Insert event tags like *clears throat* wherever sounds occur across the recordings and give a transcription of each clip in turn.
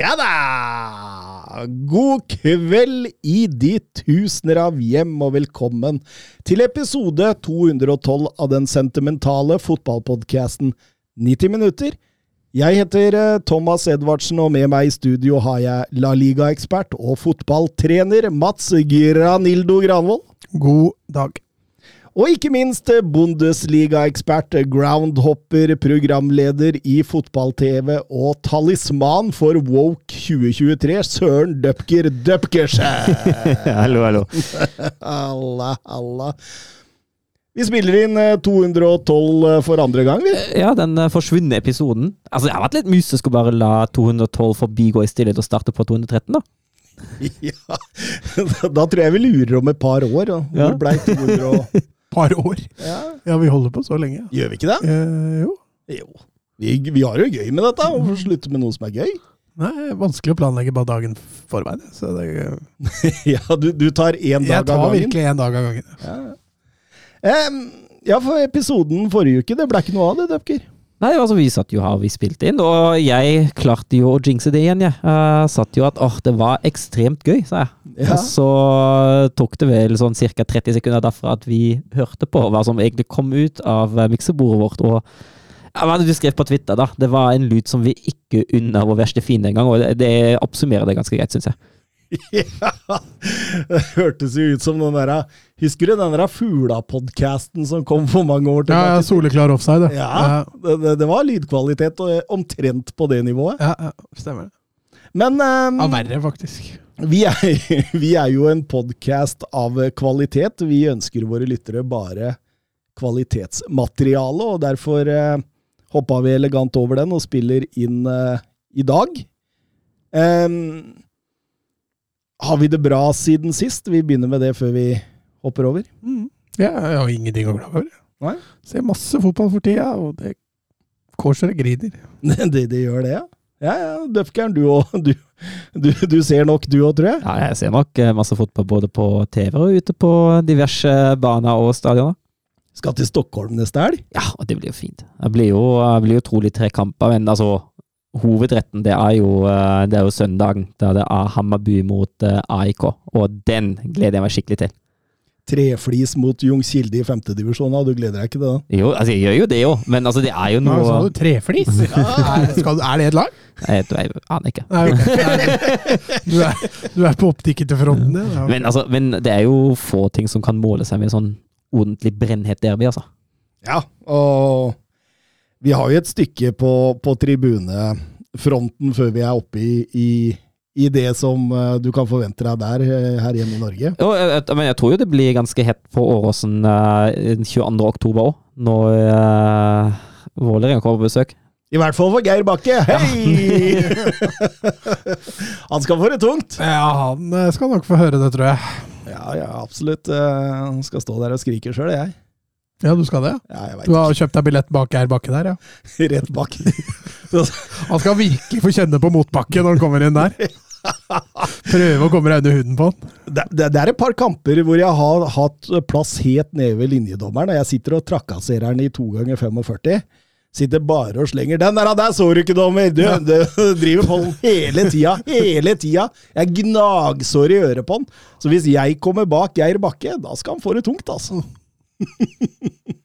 Ja da! God kveld i de tusener av hjem, og velkommen til episode 212 av den sentimentale fotballpodkasten 90 minutter. Jeg heter eh, Thomas Edvardsen, og med meg i studio har jeg La Liga-ekspert og fotballtrener Mats Granildo Granvold. God dag. Og ikke minst eh, Bundesliga-ekspert, groundhopper, programleder i fotball-TV og talisman for Woke 2023, Søren Døpker Døpkersen. *laughs* hallo, hallo. *laughs* Allah, Allah. Vi spiller inn eh, 212 for andre gang, vi. Ja, den eh, forsvunne episoden. Altså, Det har vært litt mystisk å bare la 212 forbigå i stillhet og starte på 213, da. *laughs* Ja. Da tror jeg vi lurer om et par år. Hvor Ja. Blei 200 og Par år. ja. Ja, vi holder på så lenge. Gjør vi ikke det? Eh, jo. Jo. Vi, vi har jo gøy med dette. Hvorfor slutte med noe som er gøy? Nei, vanskelig å planlegge bare dagen forveien. Så det, *laughs* Ja, du, du tar én dag av gangen? jeg tar virkelig en dag av gangen. Ja. Um, ja, for episoden forrige uke, det ble ikke noe av det, Døpker. Nei, altså Vi satt jo her, vi spilte inn, og jeg klarte jo å jinxe det igjen, jeg. Jeg satt jo at åh, det var ekstremt gøy, sa jeg. Ja. Og så tok det vel sånn ca. 30 sekunder derfra at vi hørte på hva som egentlig kom ut av eh, miksebordet vårt. og ja, hva du skrev på Twitter, da? Det var en lyd som vi ikke unner vår verste fiende engang, og det, det oppsummerer det ganske greit, syns jeg. *laughs* Ja, det hørtes jo ut som den der Husker du den der Fugla-podkasten som kom for mange år Ja, ja, soleklar offside. Ja, ja. det, det, var lydkvalitet og omtrent på det nivået. ja, ja stemmer det. Men um, Ja, verre, faktisk. vi, er, *laughs* vi er jo en podkast av kvalitet. Vi ønsker våre lyttere bare kvalitetsmateriale, og derfor uh, hoppa vi elegant over den og spiller inn uh, i dag. Em, har vi det bra siden sist? Vi begynner med det før vi hopper over. Mm. Ja, jeg har ingenting å klage over. Nei. Ser masse fotball for tida, og det Kårsere griner. *laughs* det, det gjør det, ja. Ja, ja, Døfkeren, du òg. Du, du, du ser nok, du òg, tror jeg. Ja, jeg ser nok eh, masse fotball både på TV og ute på diverse baner og stadioner. Skal til Stockholm neste helg. Ja, og det blir jo fint. Det blir jo, det blir jo trolig tre kamper, men altså Hovedretten det er jo, eh, det er jo søndagen, da det er Hammarby mot eh, AIK. Og den gleder jeg meg skikkelig til. Treflis mot Ljungskilde i femtedivisjon. Du gleder deg ikke til det? Jo, altså jeg gjør jo det jo, men altså det er jo noe sa du treflis? *laughs* er, skal, er det et lag? Jeg, jeg aner ikke. Nei, okay. Du er, du er på opptikket til fronten, det. Ja. Men, altså, men det er jo få ting som kan måle seg med sånn ordentlig brennhet derby, altså. Ja, og vi har jo et stykke på, på tribunefronten før vi er oppe i, i, i det som eh, du kan forvente deg der eh, her hjemme i Norge. Jo, jeg, men jeg tror jo det blir ganske hett på Åråsen uh, 22. oktober òg, når uh, Vålerenga kommer på besøk. I hvert fall for Geir Bakke. Hei! *laughs* Han skal få det tungt. ja, han skal nok få høre det, tror jeg. Ja, ja, absolutt. Han skal stå der og skrike sjøl, jeg. Ja, du skal det? ja. Ja, jeg Du har ikke. kjøpt deg billett bak Geir Bakke der, ja. *laughs* Rett bak. *laughs* Han skal virkelig få kjenne på motbakke når han kommer inn der. Prøve å komme deg under huden på han. Det, det, det er et par kamper hvor jeg har hatt plass helt nede ved linjedommeren, og jeg sitter og trakasserer han i to ganger 45. Sitter bare og slenger 'Den der, der så du ikke, dommer!' Du, du driver på den hele tida. Hele tida. Jeg gnagsår i øret på han. Så hvis jeg kommer bak Geir Bakke, da skal han få det tungt, altså. *laughs*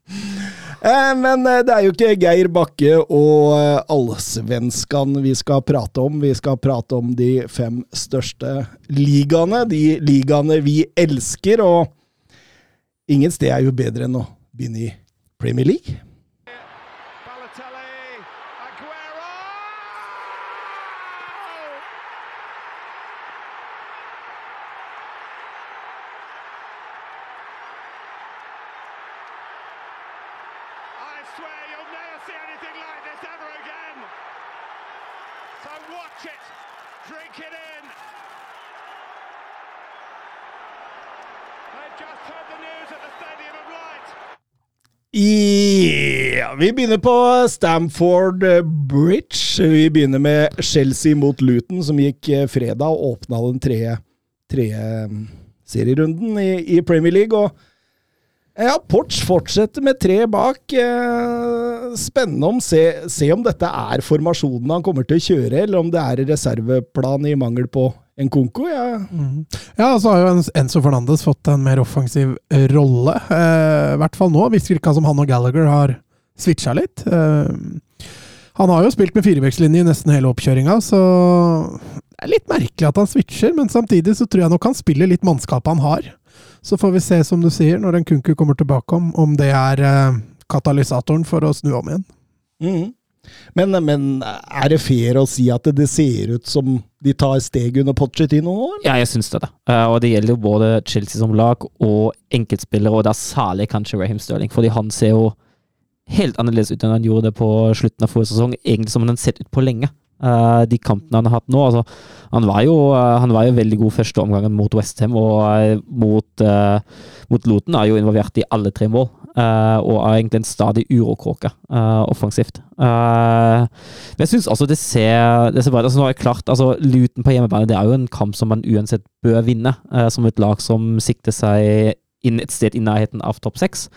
Eh, Men eh, det er jo ikke Geir Bakke og eh, allsvenskan vi skal prate om. Vi skal prate om de fem største ligaene. De ligaene vi elsker, og ingen sted er jo bedre enn å begynne i Premier League. Vi begynner på Stamford Bridge. Vi begynner med Chelsea mot Luton, som gikk eh, fredag og åpna den tredje, tredje mm, serierunden i, i Premier League. Og ja, Porch fortsetter med tre bak. Eh, Spennende om se, se om dette er formasjonen han kommer til å kjøre, eller om det er reserveplan i mangel på en konko. Ja. Ja, så har jo Enzo Fernandes fått en mer offensiv eh, rolle. Eh, I hvert fall nå. Virker ikke som han og Gallagher har switcha litt. Eh, han har jo spilt med firevekslinje i nesten hele oppkjøringa, så det er litt merkelig at han switcher. Men samtidig så tror jeg nok han spiller litt mannskapet han har. Så får vi se, som du sier, når en Kunku kommer tilbake, om, om det er eh, katalysatoren for å snu om igjen. Mm. Men, men er det fair å si at det ser ut som de tar steg under Pochettino nå? eller? Ja, jeg syns det. da. Eh, og det gjelder jo både Chelsea som lag og enkeltspillere, og da særlig kanskje Raheem Sterling. Fordi han ser jo helt annerledes ut enn han gjorde det på slutten av forrige sesong. Egentlig som han har sett ut på lenge. Uh, de kampene han har hatt nå altså, han, var jo, uh, han var jo veldig god første omgangen mot Westham, og uh, mot, mot Loten er jo involvert i alle tre mål. og er egentlig en stadig urokråke offensivt. Men jeg syns altså det ser, det ser bra ut. Altså, nå er det klart, altså, Luton på hjemmebane det er jo en kamp som man uansett bør vinne, som et lag som sikter seg inn et sted i nærheten av topp seks.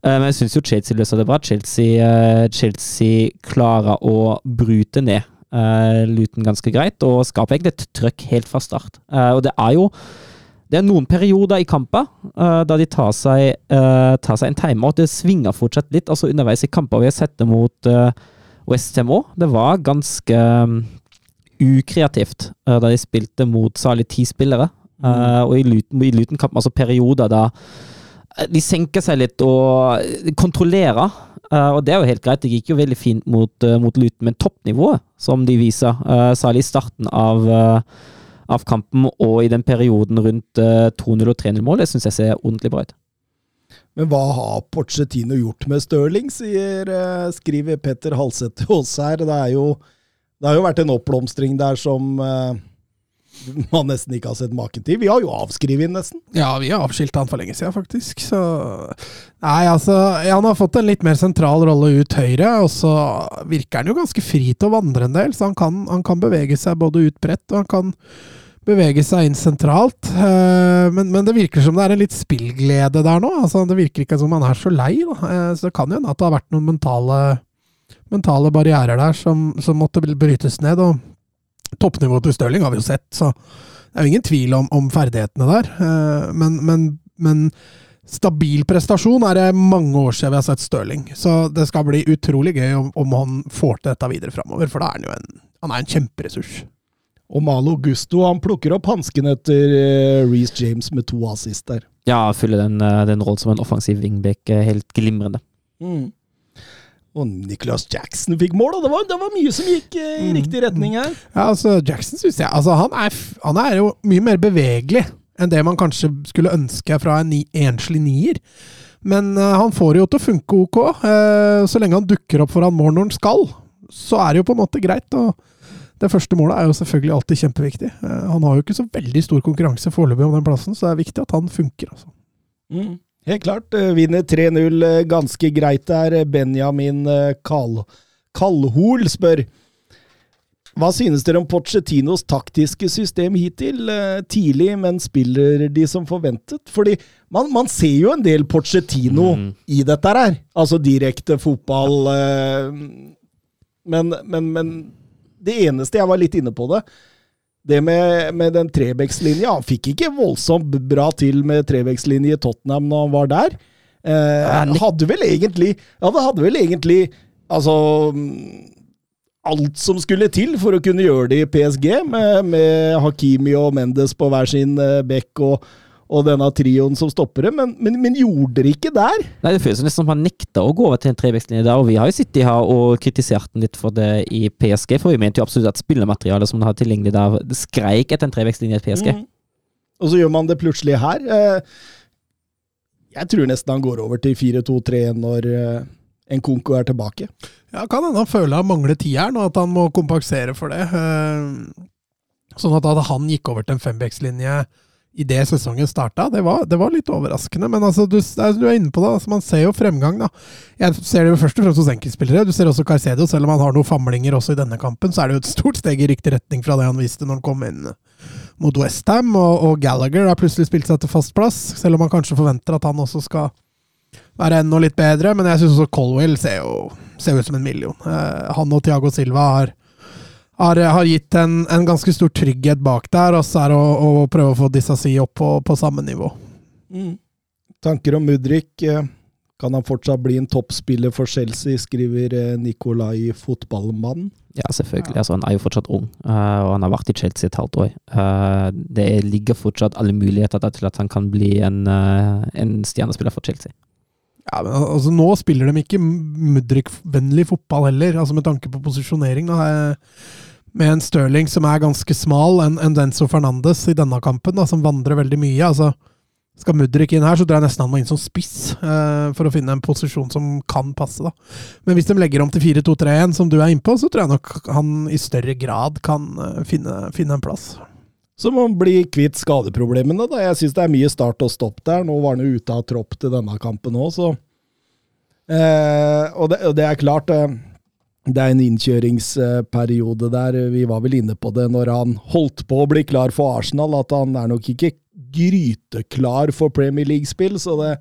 Eh, men jeg syns jo Chelsea løser det bra. Chelsea, eh, Chelsea klarer å bryte ned uh, Luton ganske greit, og skaper egentlig et trøkk helt fra start. Eh, og det er jo det er noen perioder i kamper uh, da de tar seg, uh, tar seg en timeout. Det svinger fortsatt litt altså underveis i kamper. Vi har sett det mot uh, Westham òg. Det var ganske um, ukreativt uh, da de spilte mot særlig ti spillere. Mm. og i Luton- i altså perioder da eh, de senker seg litt og eh, kontrollerer. Eh, og det er jo helt greit, det gikk jo veldig fint mot, mot Luton, men toppnivået som de viser, eh, særlig i starten av, eh, av kampen og i den perioden rundt eh, 2-0 og 3-0-mål, det syns jeg ser ordentlig bra ut. Men hva har Pochettino gjort med Stirling, sier, eh, skriver Petter Halseth til oss her. Det, jo, det har jo vært en oppblomstring der som eh, *laughs* man nesten ikke har sett maken til. Vi har jo avskrevet inn, nesten. Ja, vi har avskilt han for lenge siden, faktisk. Så Nei, altså Han har fått en litt mer sentral rolle ut høyre, og så virker han jo ganske fri til å vandre en del. Så han kan, han kan bevege seg både ut bredt, og han kan bevege seg inn sentralt. Eh, Men, men det virker som det er en litt spillglede der nå. Altså, det virker ikke som han er så lei. Da. Eh, Så det kan jo hende at det har vært noen mentale, mentale barrierer der som, som måtte brytes ned. og Toppnivået til Stirling har vi jo sett, så det er jo ingen tvil om, om ferdighetene der. Eh, Men, men, men stabil prestasjon er det mange år siden vi har sett Stirling. Så det skal bli utrolig gøy om, om han får til dette videre framover, for da er han jo en, han er en kjemperessurs. Og Malo Gusto han plukker opp hansken etter uh, Reece James med to assist der. Ja, fyller den, eh, den rollen som en offensiv wingback eh, helt glimrende. Og Nicholas Jackson fikk mål, og det var, det var mye som gikk eh, i riktig retning her. Ja, altså Jackson synes jeg altså, han, er, han er jo mye mer bevegelig enn det man kanskje skulle ønske fra en ni, enslig nier. Men uh, han får det jo til å funke ok. Uh, så lenge han dukker opp foran mål når han skal, så er det jo på en måte greit. og det første målet er jo selvfølgelig alltid kjempeviktig. Uh, han har jo ikke så veldig stor konkurranse foreløpig om den plassen, så det er viktig at han funker. altså. Mm. Helt klart. eh, Vinner 3-0 eh, ganske greit der. Benjamin eh, Kal Kalhol spør Hva synes dere om Pochettinos taktiske system hittil? Tidlig, men spiller de som forventet? Fordi man, man ser jo en del Pochettino Mm. i dette her. Altså direkte fotball men, men, men det eneste jeg var litt inne på det det med, med den Trebecks-linja Han fikk ikke voldsomt bra til med Trebecks-linje i Tottenham når han var der. Eh, hadde vel egentlig Ja, det hadde vel egentlig Altså mm, Alt som skulle til for å kunne gjøre det i PSG, med, med Hakimi og Mendes på hver sin eh, bekk og, og denne trioen som stopper det, men, men, men gjorde det ikke der. Nei, Det føles nesten som han nekta å gå over til en trevekslinje der, og vi har jo sittet her og kritisert den litt for det i PSG, for vi mente jo absolutt at spillematerialet som han hadde tilgjengelig der, skreik etter en trevekslinje i PSG. Mm. Og så gjør man det plutselig her. Eh, Jeg tror nesten han går over til 4-2-3 når eh, en Konko er tilbake. Ja, Kan hende han føler han mangler tieren, og at han må kompensere for det. Eh, Sånn at at han gikk over til en fembekslinje idet sesongen starta, det det var litt overraskende. Men altså, du, du er inne på det, altså, man ser jo fremgang, da. Jeg ser det jo først og fremst hos enkeltspillere. Du ser også Carcedo, selv om han har noen famlinger også i denne kampen, så er det jo et stort steg i riktig retning fra det han viste når han kom inn mot Westham. Og, og Gallagher har plutselig spilt seg til fast plass, selv om man kanskje forventer at han også skal være enda litt bedre. Men jeg syns også Colwell ser jo ser ut som en million. Eh, han og Tiago Silva har har, har gitt en, en, ganske stor trygghet bak der, og så er det å, å prøve å få disse si opp på, på samme nivå. Mm. Tanker om Mudrik. Eh, kan han fortsatt bli en toppspiller for Chelsea, skriver eh, Nikolai Fotballmann. Ja, selvfølgelig. Altså, han er jo fortsatt ung, uh, og han har vært i Chelsea et halvt år. Uh, det ligger fortsatt alle muligheter til at han kan bli en, uh, en stjernespiller for Chelsea. Ja, men altså, Nå spiller de ikke Mudrik-vennlig fotball heller, altså med tanke på posisjonering. Da med en Stirling som er ganske smal, enn en Denzo Fernandes i denne kampen, da, som vandrer veldig mye. altså skal Mudrik inn her, så tror jeg nesten han må inn som spiss eh, for å finne en posisjon som kan passe. da. Men hvis de legger om til 4-2-3-1, som du er innpå, så tror jeg nok han i større grad kan uh, finne, finne, en plass. Så må han bli kvitt skadeproblemene. da. Jeg syns det er mye start og stopp der. Nå var han jo ute av tropp til denne kampen òg, så eh, og, det, og, det, er klart det er en innkjøringsperiode der. Vi var vel inne på det når han holdt på å bli klar for Arsenal, at han er nok ikke gryteklar for Premier League-spill. Så det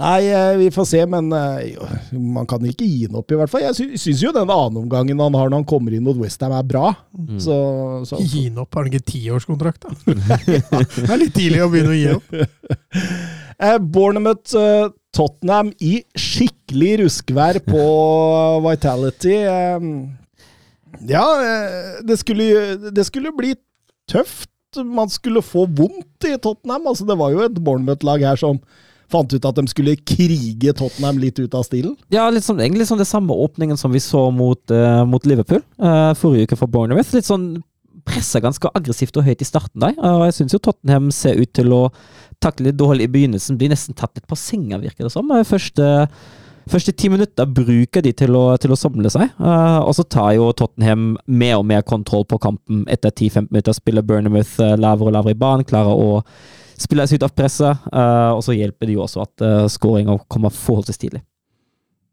Nei, eh, vi får se, men eh, man kan ikke gi den opp, i hvert fall. Jeg syns jo den annenomgangen han har når han kommer inn mot Westham, er bra. Mm. Så, så, Gi den opp? Har han ikke tiårskontrakt, da? *laughs* det er litt tidlig å begynne å gi opp. *laughs* Eh, Bournemouth Tottenham i skikkelig ruskvær på Vitality. Ja, det skulle, det skulle bli tøft. Man skulle få vondt i Tottenham. Altså, det var jo et Bournemouth-lag her som fant ut at de skulle krige Tottenham litt ut av stilen? Ja, litt sånn, egentlig sånn det samme åpningen som vi så mot, uh, mot Liverpool uh, forrige uke for Bournemouth. Litt sånn pressa ganske aggressivt og høyt i starten der. Og jeg syns jo Tottenham ser ut til å takle litt dårlig i begynnelsen. Blir nesten tatt litt på senga, virker det som. Første, første ti minutter bruker de til å, til å samle seg. Uh, og så tar jo Tottenham mer og mer kontroll på kampen etter 10-15 minutter. Spiller Burnhamouth uh, lavere og lavere i banen. Klarer å spille seg ut av presset. Uh, og så hjelper det jo også at uh, skåringa kommer forholdsvis tidlig.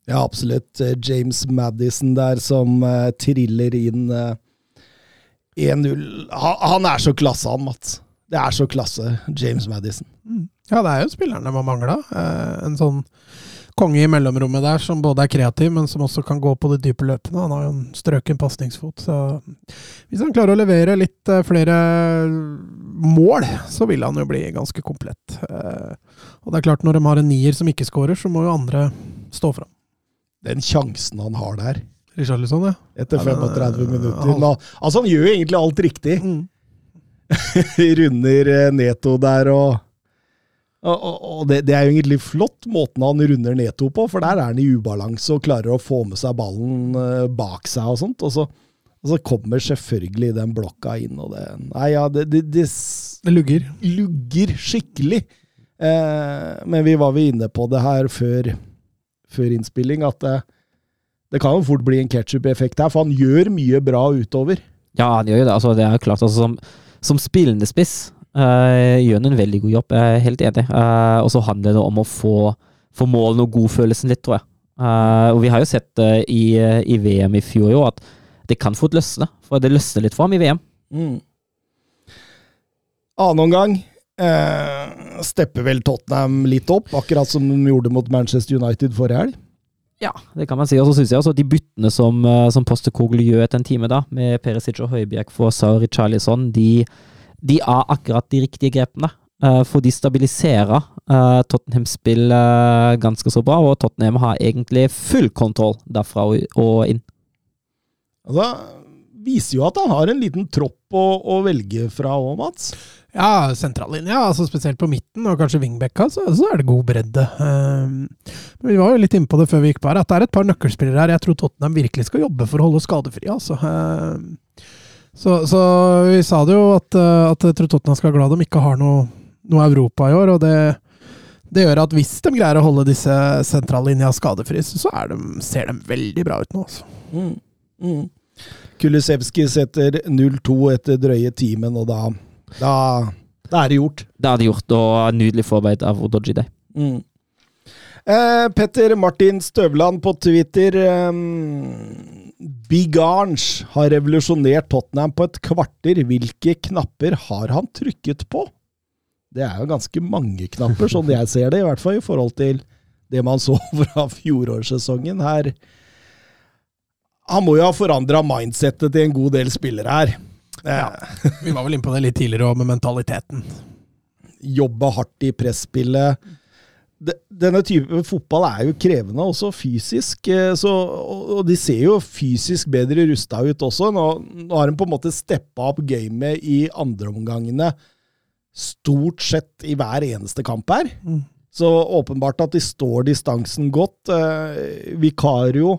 Ja, absolutt. James Madison der som triller inn 1-0. Han er så klasse, han, Mats. Det er så klasse, James Madison. Mm. Ja, det er jo spilleren de har mangla. Eh, en sånn konge i mellomrommet der som både er kreativ, men som også kan gå på de dype løpene. Han har jo en strøken pasningsfot, så hvis han klarer å levere litt eh, flere mål, så vil han jo bli ganske komplett. Eh, og det er klart, når de har en nier som ikke skårer, så må jo andre stå fram. Den sjansen han har der Richarlison, ja. Etter 35 minutter. Han, altså, han gjør jo egentlig alt riktig. Mm. *laughs* runder Neto der og og, og det, det, er jo egentlig flott, måten han runder Neto på, for der er han i ubalanse og klarer å få med seg ballen uh, bak seg og sånt. Og så, og så, kommer selvfølgelig den blokka inn, og det Nei, ja, det, det, det, det lugger. Lugger skikkelig. Eh, men vi var vi inne på det her før, før innspilling, at det, det kan jo fort bli en ketsjup-effekt her, for han gjør mye bra utover. Ja, han gjør jo det. Altså, det er klart, altså, som som spillende spiss uh, gjør en veldig god jobb, jeg er helt enig. Uh, og så handler det om å få, få målene og godfølelsen litt, tror jeg. Uh, og vi har jo sett det i, i, VM i fjor jo, at det kan fort løsne. For det løsner litt for ham i VM. Mm. Annen omgang eh, stepper vel Tottenham litt opp, akkurat som de gjorde mot Manchester United forrige helg. Ja, det kan man si. Og så syns jeg også at de byttene som, som Postekoglu gjør etter en time, da, med Perisic og Høibjerg for Sauri Charlison, de, de er akkurat de riktige grepene. Uh, for de stabiliserer uh, Tottenhams spill uh, ganske så bra, og Tottenham har egentlig full kontroll derfra og, og inn. Altså, viser jo at han har en liten tropp å, å velge fra òg, Mats. Ja, sentrallinja, altså spesielt på midten, og kanskje wingbacka, så, så er det god bredde. Um, vi var jo litt inne på det før vi gikk på her, at det er et par nøkkelspillere her jeg tror Tottenham virkelig skal jobbe for å holde skadefrie. altså. Um, så, så, vi sa det jo, at, at jeg tror Tottenham skal være glad de ikke har noe, noe Europa i år, og det Det gjør at hvis de greier å holde disse sentrallinja skadefrie, så er de, ser de veldig bra ut nå. Altså. Mm. Mm. Kulisevskij setter 0-2 etter drøye timen, og da, da, da er det gjort. Da er Det gjort, og nydelig forarbeid av Odoji Day. Mm. Eh, Petter Martin Støvland på Twitter. Eh, Big Arns har revolusjonert Tottenham på et kvarter. Hvilke knapper har han trykket på? Det er jo ganske mange knapper, sånn jeg ser det, i hvert fall i forhold til det man så *laughs* fra fjorårssesongen. Her Han må jo ha forandra mindsettet til en god del spillere her. Ja, Vi var vel inne på det litt tidligere òg, med mentaliteten. jobbe hardt i presspillet. De- Denne type fotball er jo krevende også fysisk, eh, så, og de ser jo fysisk bedre rusta ut også. Nå, nå har de på en måte steppa opp gamet i andreomgangene stort sett i hver eneste kamp her. Mm. Så åpenbart at de står distansen godt. Eh, Vikario,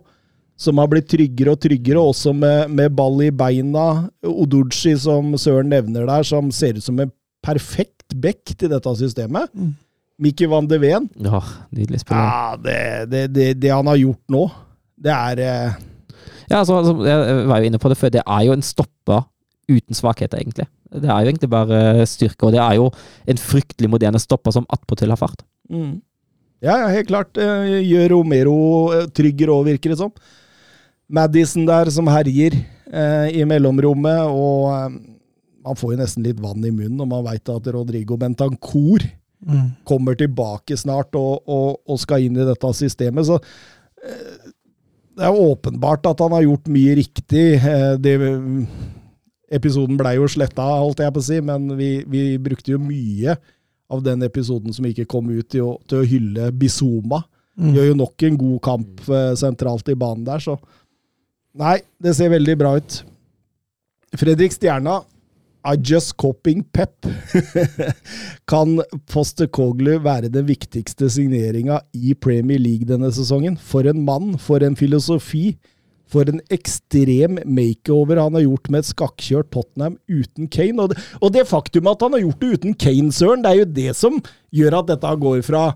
som har blitt tryggere og tryggere, også med, med ball i beina. Oduchi, som Søren nevner der, som ser ut som en perfekt back til dette systemet. Mm. Mikki van de Ven. Ja, nydelig spiller. Ja, det, det, det, det han har gjort nå, det er eh, Ja, altså, altså, jeg var jo inne på det før. Det er jo en stopper uten svakheter, egentlig. Det er jo egentlig bare styrke, og det er jo en fryktelig moderne stopper som attpåtil har fart. mm. Ja, ja, helt klart. eh, Gjør Romero eh, tryggere òg, virker det som. Madison der som herjer eh, i mellomrommet, og eh, man får jo nesten litt vann i munnen når man veit at Rodrigo Bentancour Mm. kommer tilbake snart og, og, og skal inn i dette systemet. Så eh, det er åpenbart at han har gjort mye riktig. Eh, det, episoden blei jo sletta, holdt jeg på å si, men vi, vi brukte jo mye av den episoden som ikke kom ut, til å, til å hylle Bizuma. Mm. Gjør jo nok en god kamp eh, sentralt i banen der, så Nei, det ser veldig bra ut. Fredrik Stjerna I just copying pep. *laughs* kan Postecoglou være den viktigste signeringa i Premier League denne sesongen? For en mann, for en filosofi. For en ekstrem makeover han har gjort med et skakkjørt Tottenham uten Kane. Og det, og det faktum at han har gjort det uten Kane, Søren, det er jo det som gjør at dette går fra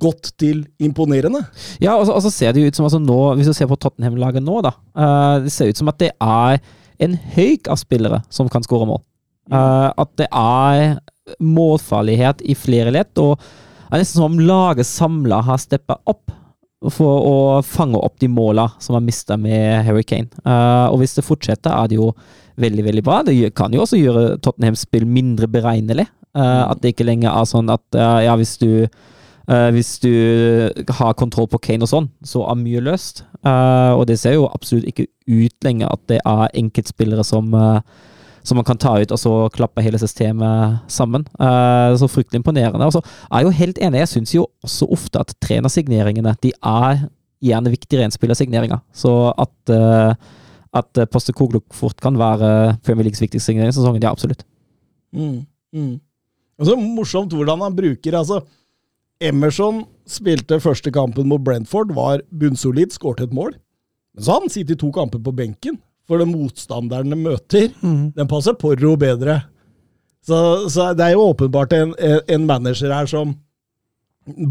godt til imponerende. Ja, og så, og så ser det jo ut som altså nå, Hvis du ser på Tottenham-laget nå, da Uh, Det ser ut som at det er en høyk av spillere som kan skåre mål. Eh, at det er målfarlighet i flere ledd, og det er nesten som om laget samla har steppa opp for å fange opp de måla som er mista med Harry Kane. Uh, og hvis det fortsetter, er det jo veldig, veldig bra. Det kan jo også gjøre Tottenhams spill mindre beregnelig. Uh, at det ikke lenger er sånn at uh, ja, hvis du hvis du har kontroll på Kane og sånn, så er mye løst. Og det ser jo absolutt ikke ut lenger at det er enkeltspillere som, eh, som man kan ta ut og så klappe hele systemet sammen. Eh, så fryktelig imponerende. Og så er jeg jo helt enig, jeg syns jo også ofte at trenersigneringene de er gjerne viktigere enn spillersigneringer. Så at, uh, at Kogluk fort kan være Premier Leagues viktigste signering i sesongen, ja, absolutt. Mm, mm. Og så morsomt hvordan han bruker altså Emerson spilte første kampen mot Brentford, var bunnsolid, skårte et mål. Så han sittet to kamper på benken, for den motstanderen de møter, Mm. den passer Porro bedre. Så, så det er jo åpenbart en, en manager her som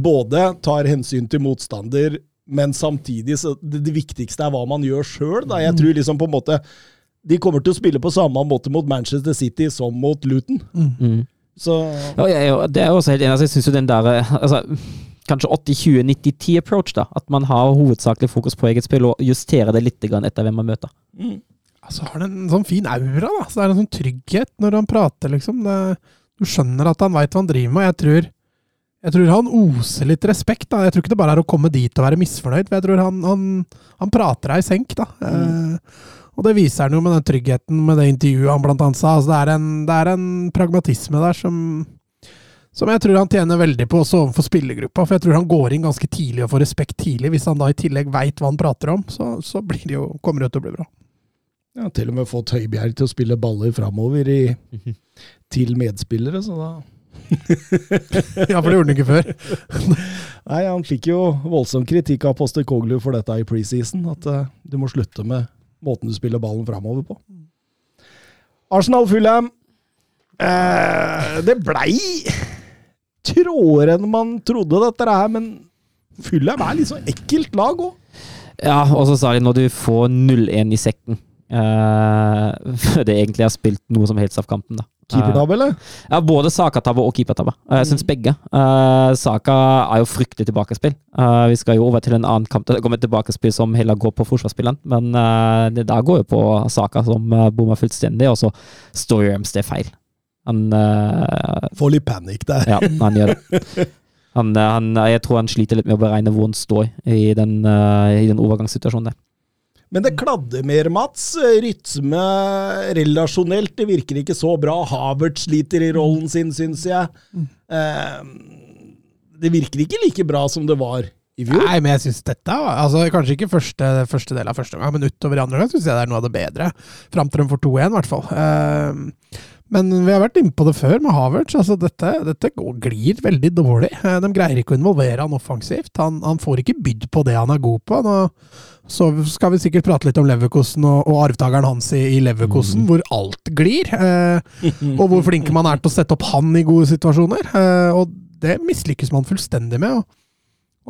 både tar hensyn til motstander, men samtidig så det, det viktigste er hva man gjør sjøl. Jeg tror liksom på en måte de kommer til å spille på samme måte mot Manchester City som mot Luton. Mm. Så Ja, jeg, det er også helt enig. Altså, jeg synes jo den der eh, altså, Kanskje 80-20-90-10-approach, da. At man har hovedsakelig fokus på eget spill, og justerer det litt etter hvem man møter. mm. Så har han en sånn fin aura, da. Så det er en sånn trygghet når han prater, liksom. Det, du skjønner at han veit hva han driver med. Jeg tror, jeg tror han oser litt respekt. da. Jeg tror ikke det bare er å komme dit og være misfornøyd. for Jeg tror han, han, han prater deg i senk, da. Eh, og det viser han jo med den tryggheten med det intervjuet han blant annet sa. Altså, det, er en, det er en pragmatisme der som, som jeg tror han tjener veldig på også overfor spillergruppa. For jeg tror han går inn ganske tidlig og får respekt tidlig. Hvis han da i tillegg veit hva han prater om, så, så blir det jo, kommer det til å bli bra. Ja, til og med fått Høibjerg til å spille baller framover i, *laughs* til medspillere, så da Ja, for det gjorde han ikke før. *laughs* Nei, han fikk jo voldsom kritikk av Poster Koglu for dette i preseason, at uh, du må slutte med måten du spiller ballen framover på. Arsenal Fulham. Eh, det blei tråere enn man trodde, dette her. Men Fulham er litt sånn ekkelt lag òg. Ja, og så sa de når du får 0-1 i sekken uh, Før *laughs* det egentlig har spilt noe som helst av kampen, da. Keepertabbe, eller? Ja, både Saka-tabbe og keepertabbe. Jeg syns begge. Uh, Saka er jo fryktelig tilbakespill. Uh, vi skal jo over til en annen kamp det kommer et tilbakespill som heller går på forsvarsspilleren, men uh, det der går jo på Saka, som uh, bommer fullstendig, og så står Ramsday feil. Han Får litt panikk der. Ja, han gjør det. *laughs* Han, han, jeg tror han sliter litt med å beregne hvor han står i den, i den overgangssituasjonen der. Men det kladder mer, Mats. Rytme relasjonelt, det virker ikke så bra. Havert sliter i rollen sin, syns jeg. Eh, det virker ikke like bra som det var i fjor. Nei, men jeg syns dette altså Kanskje ikke første, første del av første gang, men utover i andre gang syns jeg det er noe av det bedre. Fram til de får 2-1, i hvert fall. Eh, men vi har vært inne på det før med Havertz. Altså dette, dette går, glir veldig dårlig. Eh, de greier ikke å involvere han offensivt. Han, han får ikke bydd på det han er god på. Nå, så skal vi sikkert prate litt om Leverkosen og, og arvtakeren hans i, i Leverkosen, mm. hvor alt glir. Eh, og hvor flink man er til å sette opp han i gode situasjoner. Eh, og det mislykkes man fullstendig med.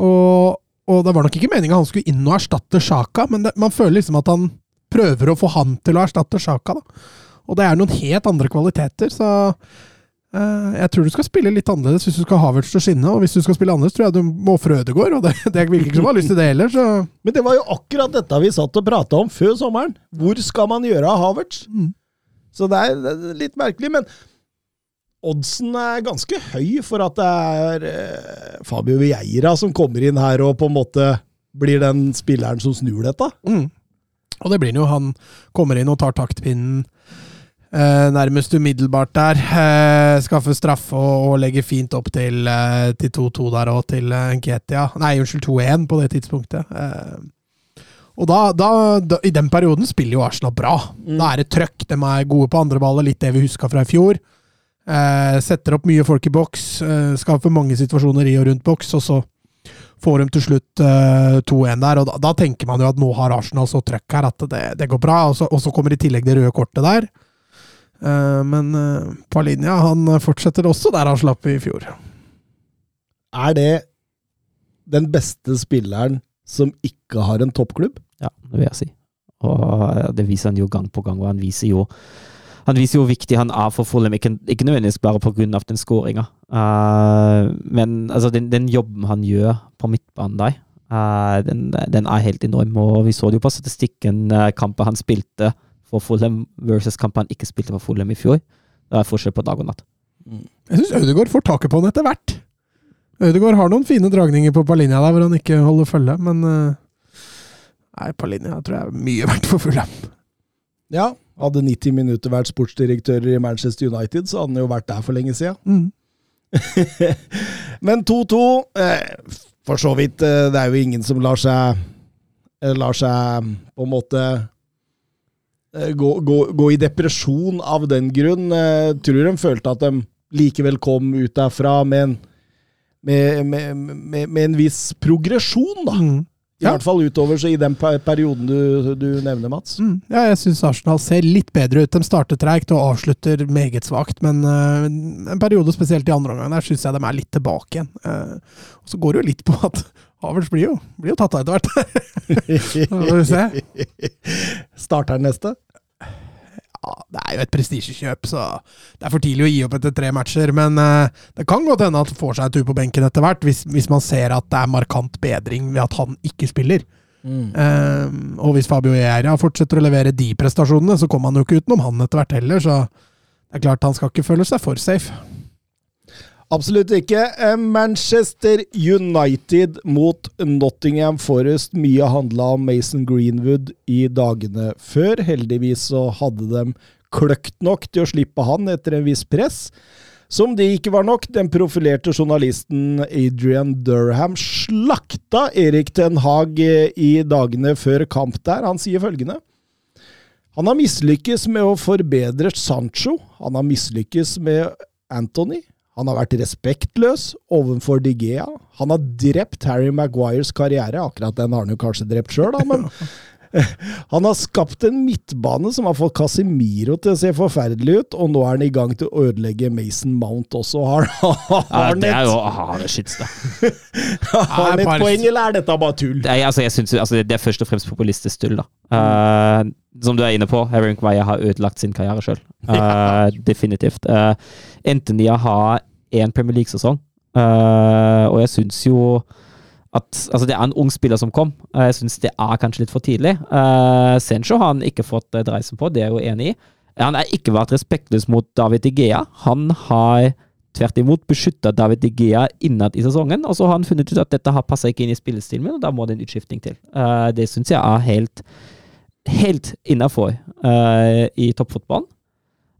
Og, og det var nok ikke meninga han skulle inn og erstatte Sjaka, men det, man føler liksom at han prøver å få han til å erstatte Sjaka. Og det er noen helt andre kvaliteter, så Uh, jeg tror du skal spille litt annerledes hvis du skal ha Havertz til å skinne. Og hvis du skal spille annerledes, tror jeg du må ofre Ødegaard, og det, *laughs* det virker ikke som han har lyst til det heller. Så. Men det var jo akkurat dette vi satt og prata om før sommeren. Hvor skal man gjøre av Havertz? Mm. Så det er, det er, litt merkelig. Men oddsen er ganske høy for at det er uh, Fabio Vieira som kommer inn her og på en måte blir den spilleren som snur dette. Mm. Og det blir han jo. Han kommer inn og tar taktpinnen nærmest umiddelbart der. skaffe skaffer straffe og, og, legge fint opp til 2-2 uh, der og til uh, Nketia. Nei, unnskyld, 2-1 på det tidspunktet. og da, da, da, I den perioden spiller jo Arsenal bra. Mm. Da er det trøkk. De er gode på andre baller, litt det vi huska fra i fjor. setter opp mye folk i boks, skaper mange situasjoner i og rundt boks, og så får de til slutt 2-1 der. og da, da, tenker man jo at nå har Arsenal så trøkk her at det, det går bra. Og så, og så kommer i tillegg det røde kortet der. Eh, men uh, Palinja han fortsetter også der han slapp i fjor. Er det den beste spilleren som ikke har en toppklubb? Ja, det vil jeg si. Og det viser han jo gang på gang. og Han viser jo han viser jo hvor viktig han er for Fulham, ikke, ikke nødvendigvis bare pga. den skåringa. Uh, men altså, den, den, jobben han gjør på midtbanen der, uh, den, den, er helt enorm. Og vi så det jo på statistikken, uh, kampen han spilte for Fulham versus kampen han ikke spilte for Fulham i fjor. Det er forskjell på dag og natt. Mm. Jeg syns Ødegaard får taket på han etter hvert. Ødegaard har noen fine dragninger på Palinja der hvor han ikke holder følge, men uh, Nei, Palinja tror jeg er mye verdt for Fulham. Ja, hadde 90 minutter vært sportsdirektør i Manchester United, så hadde han jo vært der for lenge siden. Mm. *laughs* men 2-2 eh, For så vidt, eh, det er jo ingen som lar seg eh, lar seg på en måte Eh, gå, gå, gå, i depresjon av den grunn. Eh, tror de følte at de likevel kom ut derfra med en, med, med, med, en viss progresjon, da. Mm. I ja. hvert fall utover så i den perioden du, du nevner, Mats. Mm. Ja, jeg syns Arsenal ser litt bedre ut. De starter treigt og avslutter meget svakt, men uh, en periode spesielt i andre omgang der syns jeg de er litt tilbake igjen. Uh, og så går det jo litt på at Havertz blir jo, blir jo tatt av etter hvert. *laughs* får vi se. Starter den neste? Ja, det er jo et prestisjekjøp, så det er for tidlig å gi opp etter tre matcher. Men uh, det kan godt hende at han får seg en tur på benken etter hvert, hvis, hvis, man ser at det er markant bedring ved at han ikke spiller. Mm. Uh, og hvis Fabio Eira fortsetter å levere de prestasjonene, så kommer han jo ikke utenom han etter hvert heller, så det er klart han skal ikke føle seg for safe. Absolutt ikke. Eh, Manchester United mot Nottingham Forest. Mye handla om Mason Greenwood i dagene før. Heldigvis så hadde de kløkt nok til å slippe han etter en viss press. Som det ikke var nok, den profilerte journalisten Adrian Durham slakta Erik Ten Hag eh, i dagene før kamp der. Han sier følgende. Han har mislykkes med å forbedre Sancho. Han har mislykkes med Anthony. Han har vært respektløs overfor Digea. Han har drept Harry Maguires karriere. Akkurat den har han jo kanskje drept sjøl, da, men *laughs* Han har skapt en midtbane som har fått Casimiro til å se forferdelig ut, og nå er han i gang til å ødelegge Mason Mount også. Har, *laughs* Ja, han det er et, det er *laughs* poeng, eller er dette bare tull? Nei, altså, jeg synes, altså, det er først og fremst populistisk tull, da. Eh, som du er inne på, Harry Maguire har ødelagt sin karriere sjøl. *laughs* definitivt. Uh, de har én Premier League-sesong, uh, og jeg syns jo at Altså, det er en ung spiller som kom. Uh, jeg syns det er kanskje litt for tidlig. Uh, Sencho har han ikke fått dreisen på, det er jeg jo enig i. Han har ikke vært respektløs mot David Igea. Han har tvert imot beskytta David Igea innad i sesongen, og så har han funnet ut at dette har passa ikke inn i spillestilen min, og da må det en utskifting til. Eh, det syns jeg er helt helt innafor i toppfotballen.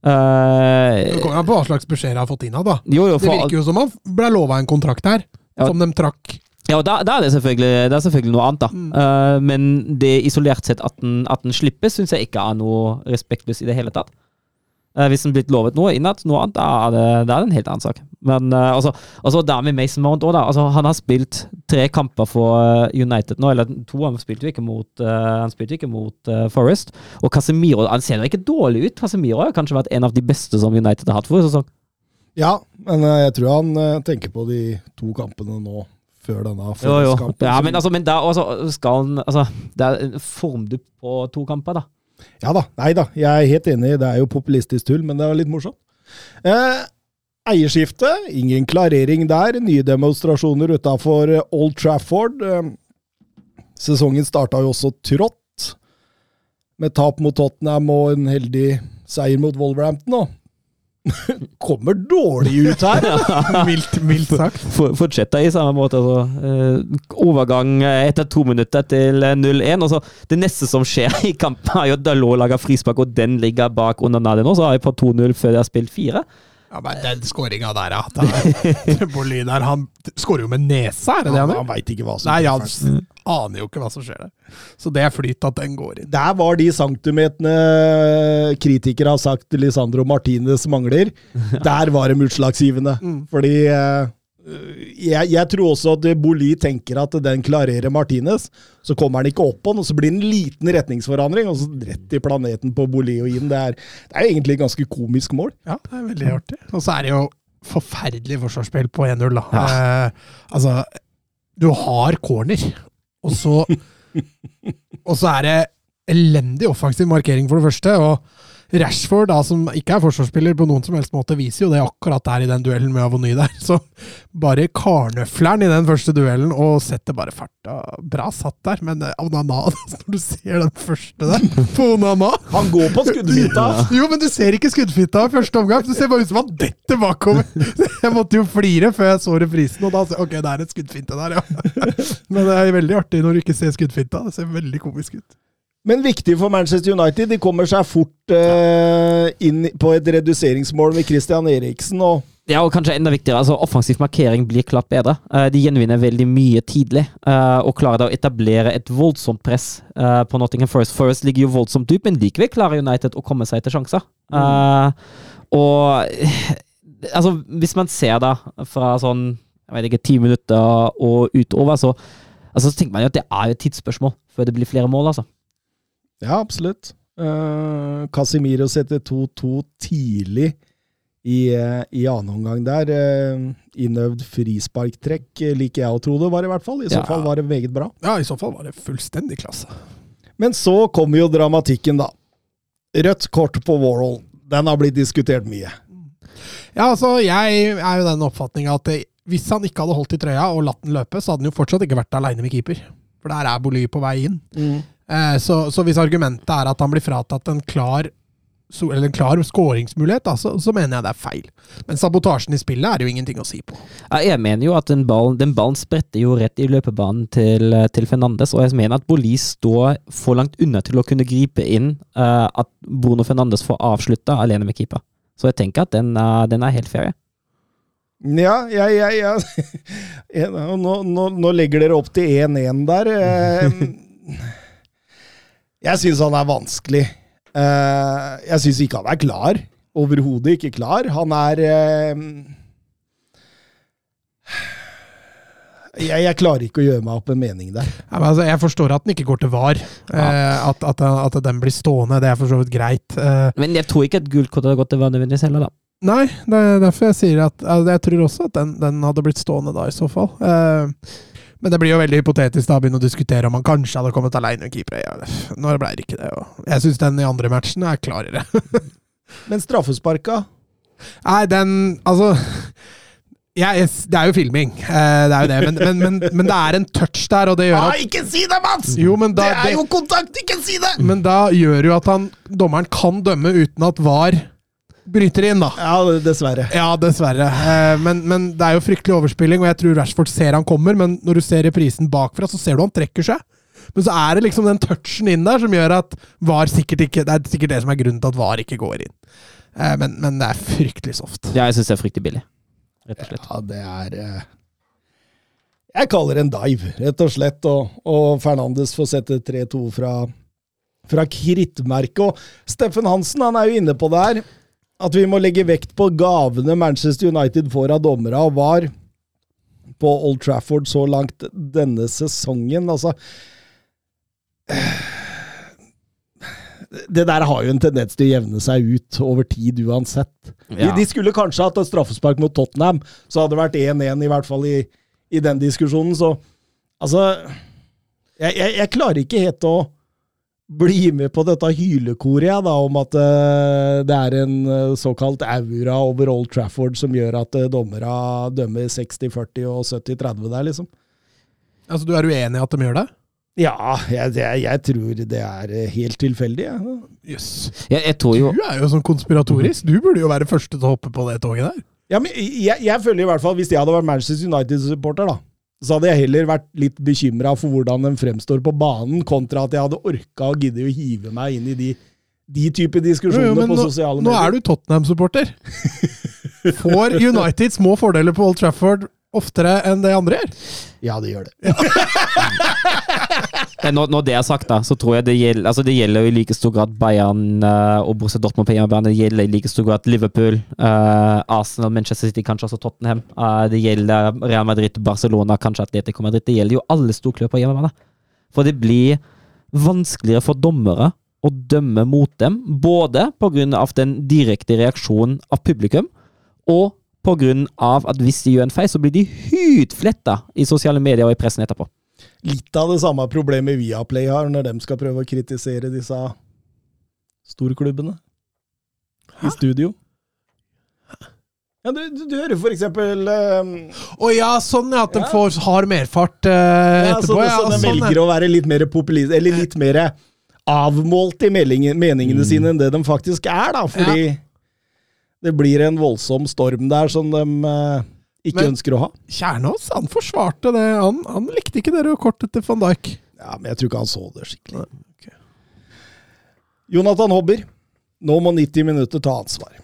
Uh, Det kommer an på hva slags beskjed jeg har fått innad, da. jo, jo, Det virker jo som han ble lova en kontrakt her, Ja. som de trakk. Ja, og da, da er det selvfølgelig, det er selvfølgelig noe annet, da. Mm. Uh, men det isolert sett at den, at den slippes, syns jeg ikke er noe respektløst i det hele tatt. Eh, hvis han blitt lovet noe innad, noe annet, da er det, da er det en helt annen sak. Men uh, altså, altså da med Mason Mount òg, da. Altså, han har spilt tre kamper for eh, United nå, eller to. Han spilte jo ikke mot, uh, han spilte ikke mot uh, Forest. Og Casemiro han ser jo ikke dårlig ut. Casemiro har kanskje vært en av de beste som United har hatt for sesong. Ja, men jeg tror han tenker på de to kampene nå, før denne forhåndskampen. Ja, men, altså, men da også skal han altså, Det er en formdupp på to kamper, da. Ja da, nei da, jeg er helt enig, det er jo populistisk tull, men det er litt morsomt. Eh, eierskifte, ingen klarering der, nye demonstrasjoner utafor Old Trafford. Eh, sesongen starta jo også trått, med tap mot Tottenham og en heldig seier mot Wolverhampton. nå. *laughs* Kommer dårlig ut her. *laughs* Mildt, mildt sagt. Fortsetter i samme måte. Altså. Eh, overgang eh, etter to minutter til eh, 0-1. og så Det neste som skjer i kampen, er jo at Dalot lager frispark, og den ligger bak under Nadia nå. Så har jeg på 2-0 før de har spilt fire. Ja, men Den skåringa der, ja. Bolin *laughs* her, han skårer jo med nesa, er det det han gjør? han veit ikke hva som Nei, han s- aner jo ikke hva som skjer der. Så det er flyt at den går inn. Der var de centimeterne kritikere har sagt Lisandro Martinez mangler. *laughs* Der var de utslagsgivende. Fordi eh, jeg, jeg tror også at Boli tenker at den klarerer Martinez. Så kommer han ikke opp på den, og så blir det en liten retningsforandring, og så rett i planeten på Boli og inn. Det er, det er egentlig et ganske komisk mål. Ja, det er veldig artig. Og så er det jo forferdelig forsvarsspill på 1-0, da. Eh, altså, du har corner, og så Og så er det elendig offensiv markering, for det første. og Rashford, da, som ikke er forsvarsspiller på noen som helst måte, viser jo det akkurat der i den duellen med Avony der. *laughs* Så bare karnøfleren i den første duellen og setter bare farta bra satt der. Men eh, Onana, *laughs* når du ser den første der på Onana Han går på skuddfinta! *laughs* jo, men du ser ikke skuddfitta i første omgang. Du ser bare ut som han detter bakover. Jeg måtte jo flire før jeg så reprisen, og da jeg ok, det er et skuddfinte der, ja. Men det er veldig artig når du ikke ser skuddfinta. Det ser veldig komisk ut. Men viktig for Manchester United. De kommer seg fort eh, inn på et reduseringsmål med Christian Eriksen. og Ja, og kanskje enda viktigere, altså offensiv markering blir klart bedre. Eh, de gjenvinner veldig mye tidlig, eh, og klarer da å etablere et voldsomt press eh, på Nottingham Forest. Forest ligger jo voldsomt dypt, men likevel klarer United å komme seg til sjanser. Eh, og altså, hvis man ser da fra sånn jeg vet ikke, ti minutter og utover, så, altså, så tenker man jo at det er et tidsspørsmål før det blir flere mål, altså. Ja, absolutt. Uh, Casimiro setter 2-2 tidlig i, uh, i annen omgang der. Uh, innøvd frisparktrekk, eh, liker jeg å tro det var, i hvert fall. I så Ja. fall var det meget bra. Ja, i så fall var det fullstendig klasse. Men så kommer jo dramatikken, da. Rødt kort på Warhol. Den har blitt diskutert mye. Ja, altså, jeg er jo den oppfatninga at det, hvis han ikke hadde holdt i trøya og latt den løpe, så hadde han jo fortsatt ikke vært aleine med keeper. For der er Boly på vei inn. Eh, så, så hvis argumentet er at han blir fratatt en klar so, eller en klar skåringsmulighet, da, så, så mener jeg det er feil. Men sabotasjen i spillet er det jo ingenting å si på. Ja, Jeg mener jo at den ballen, den ballen spretter jo rett i løpebanen til, til Fernandes, og jeg mener at Bolis står for langt unna til å kunne gripe inn uh, at Bruno Fernandes får avslutta alene med keeper. Så jeg tenker at den, er- den er helt fair. Ja, ja, ja, ja. *laughs* Nå, nå, nå legger dere opp til 1-1 der. Eh, *laughs* Jeg syns han er vanskelig. Eh, Jeg syns ikke han er klar. Overhodet ikke klar. Han er eh, Jeg, jeg klarer ikke å gjøre meg opp en mening der. Ja, men altså, jeg forstår at den ikke går til VAR. Eh, at, at, at den blir stående, det er for så vidt greit. Eh, Men jeg tror ikke et gult kort hadde gått til VAR nødvendigvis heller, da. Nei, det er derfor jeg sier at altså, Jeg tror også at den, den hadde blitt stående da, i så fall. Eh, men det blir jo veldig hypotetisk da å begynne å diskutere om han kanskje hadde kommet alene med keeper. Ja, nå ble det ikke det. Og jeg syns den i andre matchen er klarere. *laughs* Men straffesparka Nei, den Altså jeg, Det er jo filming, eh, det er jo det, men, men, men, men det er en touch der, og det gjør ah, Ikke si det, Mats! Jo, men da, det er jo kontakt! Ikke si det! Men da gjør jo at han, dommeren kan dømme uten at VAR bryter inn, da. Ja, dessverre. Ja, dessverre. Eh, men, men det er jo fryktelig overspilling, og jeg tror Rashford ser han kommer, men når du ser reprisen bakfra, så ser du han trekker seg. Men så er det liksom den touchen inn der som gjør at VAR sikkert ikke Det er sikkert det som er grunnen til at VAR ikke går inn. Eh, men, men det er fryktelig soft. Ja, jeg syns det er fryktelig billig. Rett og slett. Ja, det er eh, Jeg kaller det en dive, rett og slett. Og, og Fernandes får sette 3-2 fra, fra krittmerket. Og Steffen Hansen han er jo inne på det her. At vi må legge vekt på gavene Manchester United får av dommere og var på Old Trafford så langt denne sesongen. Altså Det der har jo en tendens til å jevne seg ut over tid uansett. Ja. de skulle kanskje hatt et straffespark mot Tottenham, så hadde det vært 1-1, i hvert fall i, i den diskusjonen. Så altså jeg, jeg, jeg klarer ikke helt å bli med på dette hylekoret da, om at uh, det er en uh, såkalt aura over Old Trafford som gjør at uh, dommere dømmer 60-40 og 70-30 der, liksom. Altså, Du er uenig i at de gjør det? Ja, jeg, jeg, jeg tror det er eh, helt tilfeldig. Jøss. Ja. Yes. jo Du er jo sånn konspiratorisk. Du burde jo være første til å hoppe på det toget der. Ja, men jeg, jeg føler i hvert fall, Hvis jeg hadde vært Manchester United-supporter, da, så hadde jeg heller vært litt bekymra for hvordan den fremstår på banen, kontra at jeg hadde orka å gidde å hive meg inn i de, de type diskusjonene på nå, sosiale nå er du Tottenham-supporter. Får United små fordeler på Old Trafford oftere enn det andre gjør? Ja, det gjør det. Men når, når det er sagt, da, så tror jeg det gjelder, altså det gjelder jo i like stor grad Bayern uh, og Borussia Dortmund på hjemmebane. Det gjelder i like stor grad Liverpool, uh, Arsenal, Manchester City, kanskje også Tottenham. Uh, det gjelder Real Madrid, Barcelona, kanskje Atletico Madrid. Det gjelder jo alle storklubber på hjemmebane. For det blir vanskeligere for dommere å dømme mot dem, både pga. den direkte reaksjonen av publikum, og pga. at hvis de gjør en feil, så blir de hudfletta i sosiale medier og i pressen etterpå. Litt av det samme problemet Viaplay har når de skal prøve å kritisere disse storklubbene i studio. Ja, du, du, du hører for eksempel um, Å ja, sånn ja, at de Ja. får, har merfart uh, ja, etterpå. Sånn, Ja, sånn, de sånn, ja. velger å være litt mer populist, eller litt mer avmålt i meningene meningene sine enn det de faktisk er, da. Fordi det blir en voldsom storm der som de eh, ikke Men- ønsker å ha. Kjernås han forsvarte det. Han, han likte ikke det røde kortet til van Dijk. Ja, men jeg tror ikke han så det skikkelig. Jonathan Hobber, nå må 90 minutter ta ansvar.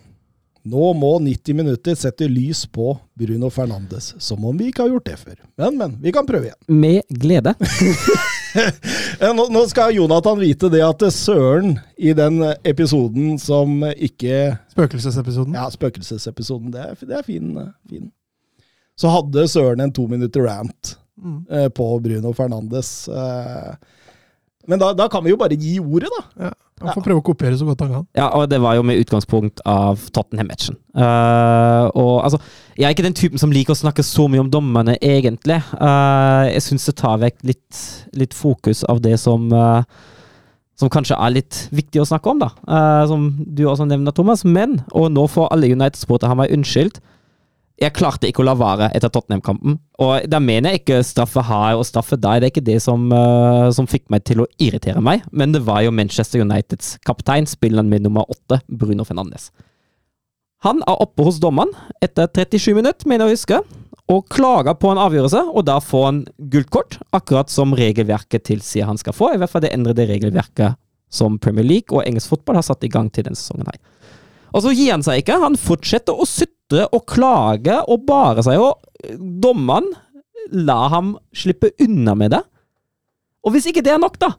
Nå må 90 minutter sette lys på Bruno Fernandes, som om vi ikke har gjort det før. Men, men, vi kan prøve igjen. Med glede. *laughs* Eh, Nå, nå skal Jonathan vite det at Søren i den episoden som ikke Spøkelsesepisoden. Ja, spøkelsesepisoden, det er, det er fin, fin. Så hadde Søren en to minutter rant Mm. eh, på Bruno Fernandes. Eh, men da, da kan vi jo bare gi ordet, da. Ja. Han får prøve å kopiere så godt han kan. Ja, og det var jo med utgangspunkt av Tottenham-matchen. Uh, og altså, Jeg er ikke den typen som liker å snakke så mye om dommerne, egentlig. Uh, jeg syns det tar vekk litt, litt fokus av det som uh, som kanskje er litt viktig å snakke om, da. Eh, som du også nevner, Thomas. Men, og nå får alle United-sportere ha meg unnskyldt, jeg klarte ikke å la være etter Tottenham-kampen. Og da mener jeg ikke straffe her og straffe der, det er ikke det som, uh, som fikk meg til å irritere meg, men det var jo Manchester Uniteds kaptein, spilleren med nummer åtte, Bruno Fernandes. Han er oppe hos dommeren etter 37 minutter, mener jeg å huske, og klager på en avgjørelse, og da får han gult kort, akkurat som regelverket tilsier han skal få, i hvert fall det endrede regelverket som Premier League og engelsk fotball har satt i gang til denne sesongen her. Og så gir han seg ikke, han fortsetter å sutre og klage og bare seg, og dommeren la ham slippe unna med det. Og hvis ikke det er nok, da,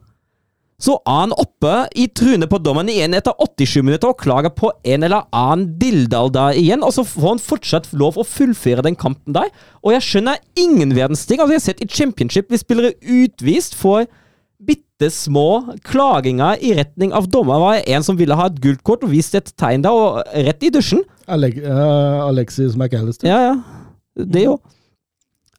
så er han oppe i trynet på dommeren igjen etter 87 minutter og klager på en eller annen dildal da igjen, og så får han fortsatt lov å fullføre den kampen der. Og jeg skjønner ingen verdens ting. Altså, jeg har sett i championship vi spillere utvist for bitte små klaginger i retning av dommer. Var en som ville ha et gult kort og viste et tegn der, og rett i dusjen. Uh, Alexis McAllister. Ja, ja. Det jo.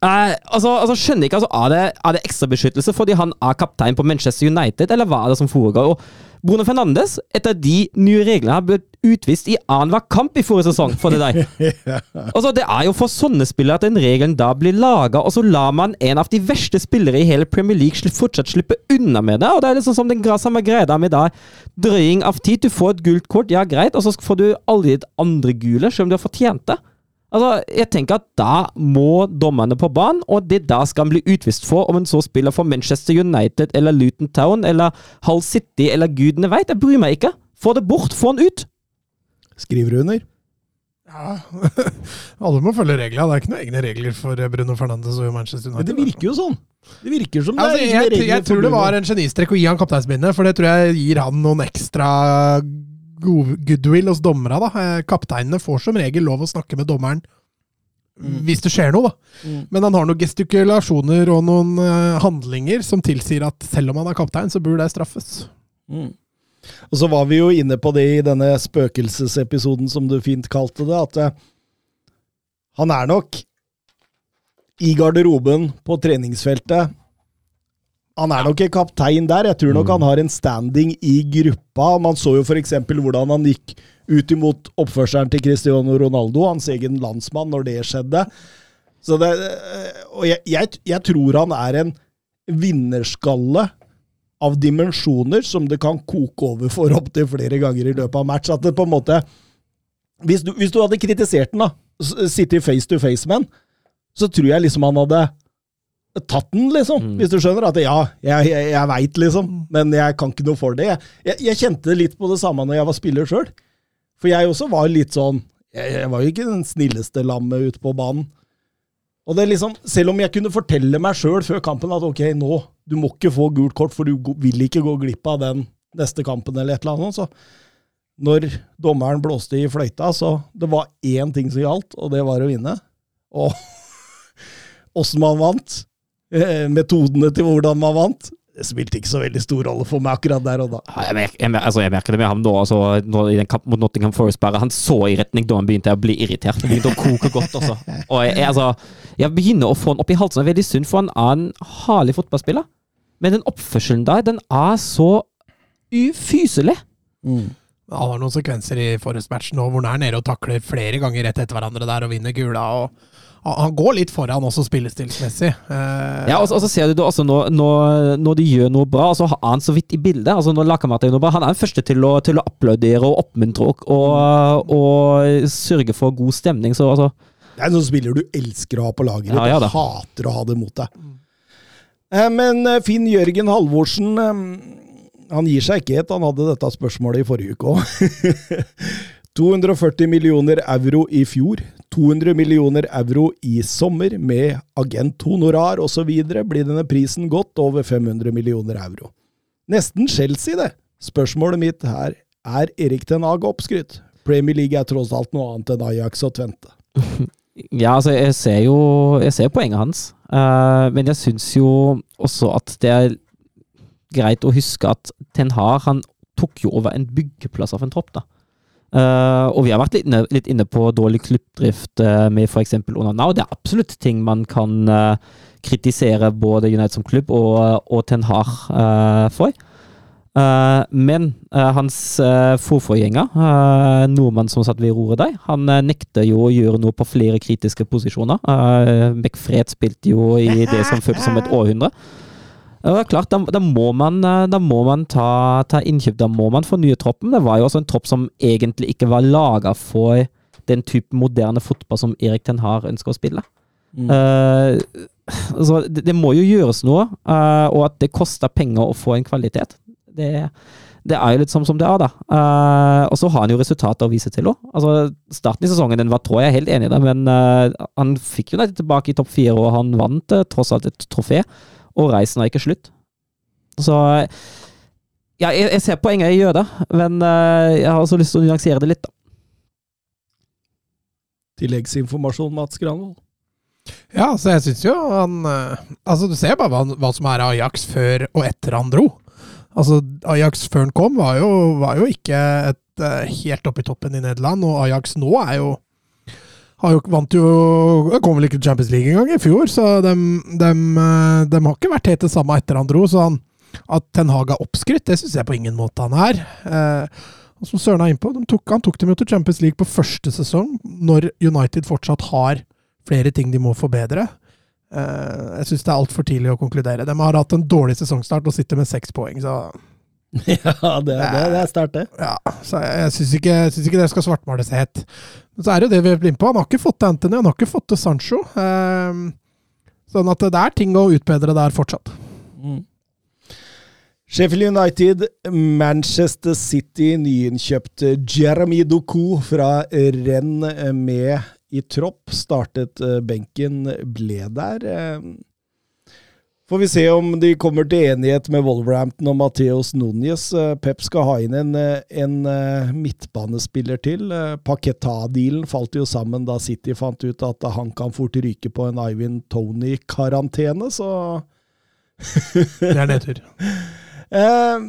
Eh, altså, altså, skjønner ikke, altså, Er det, er det ekstrabeskyttelse fordi han er kaptein på Manchester United, eller hva er det som foregår? Og Bruno Fernandes, etter de nye reglene, har blitt utvist i annenhver kamp i forrige sesong for det der. *laughs* altså, Det er jo for sånne spillere at den regelen da blir laga, og så lar man en av de verste spillere i hele Premier League fortsatt slippe unna med det. og Det er liksom som den samme greia med da, drøying av tid. Du får et gult kort, ja greit, og så får du aldri et andre gule, selv om du har fortjent det. Altså, jeg tenker at Da må dommerne på banen, og det da skal han bli utvist for om han så spiller for Manchester United eller Luton Town eller Hull City eller gudene veit. Jeg bryr meg ikke. Få det bort, få han ut! Skriver du under? Ja, *laughs* Alle må følge reglene. Det er ikke noen egne regler for Bruno Fernandes og Manchester United. Men det virker jo sånn. Det virker som altså, det er jeg, egne regler jeg, tror det var en genistrek å gi han kapteinsbindet, for det tror jeg gir han noen ekstra goodwill hos dommerne. da. Eh, Kapteinene får som regel lov å snakke med dommeren hvis det skjer noe, da. Mm. Men han har noen gestikulasjoner og noen eh, handlinger som tilsier at selv om han er kaptein, så burde det straffes. Mm. Og så var vi jo inne på det i denne spøkelsesepisoden, som du fint kalte det, at eh, han er nok i garderoben på treningsfeltet. Han er nok en kaptein der. Jeg tror nok han har en standing i gruppa. Man så jo f.eks. hvordan han gikk ut imot oppførselen til Cristiano Ronaldo, hans egen landsmann, når det skjedde. Så det, og jeg, jeg, jeg tror han er en vinnerskalle av dimensjoner som det kan koke over for opptil flere ganger i løpet av match. At det på en måte Hvis du, hvis du hadde kritisert den, da, sittet face to face med den, så tror jeg liksom han hadde tatt den, liksom. Mm. Hvis du skjønner? At ja, jeg, jeg, jeg veit, liksom, men jeg kan ikke noe for det. Jeg, jeg, kjente litt på det samme når jeg var spiller sjøl. For jeg også var litt sånn Jeg, jeg var jo ikke den snilleste lammet ute på banen. Og det er liksom, Selv om jeg kunne fortelle meg sjøl før kampen at ok, nå, du må ikke få gult kort, for du vil ikke gå glipp av den neste kampen, eller et eller annet, så når dommeren blåste i fløyta, så det var én ting som gjaldt, og det var å vinne. Og *laughs* åssen man vant, metodene til hvordan man vant, det spilte ikke så veldig stor rolle for meg akkurat der og da. Jeg merker, jeg, merker, altså jeg merker det med ham nå, altså, nå i den kampen mot Nottingham Forest. bare Han så i retning da han begynte å bli irritert. Han begynte å koke godt. også. Og jeg, jeg, altså, jeg begynner å få han opp i halsen. Det er veldig synd, for han annen en herlig fotballspiller. Men den oppførselen der, den er så ufyselig. Han har noen sekvenser i Forest-matchen nå hvor han er nede og takler flere ganger rett etter hverandre der og vinner gula. og han- Han går litt foran også spillestilsmessig. Eh, Ja, og, så- og så ser du også når, når, når de gjør noe bra, så har han så vidt i bildet. altså når Lakamata gjør noe bra, Han er den første til å, til å applaudere og oppmuntre og, og, og sørge for god stemning. så altså Det er en sånn spiller du elsker å ha på laget. Ja, ja du hater å ha det mot deg. Eh, Men eh, Finn Jørgen Halvorsen eh, han gir seg ikke helt. Han hadde dette spørsmålet i forrige uke òg. *laughs* 240 millioner euro i fjor, 200 millioner euro i sommer, med agenthonorar osv. blir denne prisen godt over 500 millioner euro. Nesten Chelsea, det. Spørsmålet mitt her er Erik Ten Hag oppskrytt. Premier League er tross alt noe annet enn Ajax og Tvente. *laughs* Ja, altså, jeg ser jo Jeg ser poenget hans. uh, men jeg syns jo også at det er greit å huske at Ten Hag han tok jo over en byggeplass av en tropp, da. Eh, og vi har vært litt inne, litt inne på dårlig klubbdrift uh, med f.eks. Og det er absolutt ting man kan uh, kritisere både United som klubb og, og Ten Har uh, for. Eh, men eh, hans uh, forforgjenger, uh, nordmann som satt ved roret der, han eh, nekter jo å gjøre noe på flere kritiske posisjoner. Uh, McFred spilte jo i det som føltes som et århundre. Det var klart, da, da må man, eh, da må man ta, ta innkjøp, da må man fornye troppen. Det var jo også en tropp som egentlig ikke var laga for den type moderne fotball som Erik Ten Har ønsker å spille. Mm. Uh, så det, det må jo gjøres noe, uh, og at det koster penger å få en kvalitet. Det, det er jo litt som, som det er, da. Uh, og så har han jo resultater å vise til òg. Altså, starten i sesongen den var trå, jeg er helt enig i det, men eh, han fikk jo United tilbake i topp fire, og han vant eh, tross alt et trofé. Og reisen er ikke slutt. Så Ja, jeg, jeg ser poenget jeg gjør da, men eh, jeg har også lyst til å nyansere det litt. da. Tilleggsinformasjon, Mats Granvold. Ja, så jeg syns jo han eh, Altså, du ser bare hva, hva som er Ajax før og etter han dro. Altså, Ajax før han kom, var jo, var jo ikke et eh, helt oppe i toppen i Nederland, og Ajax nå er jo har jo, vant jo Kom vel ikke til Champions League engang i fjor, så de, har ikke vært helt det samme etter han dro. Så han, at Ten Hag er oppskrytt, det syns jeg på ingen måte han er. Eh, og som Søren er innpå, de tok, han tok dem jo til Champions League på første sesong, når United fortsatt har flere ting de må forbedre. Eh, jeg syns det er altfor tidlig å konkludere. De har hatt en dårlig sesongstart og sitter med seks poeng, så *laughs* Ja, det, det, det er sterkt, det. ja, så jeg, jeg syns ikke, ikke det skal svartmales helt. Men så er det jo det vi er blind på. Han har ikke fått til Anthony, han har ikke fått til Sancho. Um, sånn at det er ting å utbedre der fortsatt. Mm. Sheffield United, Manchester City, nyinnkjøpte Jeremy Doku fra Renn med i tropp. Startet eh, benken, ble der. Eh, Får vi se om de kommer til enighet med Wolverhampton og Mateos Núñez. Eh, Pep skal ha inn en, en midtbanespiller til. Paketa-dealen falt jo sammen da City fant ut at han kan fort ryke på en Ivan Tony-karantene, så Det er nedtur. *laughs* Eh,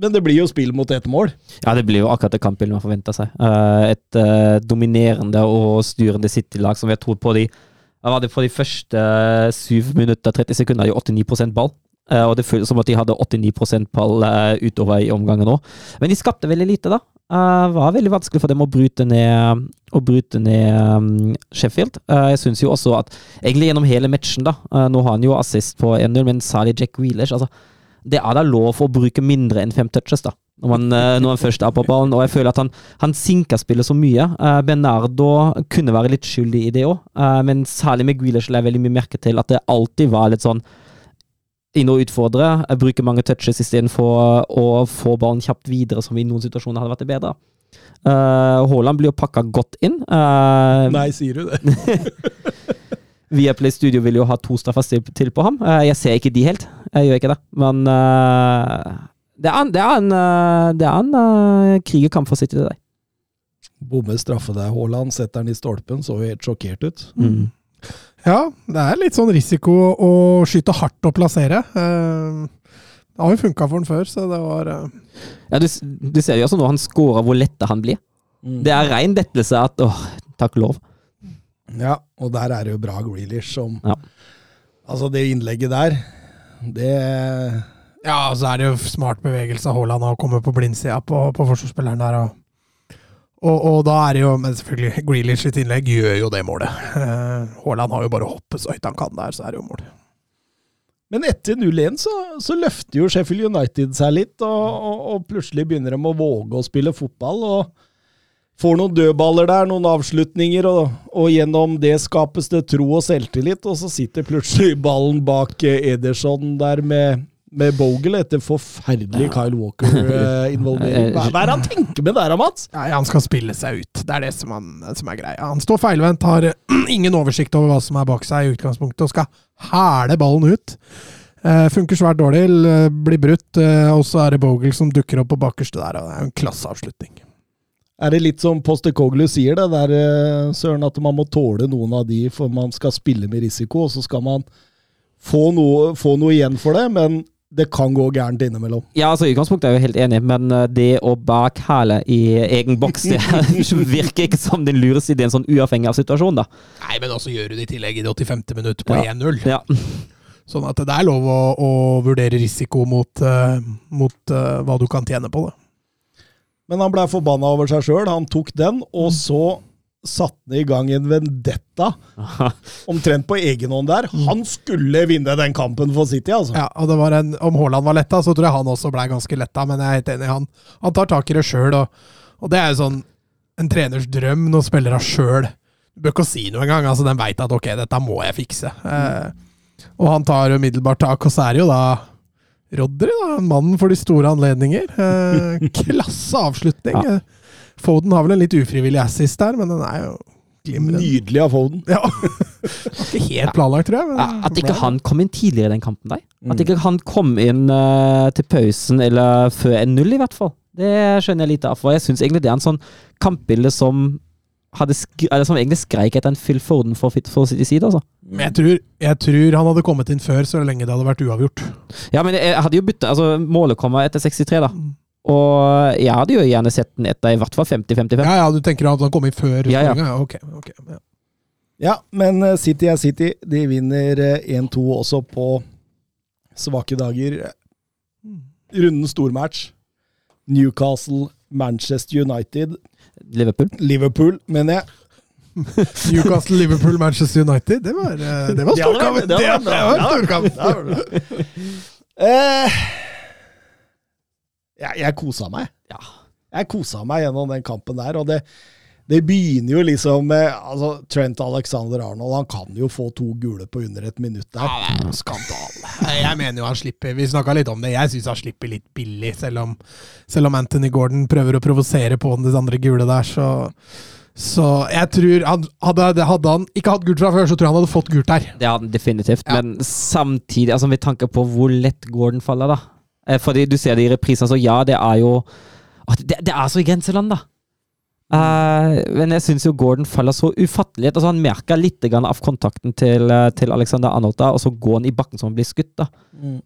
men det blir jo spill mot ett mål. Ja, det blir jo akkurat det kampbildet man forventa seg. Eh, et eh, dominerende og styrende City-lag som vi har trodd på de hva var det for de første 7 minutter, 30 sekunder, i 89% ball. og det føles som at de hadde 89% ball utover i omgangen òg. Men de skapte veldig lite, da. Det var veldig vanskelig for dem å bryte ned, å bryte ned um, Sheffield. jeg syns jo også at egentlig gjennom hele matchen, da Nå har han jo assist på 1-0, men særlig Jack Wheelers. altså det er da lov å bruke mindre enn fem touches, da. Når man, eh, når man først er på ballen. Og jeg føler at han, han sinker spillet så mye. Uh, Bernardo kunne være litt skyldig i det òg, uh, men særlig med Grealish la jeg veldig mye merke til at det alltid var litt sånn inn og utfordre, bruke mange touches istedenfor å få ballen kjapt videre, som i noen situasjoner hadde vært det bedre. Haaland uh, blir jo pakka godt inn. Nei, sier du det? *laughs* Viaplay Studio vil jo ha to straffer til på ham. Eh, jeg ser ikke de helt, jeg gjør ikke det. Men det er en, det er en, uh, det er en uh, krigerkamp for City, til deg. Bomme straffe der, Haaland. Setter den i stolpen, så helt sjokkert ut. Mm. Ja, det er litt sånn risiko å skyte hardt og plassere. det har jo funka for han før, så det var Ja, du, du ser jo også når han scorer, hvor letta han blir. Mm. Det er rein lettelse at åh, takk lov. Ja, og der er det jo bra Grealish som ja. Altså, det innlegget der, det Ja, og så er det jo smart bevegelse av Haaland å komme på blindsida på, på forsvarsspilleren der. Og, og, og, da er det jo Men selvfølgelig, Grealish sitt innlegg gjør jo det målet. Uh, Haaland har jo bare hoppet så høyt han kan der, så er det jo mål. Men etter 0-1 så, så, løfter jo Sheffield United seg litt, og, og, plutselig begynner de å våge å spille fotball. og Får noen dødballer der, noen avslutninger, og, og, gjennom det skapes det tro og selvtillit. Og så sitter plutselig ballen bak eh, Ederson der med, med Bogle etter forferdelig Kyle Walker-involvering. *laughs* Hva, hva, er det han tenker med der, Mats? Nei, han skal spille seg ut. Det er det som, han, som er greia. Han står feilvendt, har *clears throat* ingen oversikt over hva som er bak seg i utgangspunktet, og skal hæle ballen ut. Uh, funker svært dårlig, blir brutt, uh, og så er det Bogle som dukker opp på bakerste der. og Det er jo en klasseavslutning. Er det litt som Postekoglu sier, det der, eh, Søren, at man må tåle noen av de for man skal spille med risiko, og så skal man få noe, få noe igjen for det, men det kan gå gærent innimellom. Ja, altså i utgangspunktet er jeg jo helt enig, men eh, det å bakhæle i egen boks det *laughs* virker ikke som den lureste ideen, sånn uavhengig av situasjonen, da. Nei, men også gjør du det i tillegg i det 85. minutt på ja. 1-0. Ja. Sånn at det er lov å, å vurdere risiko mot, uh, mot uh, hva du kan tjene på det. Men han blei forbanna over seg sjøl. Han tok den, og mm. så satte ned i gang en vendetta. *laughs* Omtrent på egen hånd der. Mm. Han skulle vinne den kampen for City, altså. Ja, og det var en, Om Haaland var letta, så tror jeg han også blei ganske letta, men jeg er helt enig. Han, han tar tak i det sjøl, og, og, det er jo sånn en treners drøm når spillere sjøl Du bør ikke si noe engang. Altså, den veit at ok, dette må jeg fikse. Mm. Eh, og han tar umiddelbart tak, og så er det jo da Rodry, da. Mannen for de store anledninger. Eh, *laughs* klasse avslutning. Ja. Foden har vel en litt ufrivillig assist der, men den er jo Glimrende. Nydelig av Foden. Ja. *laughs* Ikke helt planlagt, tror jeg. Men At ikke han kom inn tidligere i den kampen der. At Mm. ikke han kom inn uh, til pausen eller før 1-0, i hvert fall. Det skjønner jeg lite av. For jeg syns egentlig det er en sånn kampbilde som hadde sk eller som egentlig skreik etter en Phil Foden for, for i side, altså. Men jeg tror, jeg tror han hadde kommet inn før, så lenge det hadde vært uavgjort. Ja, men jeg hadde jo bytta Altså, målet kommer etter 63, da. Og jeg hadde jo gjerne sett den etter i hvert fall 50-55. Ja, ja, du tenker at han kom i før? Ja, ja. skåringen? Ok, ok. Ja. Ja, men eh, City er City. De vinner eh, 1-2 også på svake dager. Runden stormatch. Newcastle, Manchester United, Liverpool. Liverpool, mener jeg. *laughs* Newcastle, Liverpool, Manchester United. Det var, eh, det var Ja, det var- storkamp! det Det var storkamp! Ja, det var bra. Eh, jeg, jeg kosa meg. Ja. Jeg kosa meg gjennom den kampen der, og det, det begynner jo liksom med altså, Trent Alexander Arnold han kan jo få to gule på under et minutt der. Ja, det er jo skandale. Jeg mener jo han slipper Vi snakka litt om det. Jeg syns han slipper litt billig, selv om, selv om Anthony Gordon prøver å provosere på den andre gule der, så så jeg tror han, hadde, hadde han ikke hatt gult fra før, så tror jeg han hadde fått gult der. Det hadde han definitivt, Ja. men samtidig, altså med tanke på hvor lett Gordon faller, da. Eh, Fordi du ser det i reprisene, så ja, det er jo det, det er så i grenseland, da. Uh, men jeg syns jo Gordon faller så ufattelig. Altså Han merker litt av kontakten til, eh, til Alexander Arnold, da, og så går han i bakken som han blir skutt. da.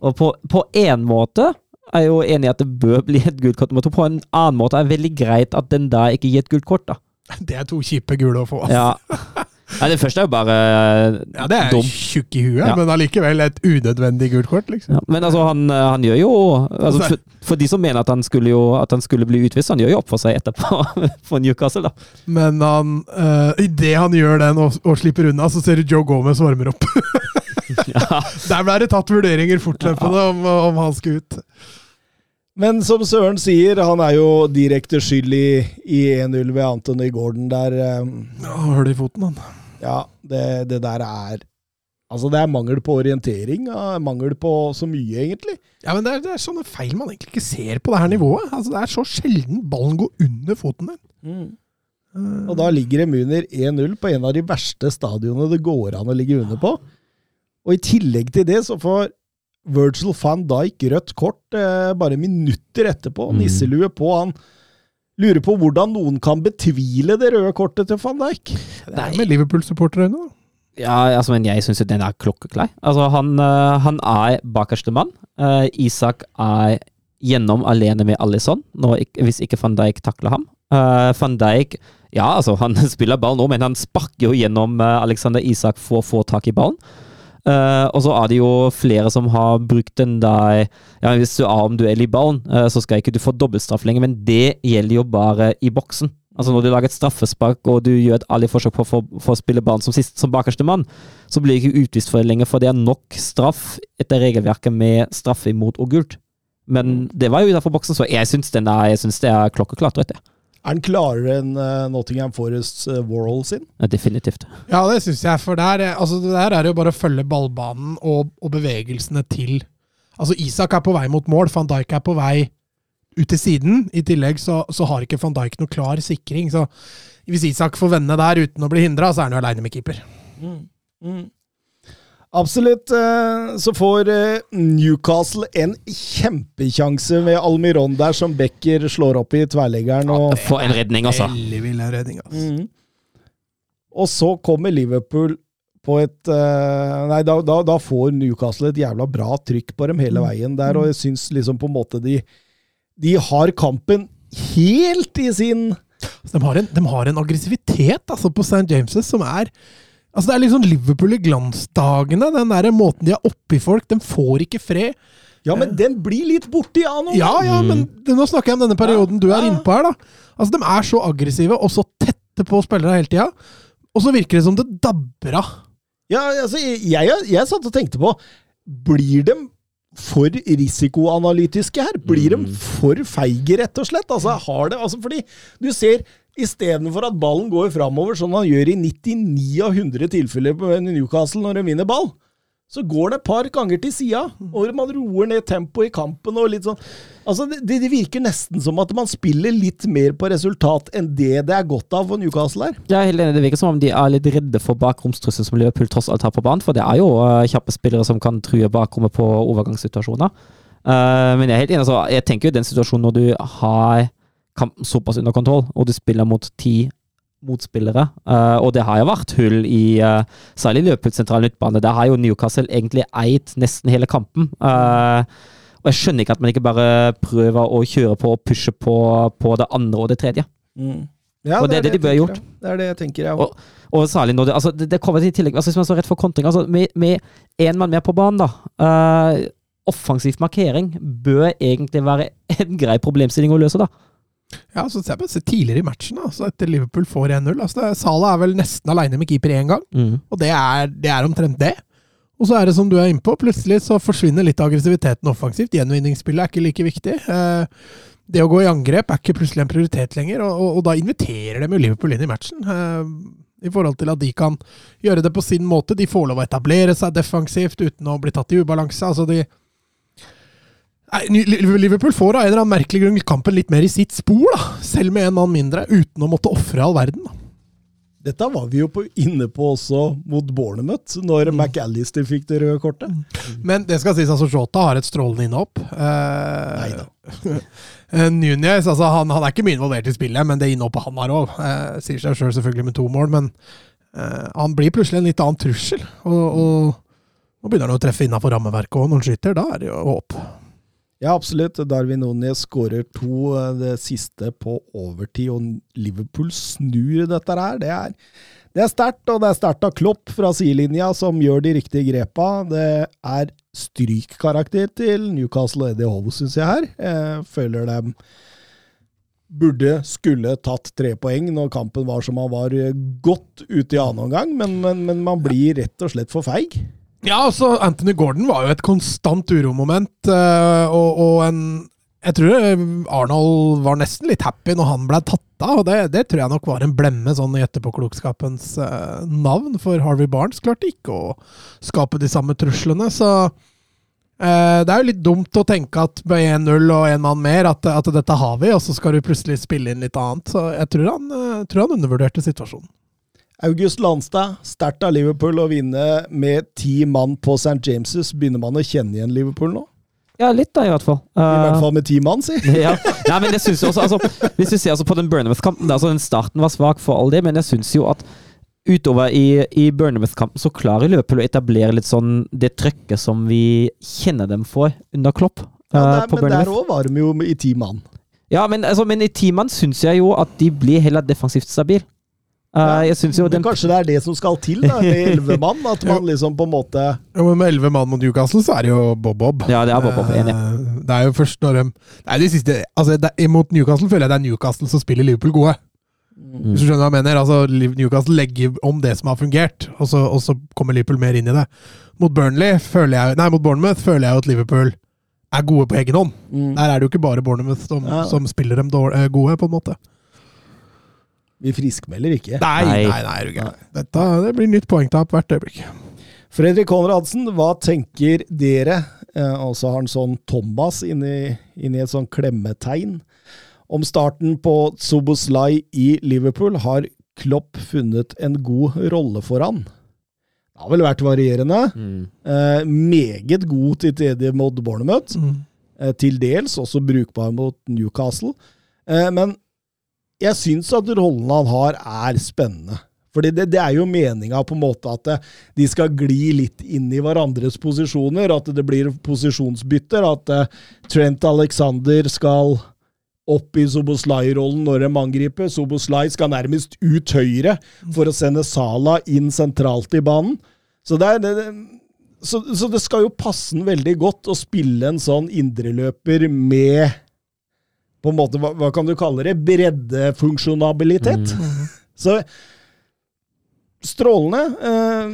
Og på, én en måte er jeg jo enig i at det bør bli et gult kort men. På en annen måte er det veldig greit at den da ikke gir et gult kort, da. *laughs* Det er to kjipe gule å få. Ja. *laughs* Nei, det første er jo bare eh, Ja, det er dum. tjukk i huet, Ja. men allikevel et unødvendig gult kort, liksom. Ja, men altså, han, eh, han gjør jo altså, for, for de som mener at han skulle jo At han skulle bli utvist, han gjør jo opp for seg etterpå *laughs* for Newcastle, da. Men han, uh, idet han gjør den og, og slipper unna, så ser du Joe Gomez varmer opp. *laughs* Ja. Der ble det tatt vurderinger fortløpende om, om han skulle ut. Men som Søren sier, han er jo direkte skyld i, i 1-0 ved Anthony Gordon der. eh, Ja, Hull i foten, han. Ja, det, det der er Altså, det er mangel på orientering. Mangel på så mye, egentlig. Ja, men det er, det er sånne feil man egentlig ikke ser på det her nivået. Altså, Det er så sjelden ballen går under foten din. Eh, Og da ligger de under 1-0 på en av de verste stadionene det går an å ligge under på. Og i tillegg til det så får Virgil van Dijk rødt kort eh, bare minutter etterpå. Mm. Nisselue på. Han lurer på hvordan noen kan betvile det røde kortet til van Dijk. det er med Liverpool-supportere nå. Ja, altså, men jeg syns den er klokkeklar. Altså, han, eh, han er bakerste mann. Uh, Isak er gjennom alene med Alison, hvis ikke van Dijk takler ham. Uh, van Dijk ja, altså, han *laughs* spiller ball nå, men han sparker jo gjennom Alexander Isak for å få tak i ballen. Eh, og så er det jo flere som har brukt den der ja, Hvis du er om duell i ballen, uh, så skal ikke du få dobbeltstraff lenger, men det gjelder jo bare i boksen. Altså Når du lager et straffespark og du gjør et ærlig forsøk på å for, få spille ballen som, sist, som bakerste mann, så blir du ikke utvist for det lenger, for det er nok straff etter regelverket med straffe imot og gult. Men det var jo utenfor boksen, så jeg syns er- jeg det er klokkeklart. Vet du. Er han klarere enn eh, Nottingham Forest uh, Warhol sin? Ja, Definitivt. Ja, det syns jeg. For der, eh, altså, det der er jo bare å følge ballbanen og, og bevegelsene til Altså, Isak er på vei mot mål, van Dijk er på vei ut til siden. I tillegg så, så har ikke van Dijk noe klar sikring. Så hvis Isak får vende der uten å bli hindra, så er han jo aleine med keeper. Absolutt. eh, Så får eh, Newcastle en kjempekjanse med Almiron der, som Becker slår opp i tverrleggeren. Og, For en redning, altså. Veldig vill redning, altså. Mm. og så kommer Liverpool på et eh, Nei, da, da, da får Newcastle et jævla bra trykk på dem hele veien der, og jeg syns liksom på en måte de De har kampen helt i sin de, har en, de har en aggressivitet altså, på St. James' som er Altså Det er liksom Liverpool i glansdagene. Den der måten de er oppi folk. De får ikke fred. Ja, men den blir litt borti av nå! Ja, ja, men det, nå snakker jeg om denne perioden du er Ja. innpå her. da. Altså De er så aggressive og så tette på spillere hele tida. Og så virker det som det dabber av. Ja, altså, jeg, jeg, jeg satt og tenkte på Blir de for risikoanalytiske her? Blir de for feige, rett og slett? Altså, har det, altså, fordi du ser Istedenfor at ballen går framover, som han gjør i 99 av 100 tilfeller på Newcastle når de vinner ball, så går det et par ganger til sida, og man roer ned tempoet i kampen. og litt sånn. Altså, det, det virker nesten som at man spiller litt mer på resultat enn det det er godt av for Newcastle her. Jeg er helt enig, Det virker som om de er litt redde for bakromstrusselen som Liverpool tross alt har på banen. For det er jo uh, kjappe spillere som kan true bakrommet på overgangssituasjoner. Uh, men jeg er helt enig, altså, jeg tenker jo den situasjonen når du har kampen såpass under kontroll, og du spiller mot ti motspillere. Uh, og det har jo vært hull i uh, særlig løpet sentral midtbane. Der har jo Newcastle egentlig eid nesten hele kampen. Uh, og jeg skjønner ikke at man ikke bare prøver å kjøre på og pushe på, på det andre og det tredje. Mm. Ja, Og det er det de bør ha gjort. Jeg. Det er det jeg tenker, jeg Og, og særlig når det altså det, det kommer til tillegg altså Hvis man står rett for kontring altså Med, med én mann mer på banen, da. Uh, offensiv markering bør egentlig være en grei problemstilling å løse, da. Ja, så ser jeg se tidligere i matchen, da, så etter Liverpool får 1-0. Altså, Salah er vel nesten aleine med keeper én gang, og det er, det er omtrent det. Og så er det som du er innpå, plutselig så forsvinner litt av aggressiviteten offensivt. Gjenvinningsspillet er ikke like viktig. Eh, Det å gå i angrep er ikke plutselig en prioritet lenger, og, og, og da inviterer de Liverpool inn i matchen. eh, I forhold til at de kan gjøre det på sin måte. De får lov å etablere seg defensivt uten å bli tatt i ubalanse. Altså de Nei, Liverpool får av en eller annen merkelig grunn kampen litt mer i sitt spor, da. Selv med en mann mindre, uten å måtte ofre all verden. da. Dette var vi jo på, inne på også mot Bournemouth, når Mm. McAllister fikk det røde kortet. Men det skal sies, altså Jota har et strålende innhopp. Eh, *laughs* eh, Nunez altså, han, han er ikke mye involvert i spillet, men det innhoppet han har òg, eh, sier seg sjøl selv selvfølgelig med to mål, men eh, han blir plutselig en litt annen trussel. Og, og nå begynner han å treffe innafor rammeverket òg når han skyter. Da er det jo håp. Ja, absolutt. Darwin Núñez skårer to, eh, det siste på overtid, og Liverpool snur dette her. Det er, det er sterkt, og det er sterkt av Klopp fra sidelinja, som gjør de riktige grepa. Det er strykkarakter til Newcastle og Eddie Howe, syns jeg her. Jeg føler de burde, skulle tatt tre poeng når kampen var som han var eh, godt ute i annen omgang, men, men, men man blir rett og slett for feig. Ja, altså, Anthony Gordon var jo et konstant uromoment, eh, og, og en Jeg tror eh, Arnold var nesten litt happy når han ble tatt av, og det, det tror jeg nok var en blemme sånn i etterpåklokskapens eh, navn, for Harvey Barnes klarte ikke å skape de samme truslene, så eh, det er jo litt dumt å tenke at med 1-0 og en mann mer, at, at dette har vi, og så skal du plutselig spille inn litt annet. Så jeg tror han, tror han undervurderte situasjonen. August Landstad, sterkt av Liverpool å vinne med ti mann på St. James'. Begynner man å kjenne igjen Liverpool nå? Ja, litt da, i hvert fall. I hvert Uh, fall med ti mann, si. *laughs* ja. Nei, men jeg synes jo også, altså, Hvis du ser altså på den Burnhamouth-kampen altså Den starten var svak for all det, men jeg syns jo at utover i, i Burnhamouth-kampen så klarer Liverpool å etablere litt sånn det trøkket som vi kjenner dem for under Klopp. Ja, uh, der, på men der òg var de jo i ti mann. Ja, men, altså, men i teamene syns jeg jo at de blir heller defensivt stabil. Uh, Ja, jeg jo den kanskje det er det som skal til, da, med elleve mann? At man *laughs* liksom på en måte Ja, men med elleve mann mot Newcastle, så er det jo Bob-Bob. Ja, det er Bob-Bob, enig. Eh, Det er jo først når de Nei, de siste Altså, det, Mot Newcastle føler jeg det er Newcastle som spiller Liverpool gode. Mm. Hvis du skjønner hva jeg mener? Altså, Newcastle legger om det som har fungert, og så, og så kommer Liverpool mer inn i det. Mot Burnley føler jeg Nei, mot Bournemouth føler jeg jo at Liverpool er gode på egen hånd. mm, Der er det jo ikke bare Bournemouth som, Ja. som spiller dem dårlig, eh, gode, på en måte. Vi friskmelder ikke. Nei, Nei. nei, nei, du. Dette det blir nytt poengtap hvert øyeblikk. Fredrik Konradsen, hva tenker dere? Eh, og så har han sånn Thomas inni, inni et sånn klemmetegn. Om starten på Soboslai i Liverpool har Klopp funnet en god rolle for han. Det har vel vært varierende. Mm. Eh, meget god til tredje mot Bournemouth. Mm. Eh, til dels også brukbar mot Newcastle. Eh, men jeg syns at rollen han har, er spennende. Fordi det, det er jo meninga på en måte at det, de skal gli litt inn i hverandres posisjoner. At det blir posisjonsbytter. At uh, Trent Alexander skal opp i Soboslai-rollen når de angriper. Soboslai skal nærmest ut høyre for å sende Sala inn sentralt i banen. Så det, er, det, så, så det skal jo passe den veldig godt å spille en sånn indreløper med på en måte, hva, hva kan du kalle det? Breddefunksjonabilitet. Så strålende. Eh,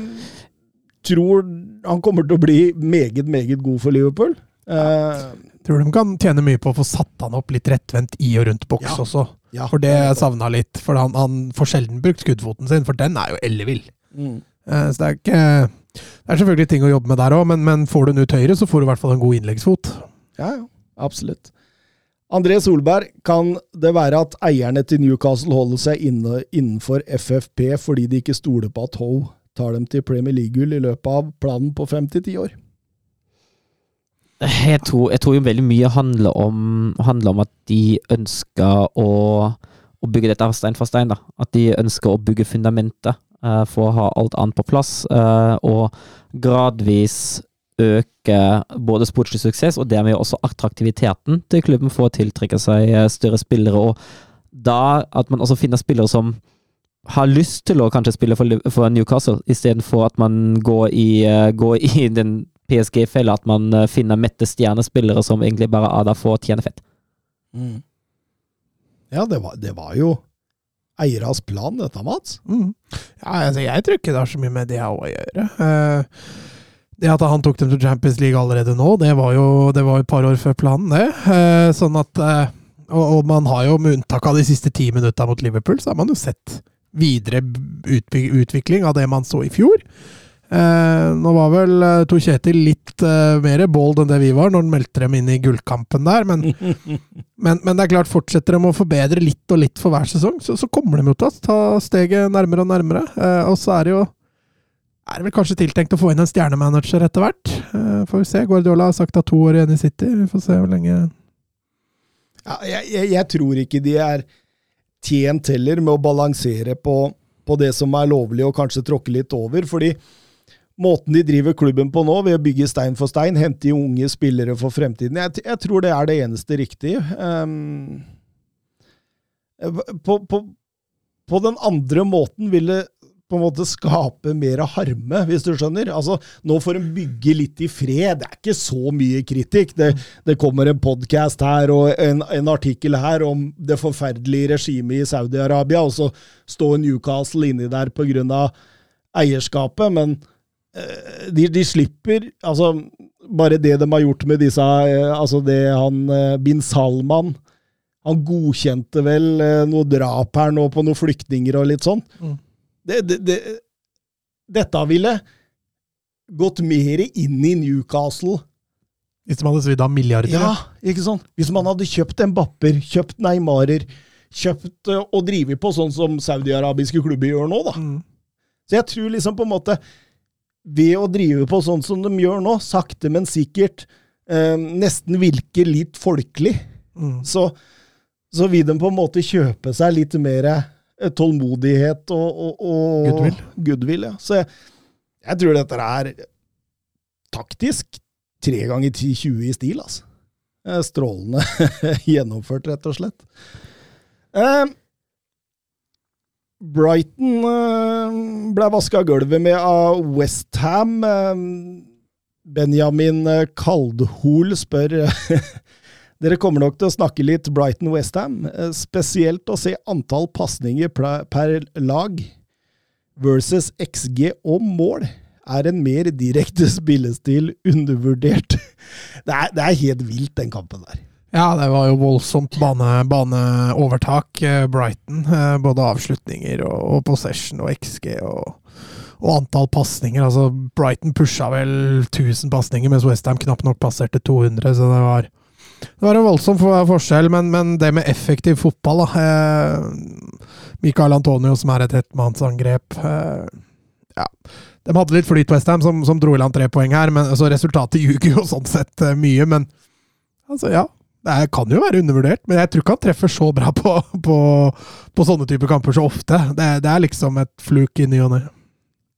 tror han kommer til å bli meget, meget god for Liverpool. Eh, Tror de kan tjene mye på å få satt han opp litt rettvendt i og rundt boks Ja. også. ja. For det savna litt. For han, han får sjelden brukt skuddfoten sin, for den er jo ellevill. Mm. Eh, Så det er ikke Det er selvfølgelig ting å jobbe med der òg, men, men, får du den ut høyre, så får du i hvert fall en god innleggsfot. Ja, ja. Absolutt. André Solberg, kan det være at eierne til Newcastle holder seg inne, innenfor FFP fordi de ikke stoler på at Hoe tar dem til Premier League-gull i løpet av planen på fem til ti år? Jeg tror, jeg tror, jo veldig mye handler om, handler om at de ønsker å, å, bygge dette stein for stein. da. At de ønsker å bygge fundamentet uh, for å ha alt annet på plass. Uh, og gradvis øke både sportslig suksess og dermed også attraktiviteten til klubben for å tiltrekke seg eh, større spillere. Og da at man også finner spillere som har lyst til å kanskje spille for, for Newcastle, istedenfor at man går i, uh, går i *laughs* den PSG-fella at man eh, finner mette stjernespillere som egentlig bare er der for å tjene fett. Mm. Ja, det var, det var jo eieras plan, dette, Mats. Mm. Ja, altså, jeg tror ikke det har så mye med det å gjøre. Uh, det at han tok dem til Champions League allerede nå, det var jo det var et par år før planen, det. Uh, sånn at uh, og, og, man har jo, med unntak av de siste ti minutta mot Liverpool, så har man jo sett videre utvikling av det man så i fjor. Eh, nå var vel eh, Tor Kjetil litt eh, mer bold enn det vi var, når han meldte dem inn i gullkampen der, men, *laughs* men, men, det er klart, fortsetter de å forbedre litt og litt for hver sesong, så, så kommer de jo til å ta steget nærmere og nærmere. Eh, og så er det jo er det vel kanskje tiltenkt å få inn en stjernemanager etter hvert. Eh, får vi se. Guardiola har sagt at to år igjen i City. Vi får se hvor lenge ja, jeg, jeg, jeg tror ikke de er tjent heller med å balansere på, på det som er lovlig, og kanskje tråkke litt over. fordi måten de driver klubben på nå, ved å bygge stein for stein, hente unge spillere for fremtiden, jeg, jeg tror det er det eneste riktige. Um, på, på, på, den andre måten vil det på en måte skape mer harme, hvis du skjønner. Altså, Nå får en bygge litt i fred. Det er ikke så mye kritikk. Det, det kommer en podkast her og en, en, artikkel her om det forferdelige regimet i Saudi-Arabia, og så står Newcastle inni der pga. eierskapet. men Eh, de, de, slipper Altså, bare det de har gjort med disse eh, Altså, det han eh, Bin Salman Han godkjente vel noe drap her nå på noen flyktninger og litt sånn. Mm. Det, det, det, dette ville gått mer inn i Newcastle. Hvis man hadde svidd av milliarder? Ja, ikke sant? Hvis man hadde kjøpt Mbapper, kjøpt Neymarer, kjøpt og drevet på sånn som saudiarabiske klubber gjør nå, da. Mm. Så jeg tror liksom på en måte ved å drive på sånn som de gjør nå, sakte, men sikkert, eh, nesten virker litt folkelig, mm. så, så, vil de på en måte kjøpe seg litt mer eh, tålmodighet og, og, og goodwill. goodwill ja. Så jeg, jeg, tror dette er taktisk tre ganger 10-20 i stil, altså. Strålende *laughs* gjennomført, rett og slett. Eh, Brighton eh, ble vaska gulvet med av Westham. Eh, Benjamin Kaldhol spør *laughs* Dere kommer nok til å snakke litt Brighton-Westham, eh, spesielt å se antall pasninger per lag versus XG og mål. Er en mer direkte *laughs* spillestil undervurdert? Det er, det er helt vilt, den kampen der. Ja, det var jo voldsomt bane, baneovertak. Eh, Brighton. Eh, både avslutninger og, og possession og XG og, og antall pasninger. Altså, Brighton pusha vel 1000 pasninger, mens Westham knapt nok passerte 200, så det var det var en voldsom forskjell, men, men det med effektiv fotball da. Eh, Michael Antonio som er et ettmannsangrep eh, Ja. De hadde litt flyt, Westham, som, som dro i land tre poeng her, men så resultatet ljuger jo *laughs* sånn sett eh, mye. Men altså, ja. Det kan jo være undervurdert, men jeg tror ikke han treffer så bra på, på, på sånne typer kamper så ofte. Det, det er liksom et fluk i ny og ne.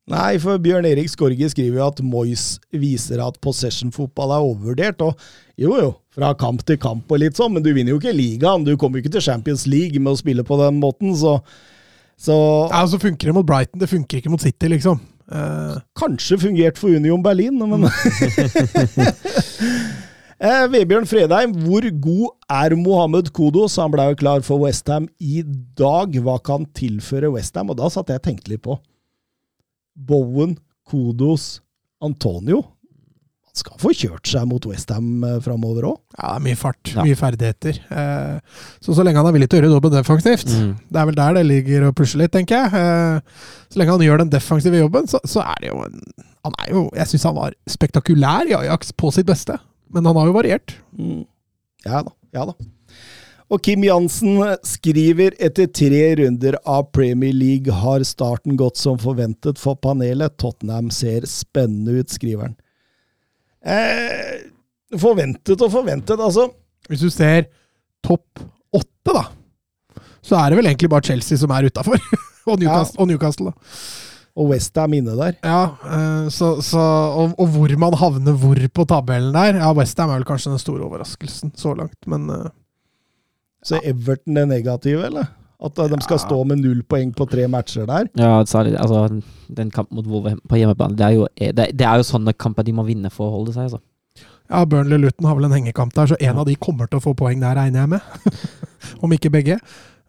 Nei, for Bjørn Erik Skorge skriver jo at Moyes viser at possession-fotball er overvurdert. Og jo, jo, fra kamp til kamp og litt sånn, men du vinner jo ikke ligaen. Du kommer jo ikke til Champions League med å spille på den måten, så, så Ja, så funker det mot Brighton, det funker ikke mot City, liksom. Uh... Kanskje fungert for Union Berlin, men *laughs* Eh, Vebjørn Fredheim, hvor god er Mohammed Kodos? Han ble jo klar for Westham i dag. Hva kan tilføre Westham? Og da satt jeg og tenkte litt på Bowen, Kodos, Antonio. Han skal få kjørt seg mot Westham eh, framover òg. Ja, det er mye fart, ja. mye ferdigheter. Eh, så så lenge han er villig til å gjøre jobben defensivt, mm. det er vel der det ligger og pusher litt, tenker jeg. Eh, så lenge han gjør den defensive jobben, så, så er det jo en Han er jo Jeg syns han var spektakulær i Ajax på sitt beste, men han har jo variert. Mm. Ja da. Ja da. Og Kim Jansen skriver etter tre runder av Premier League har starten gått som forventet for panelet. Tottenham ser spennende ut, skriver han. Eh, forventet og forventet, altså. Hvis du ser topp åtte, da, så er det vel egentlig bare Chelsea som er utafor. *laughs* og, Newcastle, og Newcastle, da. Og Westham inne der. Ja, eh, så, så, og, og, hvor man havner hvor på tabellen der Ja, Westham er vel kanskje den store overraskelsen så langt, men uh, Så Everton det negative, eller? At de skal stå med null poeng på tre matcher der? Ja, særlig altså, den kampen mot Wolverhampton på hjemmebane. Det er, jo, det, det er jo sånne kamper de må vinne for å holde seg, altså. Ja, Burnley Luton har vel en hengekamp der, så en av de kommer til å få poeng der, regner jeg med. *laughs* Om ikke begge.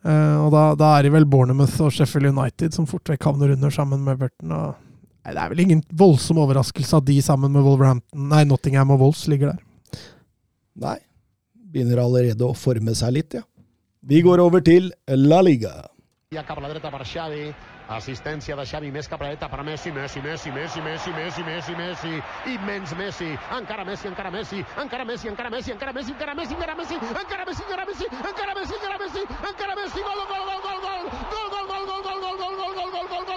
Uh, og da, da, er det vel Bournemouth og Sheffield United som fort vekk havner under sammen med Burton. Og, nei, det er vel ingen voldsom overraskelse at de sammen med Wolverhampton, nei, Nottingham og Wolves ligger der. Nei. Begynner allerede å forme seg litt, ja. Vi går over til La Liga. Assistència de Xavi més cap a dreta per Messi, Messi, Messi, Messi, Messi, Messi, Messi, Messi, immens Messi, encara Messi, encara Messi, encara Messi, encara Messi, encara Messi, encara Messi, encara Messi, encara Messi, encara Messi, encara Messi, encara Messi, encara Messi, gol, gol, gol, gol, gol, gol, gol, gol, gol, gol, gol, gol, gol, gol,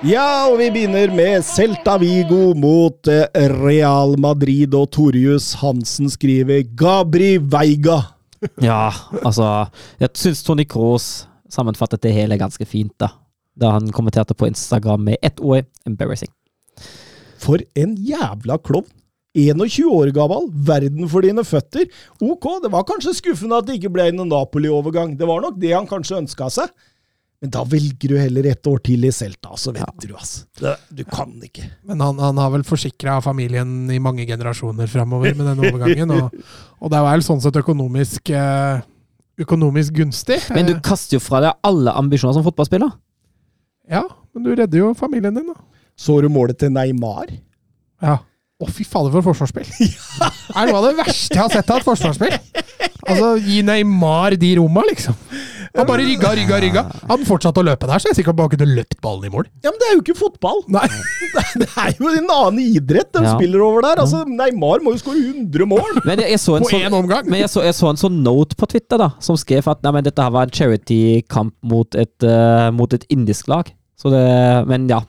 Ja, og vi begynner med Celta Vigo mot Real Madrid, og Torjus Hansen skriver Gabri Veiga. *laughs* ja, altså Jeg syns Tony Kroos sammenfattet det hele ganske fint, da. Da han kommenterte på Instagram med ett ord embarrassing. For en jævla klovn! 21 år gammel, verden for dine føtter. Ok, det var kanskje skuffende at det ikke ble en Napoli-overgang. Det var nok det han kanskje ønska seg. Men da velger du heller et år til i Celta, så venter ja. du, altså. du kan ikke. Men han, han har vel forsikra familien i mange generasjoner framover med den overgangen, og, og, det er vel sånn sett økonomisk, eh, økonomisk gunstig. Men du kaster jo fra deg alle ambisjoner som fotballspiller. Ja, men du redder jo familien din, da. Så du målet til Neymar? Ja. Å, fy fader, for forsvarsspill! *laughs* er noe av det verste jeg har sett av et forsvarsspill. Altså, gi Neymar de romma, liksom. Han bare rygga, rygga, rygga. Han fortsatt å løpe der, så jeg sikkert bare kunne løpt ballen i mål. Ja, Men det er jo ikke fotball! Nei. *laughs* Det er jo en annen idrett de ja. spiller over der. Altså, Neymar må jo skåre 100 mål! Men jeg, jeg så en på én sånn, omgang! Men jeg så, jeg så, en sånn note på Twitter da, som skrev at nei, men dette her var en charity-kamp mot, uh, mot et indisk lag. Så det, men ja,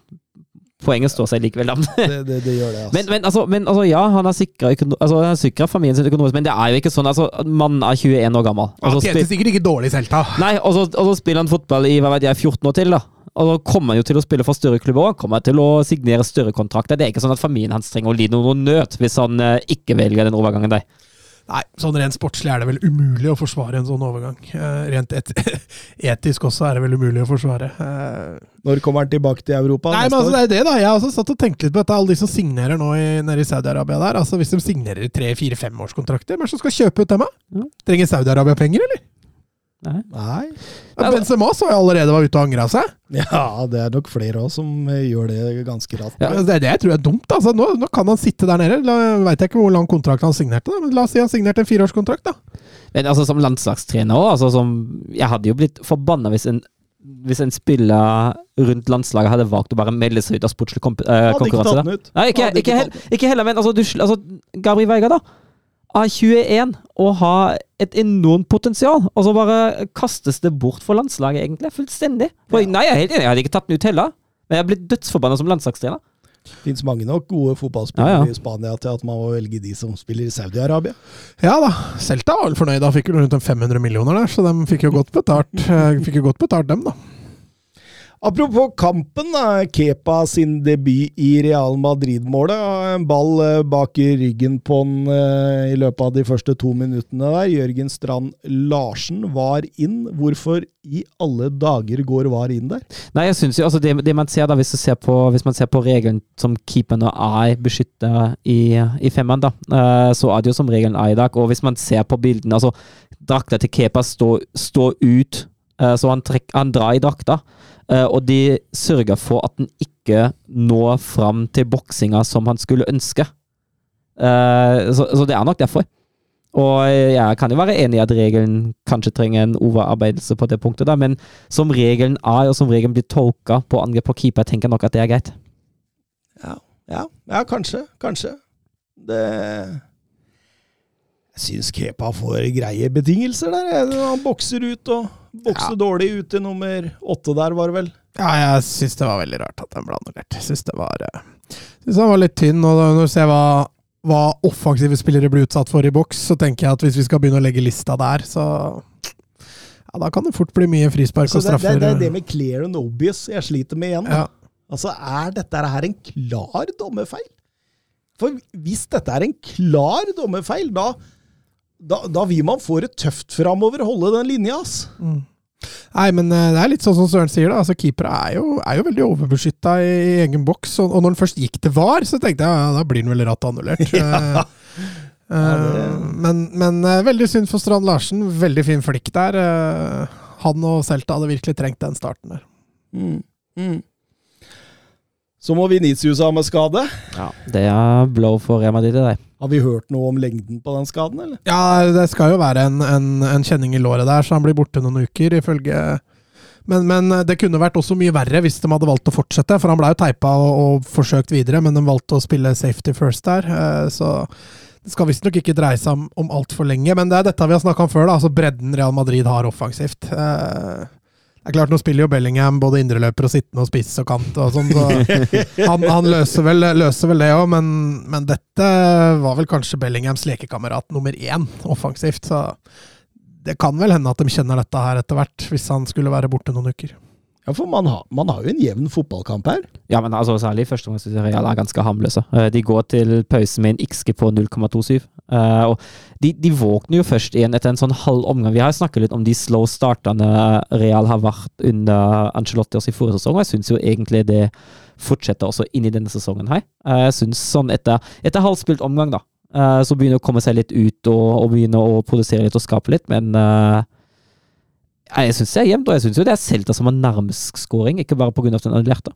Poenget står seg likevel, da. det, det, det, gjør det, altså. Men, men, altså, men altså, ja, han har sikra altså, familien sin økonomisk, men det er jo ikke sånn. altså, Mannen er 21 år gammel. Han tjente sikkert ikke dårlig selv, da. Nei, og så, og så spiller han fotball i hva vet jeg, 14 år til, da. Og så kommer han jo til å spille for større klubber òg. kommer til å signere større kontrakter. Det er ikke sånn at familien hans trenger å lide noen nød hvis han uh, ikke velger den overgangen der. Nei, sånn rent sportslig er det vel umulig å forsvare en sånn overgang. Eh, rent et *laughs* etisk også er det vel umulig å forsvare. Eh, Når kommer han tilbake til Europa? Nei, men altså, det er det da. Jeg har også satt og tenkt litt på dette. Alle de som signerer nå i, nede i Saudi-Arabia der. altså Hvis de signerer tre, fire, femårskontrakter, hvem er det som skal kjøpe ut dem? da? Trenger Saudi-Arabia penger, eller? Nei. Nei. Ja, Benzema så jeg allerede var ute og angra seg. Ja, det er nok flere òg som eh, gjør det ganske raskt. Ja, det er det jeg tror er dumt. Altså, nå, nå, kan han sitte der nede. La, vet jeg ikke hvor lang kontrakt han signerte, da, men la oss si han signerte en fireårskontrakt. da. Men altså, Som landslagstrener òg, altså, som, jeg hadde jo blitt forbanna hvis en hvis en spiller rundt landslaget hadde valgt å bare melde seg ut av sportslig eh, konkurranse. Hadde ikke tatt den ut. Nei, ikke, ikke, ikke, ikke, heller, men altså, du, altså Gabri Veiga, da av 21 og ha et enormt potensial, og så bare kastes det bort for landslaget, egentlig. Fullstendig. For, ja. Nei, jeg er helt enig, jeg hadde ikke tatt den ut heller, men jeg er blitt dødsforbanna som landslagstrener. Det fins mange nok gode fotballspillere ja, ja. i Spania til at man må velge de som spiller i Saudi-Arabia. Ja da, Celta var vel fornøyd. Da fikk jo rundt 500 millioner der, så de fikk jo godt betalt, eh, fikk jo godt betalt dem, da. Apropos kampen, Kepa sin debut i Real Madrid-målet. En ball eh, bak i ryggen på han eh, i løpet av de første to minuttene der. Jørgen Strand Larsen var inn. Hvorfor i alle dager går VAR inn der? Nei, jeg synes jo, altså det, det man ser da, hvis, ser på, hvis, man ser på regelen som keeperne er beskytter i, i femmeren, da, eh, så er det jo som regelen er i dag. Og hvis man ser på bildene, altså drakta til Kepa står stå ut, så han, trekk, han drar i drakta. Uh, og de sørga for at han ikke når fram til boksinga som han skulle ønske. Uh, så, så, det er nok derfor. Og eh, jeg kan jo være enig i at regelen kanskje trenger en overarbeidelse på det punktet, da, men som regelen er, og som regelen blir tolka på angrep på keeper, tenker jeg nok at det er greit. Ja, ja, ja kanskje. Kanskje. Det Jeg syns Kepa får greie betingelser der. Han bokser ut og bokser dårlig ut i nummer åtte der, var det vel. Ja, jeg syns det var veldig rart at den ble annullert. Jeg syns det var eh, synes han var litt tynn. Og når du ser hva, hva offensive spillere blir utsatt for i boks, så tenker jeg at hvis vi skal begynne å legge lista der, så Ja, da kan det fort bli mye frispark altså, og det, det, straffer. det er det med clear and obvious jeg sliter med igjen. ja. Altså, Er dette her en klar dommerfeil? For hvis dette er en klar dommerfeil, da, da, da vil man få det tøft framover å holde den linja, ass. Nei, men eh, det er litt sånn som Søren sier, da. Altså, Keepere er jo, er jo veldig overbeskytta i, i egen boks. Og, og når den først gikk til VAR, så tenkte jeg ja, da blir den vel ratt annullert. *laughs* Eh, eh, men men uh, veldig synd for Strand Larsen. Veldig fin flikk der. Uh, han og Celta hadde virkelig trengt den starten der. Mm. Mm. Så må Vinicius ha med skade. Ja, det er blow for Real Madrid, det. Har vi hørt noe om lengden på den skaden, eller? Ja, det skal jo være en, en, en kjenning i låret der, så han blir borte noen uker, ifølge men, men det kunne vært også mye verre hvis de hadde valgt å fortsette, for han ble jo teipa og, og forsøkt videre, men de valgte å spille safety first der. eh, Så det skal visstnok ikke dreie seg om, om altfor lenge. Men det er dette vi har snakka om før, da, altså bredden Real Madrid har offensivt. Det er klart, Nå spiller jo Bellingham både indreløper og sittende og spiss og kant. og sånn, så *laughs* Han, han løser, vel, løser vel det òg, men, men dette var vel kanskje Bellinghams lekekamerat nummer én offensivt. Så det kan vel hende at de kjenner dette her etter hvert, hvis han skulle være borte noen uker. Ja, for man har, man har jo en jevn fotballkamp her. Ja, men altså særlig første jeg Real er ganske harmløse. Eh, De går til pause med en XG på 0,27. Eh, og de, de våkner jo først igjen etter en sånn halv omgang. Vi har snakket litt om de slow startene Real har vært under Ancelotti også i forrige sesong, og jeg syns jo egentlig det fortsetter også inn i denne sesongen her. Eh, Jeg synes sånn etter, etter halvspilt omgang, da, eh, så begynner å komme seg litt ut og, og begynner å produsere litt og skape litt, men eh, jeg syns det er jevnt, og jeg syns jo det er Celta som har nærmest scoring, ikke bare pga. den annullerte.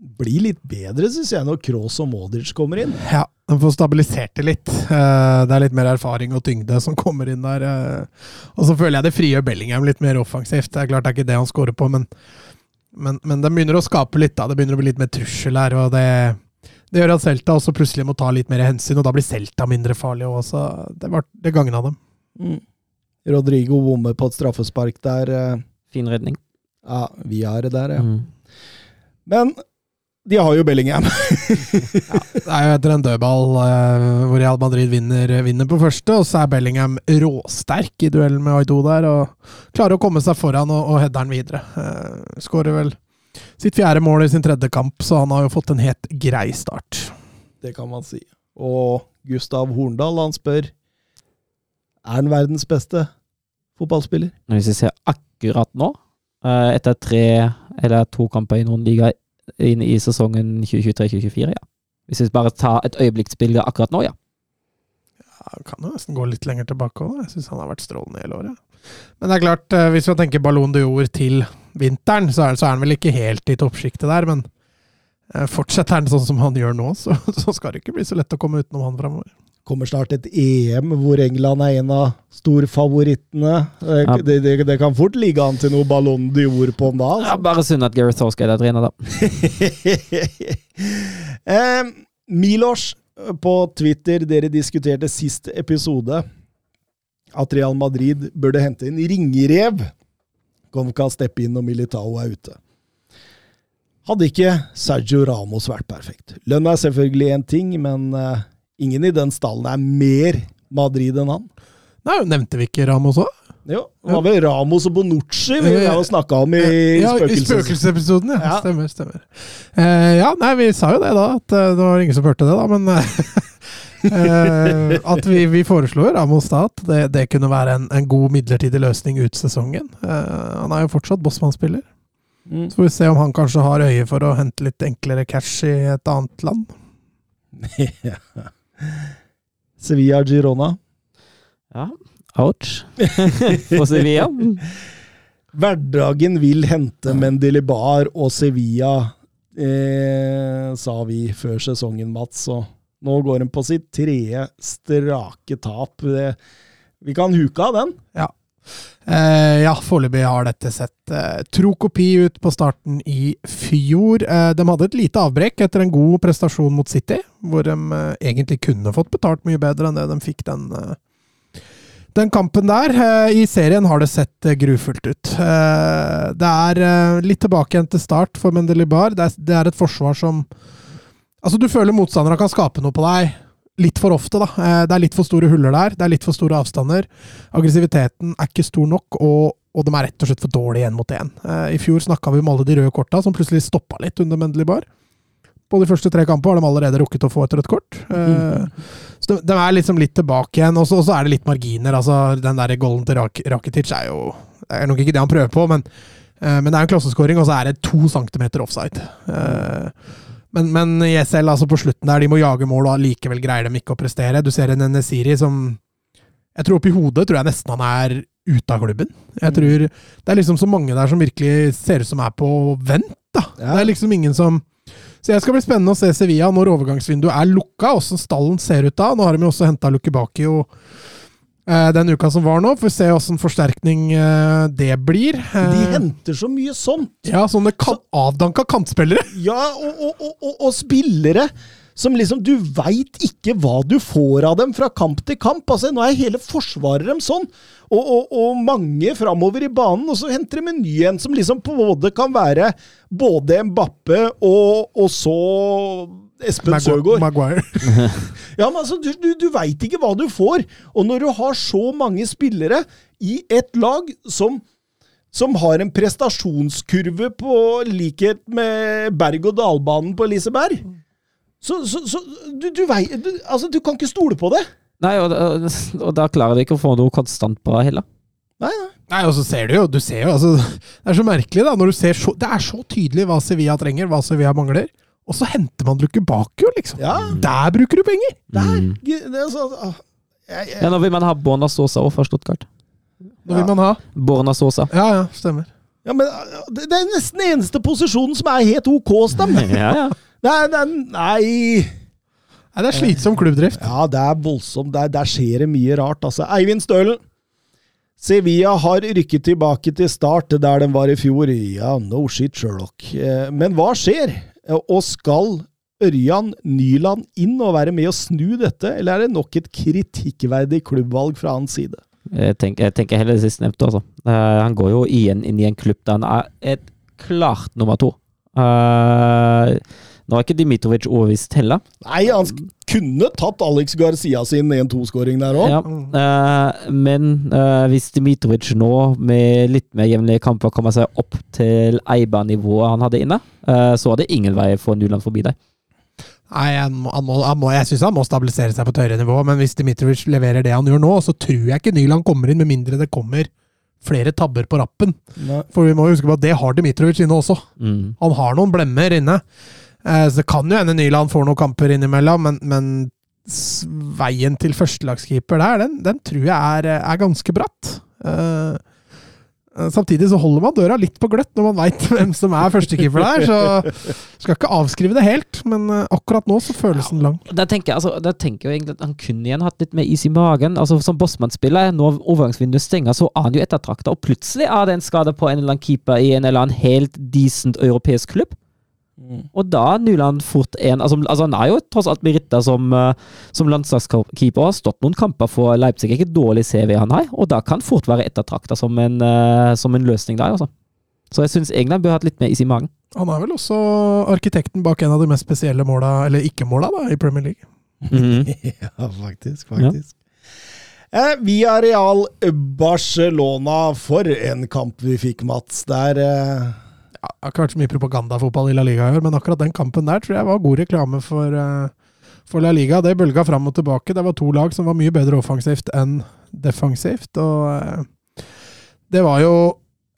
Blir litt bedre, syns jeg, når Kroos og Modric kommer inn. Ja, de får stabilisert det litt. Eh, Det er litt mer erfaring og tyngde som kommer inn der. eh. Og så føler jeg det frigjør Bellingham litt mer offensivt. Det er klart det er ikke det han scorer på, men, men, men det begynner å skape litt. da. Det begynner å bli litt mer trussel her. og det, det gjør at Celta også plutselig må ta litt mer hensyn, og da blir Celta mindre farlig også. Det, var, det gagna dem. Mm. Rodrigo bommer på et straffespark der. eh, Fin redning. Ja, vi er det der, ja. Mm. Men de har jo Bellingham. *laughs* Det er jo etter en dødball eh, hvor Real Madrid vinner, vinner på første, og så er Bellingham råsterk i duellen med Aido der, og klarer å komme seg foran og, og header videre. Eh, Skårer vel sitt fjerde mål i sin tredje kamp, så han har jo fått en helt grei start. Det kan man si. Og Gustav Horndal, han spør Er han verdens beste fotballspiller? Hvis vi ser akkurat nå, eh, etter tre eller to kamper i noen liga inn i sesongen 2023-2024, ja. Hvis vi bare tar et øyeblikksbilde akkurat nå, ja. Han kan jo nesten gå litt lenger tilbake òg. Jeg syns han har vært strålende hele året. Men det er klart, eh, hvis vi tenker Ballon d'Or til vinteren, så er, så er han vel ikke helt i toppsjiktet der, men eh, fortsetter han sånn som han gjør nå, *laughs* så, så skal det ikke bli så lett å komme utenom han framover. Kommer snart et EM hvor England er en av storfavorittene. Eh, Ja. Det, det, det kan fort ligge an til noe Ballon d'Or på den da. ja Altså. bare synd at Gareth Southgate er trener, da. *laughs* eh, Milos på Twitter, dere diskuterte sist episode at Real Madrid burde hente en ringrev. Konka steppe inn når Militao er ute. Hadde ikke Sergio Ramos vært perfekt. Lønn er selvfølgelig én ting, men eh, ingen i den stallen er mer Madrid enn han. Nei, nevnte vi ikke Ramos òg? Jo, det var vel Ramos og Bonucci vi snakka om i Ja, spøkelsesepisoden, ja. Ja. Stemmer, stemmer. Eh, ja, nei, vi sa jo det da, at eh, det var ingen som hørte det, da, men *laughs* eh, At vi, vi foreslo Ramos da, at det, det kunne være en, en god midlertidig løsning ut sesongen. Eh, han er jo fortsatt Bossmann-spiller. Mm. Så får vi se om han kanskje har øye for å hente litt enklere cash i et annet land. *laughs* Ja. Sevilla Girona. Ja, ouch. *laughs* For Sevilla. Hverdagen vil hente Mendelibar og Sevilla, eh, sa vi før sesongen, Mats. Og Nå går de på sitt tredje strake tap. Det, vi kan huke av den. Ja. Eh, ja, foreløpig har dette sett eh, tro kopi ut på starten i fjor. Eh, de hadde et lite avbrekk etter en god prestasjon mot City, hvor de eh, egentlig kunne fått betalt mye bedre enn det de fikk den, eh, den kampen der. Eh, I serien har det sett grufullt ut. Det er litt tilbake igjen til start for Mendelibar. Det det er et forsvar som Altså, du føler motstanderne kan skape noe på deg litt for ofte, da. Eh, Det er litt for store huller der. Det er litt for store avstander. Aggressiviteten er ikke stor nok, og, og de er rett og slett for dårlige én mot én. I fjor snakka vi om alle de røde korta som plutselig stoppa litt under Mendelibar. På de første tre kampene har de allerede rukket å få et rødt kort. Mm. Så de, de er liksom litt tilbake igjen, og så er det litt marginer. altså Den der golden til Rak Rakitic er jo er nok ikke det han prøver på, men, eh, men det er en klasseskåring, og så er det to centimeter offside. Men, men ISL altså på slutten der, de må jage mål, og likevel greier de ikke å prestere. Du ser en Nesiri som Jeg tror oppi hodet tror jeg nesten han er ute av klubben. Jeg tror Det er liksom så mange der som virkelig ser ut som er på vent, da. Ja. Det er liksom ingen som Så jeg skal bli spennende å se Sevilla når overgangsvinduet er lukka, åssen stallen ser ut da. Nå har de jo også henta Lukebakio eh, den uka som var nå. Får vi se åssen forsterkning eh, det blir. De Eh, henter så mye sånt. ja, sånne kan avdanka kantspillere. *laughs* Ja, og, og, og, og, spillere som liksom Du veit ikke hva du får av dem fra kamp til kamp. altså Nå er hele forsvaret dem sånn. Og, og, og mange framover i banen. Og så henter de en ny en som liksom både kan være både Mbappe og, og så Espen Søgaard. Maguire. *laughs* Ja, men altså, du, du, du veit ikke hva du får. Og når du har så mange spillere i ett lag som som har en prestasjonskurve på likhet med berg-og-dal-banen på Liseberg. Så, så, så du, du, vei, du, altså, du kan ikke stole på det. Nei, og, og, og da klarer de ikke å få noe konstant bra heller. Nei, nei. Nei, og så ser du jo, du ser jo, altså, Det er så merkelig, da, når du ser så Det er så tydelig hva Sevilla trenger, hva Sevilla mangler. Og så henter man bruker bakhjul, liksom. Ja, Der bruker du penger! der. Mm. Det er så, ah, jeg, jeg, Ja, nå vil man ha Borna Sosa også fra Stuttgart. Nå vil man ha. Borna Sosa. Ja, ja, stemmer. ja, men ah, det, det er nesten eneste posisjonen som er helt OK hos *laughs* dem. Ja, ja. Det er, det er, nei Nei, det er slitsom klubbdrift. Ja, det er voldsomt. Der, der skjer det mye rart, altså. Eivind Stølen. Sevilla har rykket tilbake til start der den var i fjor. Ja, no shit, Sherlock. Eh, Men hva skjer? Og skal Ørjan Nyland inn og være med å snu dette, eller er det nok et kritikkverdig klubbvalg fra hans side? Jeg tenker, jeg tenker heller det sistnevnte, altså. Uh, han går jo igjen inn i en klubb der han er et klart nummer to. Eh, nå er ikke Dimitrovic overbevist heller. Nei, han sk- kunne tatt Alex Garcia sin 1-2-skåring der òg. Ja. uh, men uh, hvis Dimitrovic nå, med litt mer jevnlige kamper, kommer seg opp til Eiba-nivået han hadde inne, uh, så er det ingen vei for Nuland forbi deg. Nei, han må, han må, han må, jeg syns han må stabilisere seg på et høyere nivå, men hvis Dmitrovic leverer det han gjør nå, så tror jeg ikke Nyland kommer inn, med mindre det kommer flere tabber på rappen. For vi må huske på at det har Dmitrovic inne også. Mm. Han har noen blemmer inne. Eh, Så det kan jo hende Nyland får noen kamper innimellom, men, men veien til førstelagskeeper der, den, den tror jeg er, er ganske bratt. Eh, eh, Samtidig så holder man døra litt på gløtt når man veit *laughs* hvem som er førstekeeper der, så skal ikke avskrive det helt, men akkurat nå så føles den lang. Der tenker, jeg, altså, tenker jeg egentlig at han kunne igjen hatt litt mer is i magen. Altså Som Bossmann-spiller, når overgangsvinduet stenger, så er han jo ettertrakta, og plutselig er det en skade på en eller annen keeper i en eller annen helt decent europeisk klubb. Og da er Nuland fort en altså, altså Han er jo tross alt beritta som, eh, som landslagskeeper. Har stått noen kamper for Leipzig. Ikke dårlig CV han har, og da kan fort være ettertrakta som, en, eh, som en løsning der. Altså. Så jeg syns England bør ha hatt litt mer is i magen. Han er vel også arkitekten bak en av de mest spesielle måla, eller ikke-måla, i Premier League. Mhm. *laughs* Ja, faktisk. faktisk. Eh, via Real Barcelona, for en kamp vi fikk, Mats. Der eh, Ja, det har ikke vært så mye propagandafotball i La Liga i år, men akkurat den kampen der tror jeg var god reklame for, eh, for La Liga. Det bølga fram og tilbake. Det var to lag som var mye bedre offensivt enn defensivt, og eh, det var jo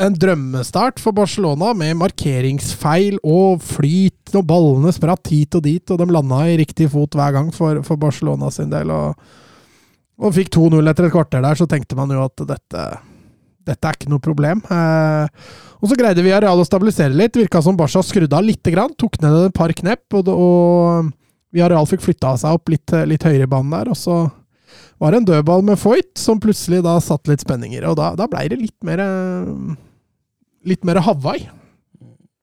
en drømmestart for Barcelona med markeringsfeil og flyt, og ballene spratt hit og dit, og de landa i riktig fot hver gang for, for Barcelona sin del. og og fikk 2-0 etter et kvarter der, så tenkte man jo at dette, dette er ikke noe problem. Eh, og så greide vi Areal å stabilisere litt. Virka som Barca skrudde av lite grann. Tok ned et par knepp. Og, og Villarreal fikk flytta seg opp litt, litt høyere i banen der, og så var det en dødball med Foyt som plutselig da satt litt spenninger. Og da, da blei det litt mer Litt mer Hawaii.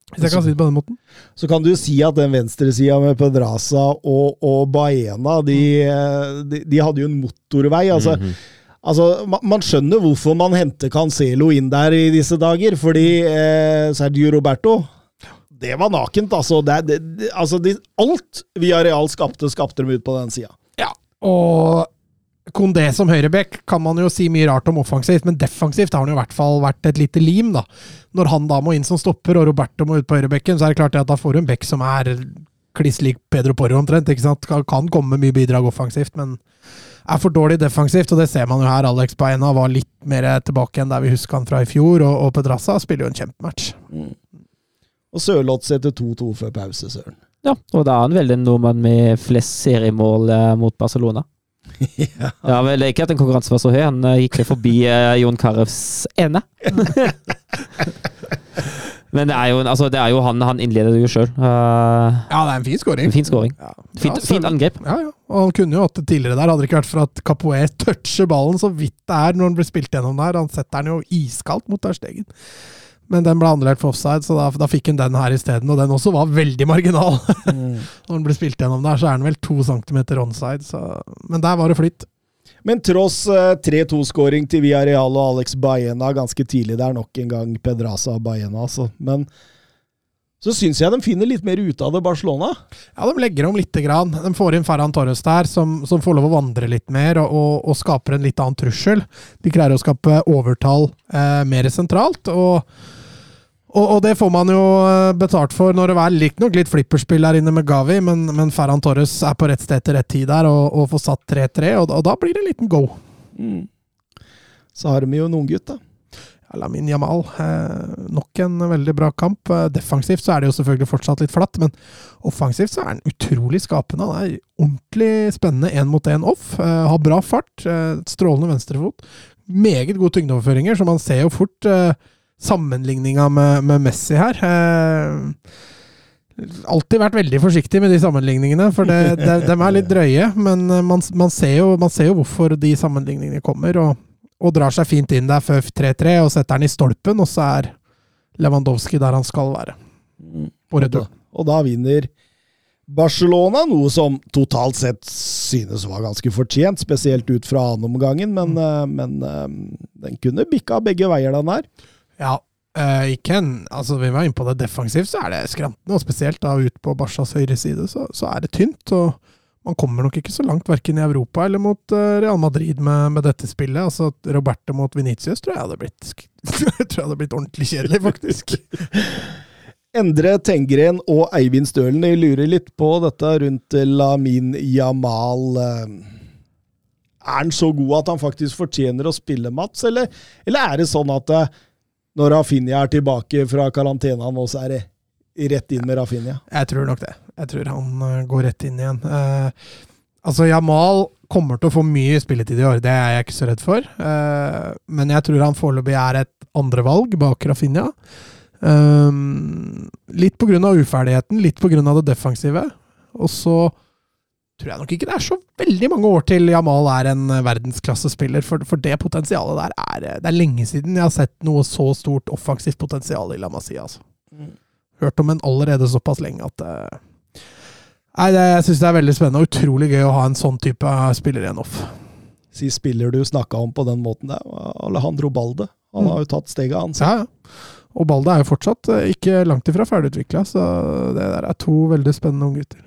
Hvis jeg kan si det på den måten. Så kan du si at den venstresida med Pedraza og, og Baena, de, de, de, hadde jo en motorvei. altså Mhm. Altså, Man skjønner hvorfor man henter Cancelo inn der i disse dager, fordi eh, Sergio Roberto Det var nakent, altså. Det, det, det, altså de, alt Villarreal skapte, skapte dem ut på den sida. Ja, og Kondé som høyrebekk kan man jo si mye rart om offensivt, men defensivt har han jo i hvert fall vært et lite lim, da. Når han da må inn som stopper, og Roberto må ut på høyrebekken, så er det klart at da får du en bekk som er kliss lik Pedro Porro omtrent. ikke sant? Kan, kan komme med mye bidrag offensivt, men er for dårlig defensivt, og det ser man jo her. Alex Beina var litt mer tilbake enn der vi husker han fra i fjor, og, og Pedraza spiller jo en kjempematch. Og Sørloth setter 2-2 før pause, søren. Ja, og da er han vel den nordmann med flest seriemål eh, mot Barcelona. *laughs* ja. Ja, vel, Ikke at den konkurransen var så høy, han eh, gikk forbi eh, Jon Carews ene. *laughs* Men det er jo, altså, det er jo han han innleder det jo sjøl. Ja, det er en fin scoring. fin scoring. Ja. Fint, Ja, fint angrep. Ja, ja. Og han kunne jo hatt det tidligere der, hadde det ikke vært for at Capoe toucher ballen så vidt det er når han blir spilt gjennom der. Han setter den jo iskaldt mot der stegen. Men den ble annullert for offside, så da, da fikk han den her isteden. Og den også var veldig marginal. *laughs* når den ble spilt gjennom der, så er den vel to centimeter onside. Så. Men der var det flytt. Men tross eh, 3-2-skåring til Villarreal og Alex Baena ganske tidlig der, nok en gang Pedraza og Baena, altså. Men så syns jeg de finner litt mer ut av det, Barcelona. Ja, de legger om lite grann. De får inn Ferran Torres der, som, som får lov å vandre litt mer, og, og, og skaper en litt annen trussel. De greier å skape overtall eh, mer sentralt, og, og, og det får man jo eh, betalt for når det er riktignok litt flipperspill der inne med Gavi, men, men Ferran Torres er på rett sted til rett tid der, og, og får satt 3-3, og, og da blir det en liten go. Så har vi jo en unggutt, da. Lamin Jamal, eh, nok en veldig bra kamp. Eh, defensivt så er det jo selvfølgelig fortsatt litt flatt, men offensivt så er han utrolig skapende. Han er ordentlig spennende én mot én off. Eh, har bra fart, eh, strålende venstrefot. Meget gode tyngdeoverføringer, så man ser jo fort sammenligninga med, med Messi her. Eh, alltid vært veldig forsiktig med de sammenligningene, for det, det, de er litt *laughs* drøye. Men eh, man, man, ser jo, man ser jo hvorfor de sammenligningene kommer. og og drar seg fint inn der før 3-3 og setter den i stolpen, og så er Lewandowski der han skal være. På Og retur. og da vinner Barcelona, noe som totalt sett synes var ganske fortjent, spesielt ut fra annenomgangen, men, eh, men eh, den kunne bikka begge veier, den her. Ja, Uh, ikke en Altså, vi var inne på det defensivt, så er det skrantende, og spesielt da ut på Barcas høyre side, så, så er det tynt. og man kommer nok ikke så langt verken i Europa eller mot uh, Real Madrid med, med dette spillet. Altså, Roberto mot Venitius tror jeg hadde blitt jeg *laughs* tror jeg hadde blitt ordentlig kjedelig, faktisk. *laughs* Endre Tengren og Eivind Stølen lurer litt på dette rundt Lamin Jamal. Eh, Er han så god at han faktisk fortjener å spille, Mats, eller, eller er det sånn at eh, når Rafinha er tilbake fra karantena nå, så er det rett inn med Rafinha? Jeg tror nok det. Jeg tror han eh, går rett inn igjen. Eh, altså, Jamal kommer til å få mye spilletid i år, det er jeg ikke så redd for. Eh, men jeg tror han foreløpig er et andrevalg bak Rafinha. Um, litt av uferdigheten, litt av det defensive. Og så tror jeg nok ikke det er så veldig mange år til Jamal er en eh, verdensklassespiller, for, for det potensialet der er eh, Det er lenge siden jeg har sett noe så stort offensivt potensial i La Masia, altså. Hørt om en allerede såpass lenge at eh, Nei, det, jeg syns det er veldig spennende og utrolig gøy å ha en sånn type spiller igjen off. Si spiller du snakka om på den måten der, Alejandro Balde. Han Mm. har jo tatt steget, han. Ja, ja. Og Balde er jo fortsatt ikke langt ifra ferdigutvikla, så det der er to veldig spennende unggutter.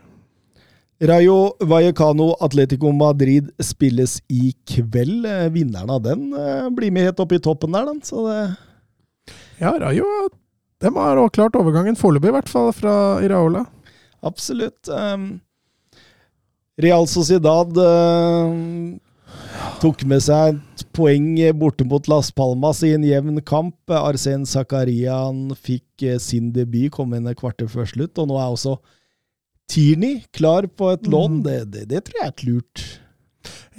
Rayo Vallecano Atletico Madrid spilles i kveld. Eh, Vinneren av den eh, blir med helt opp i toppen der, den. Så det Ja, Rayo de har også klart overgangen, foreløpig i hvert fall, fra Iraola. Absolutt. Um, Real Sociedad um, tok med seg et poeng borte mot Las Palmas i en jevn kamp. Arsen Zakarian fikk eh, sin debut, kom inn et kvarter før slutt, og nå er også Tierney klar på et lån. Mm. Det, det, det tror jeg er lurt.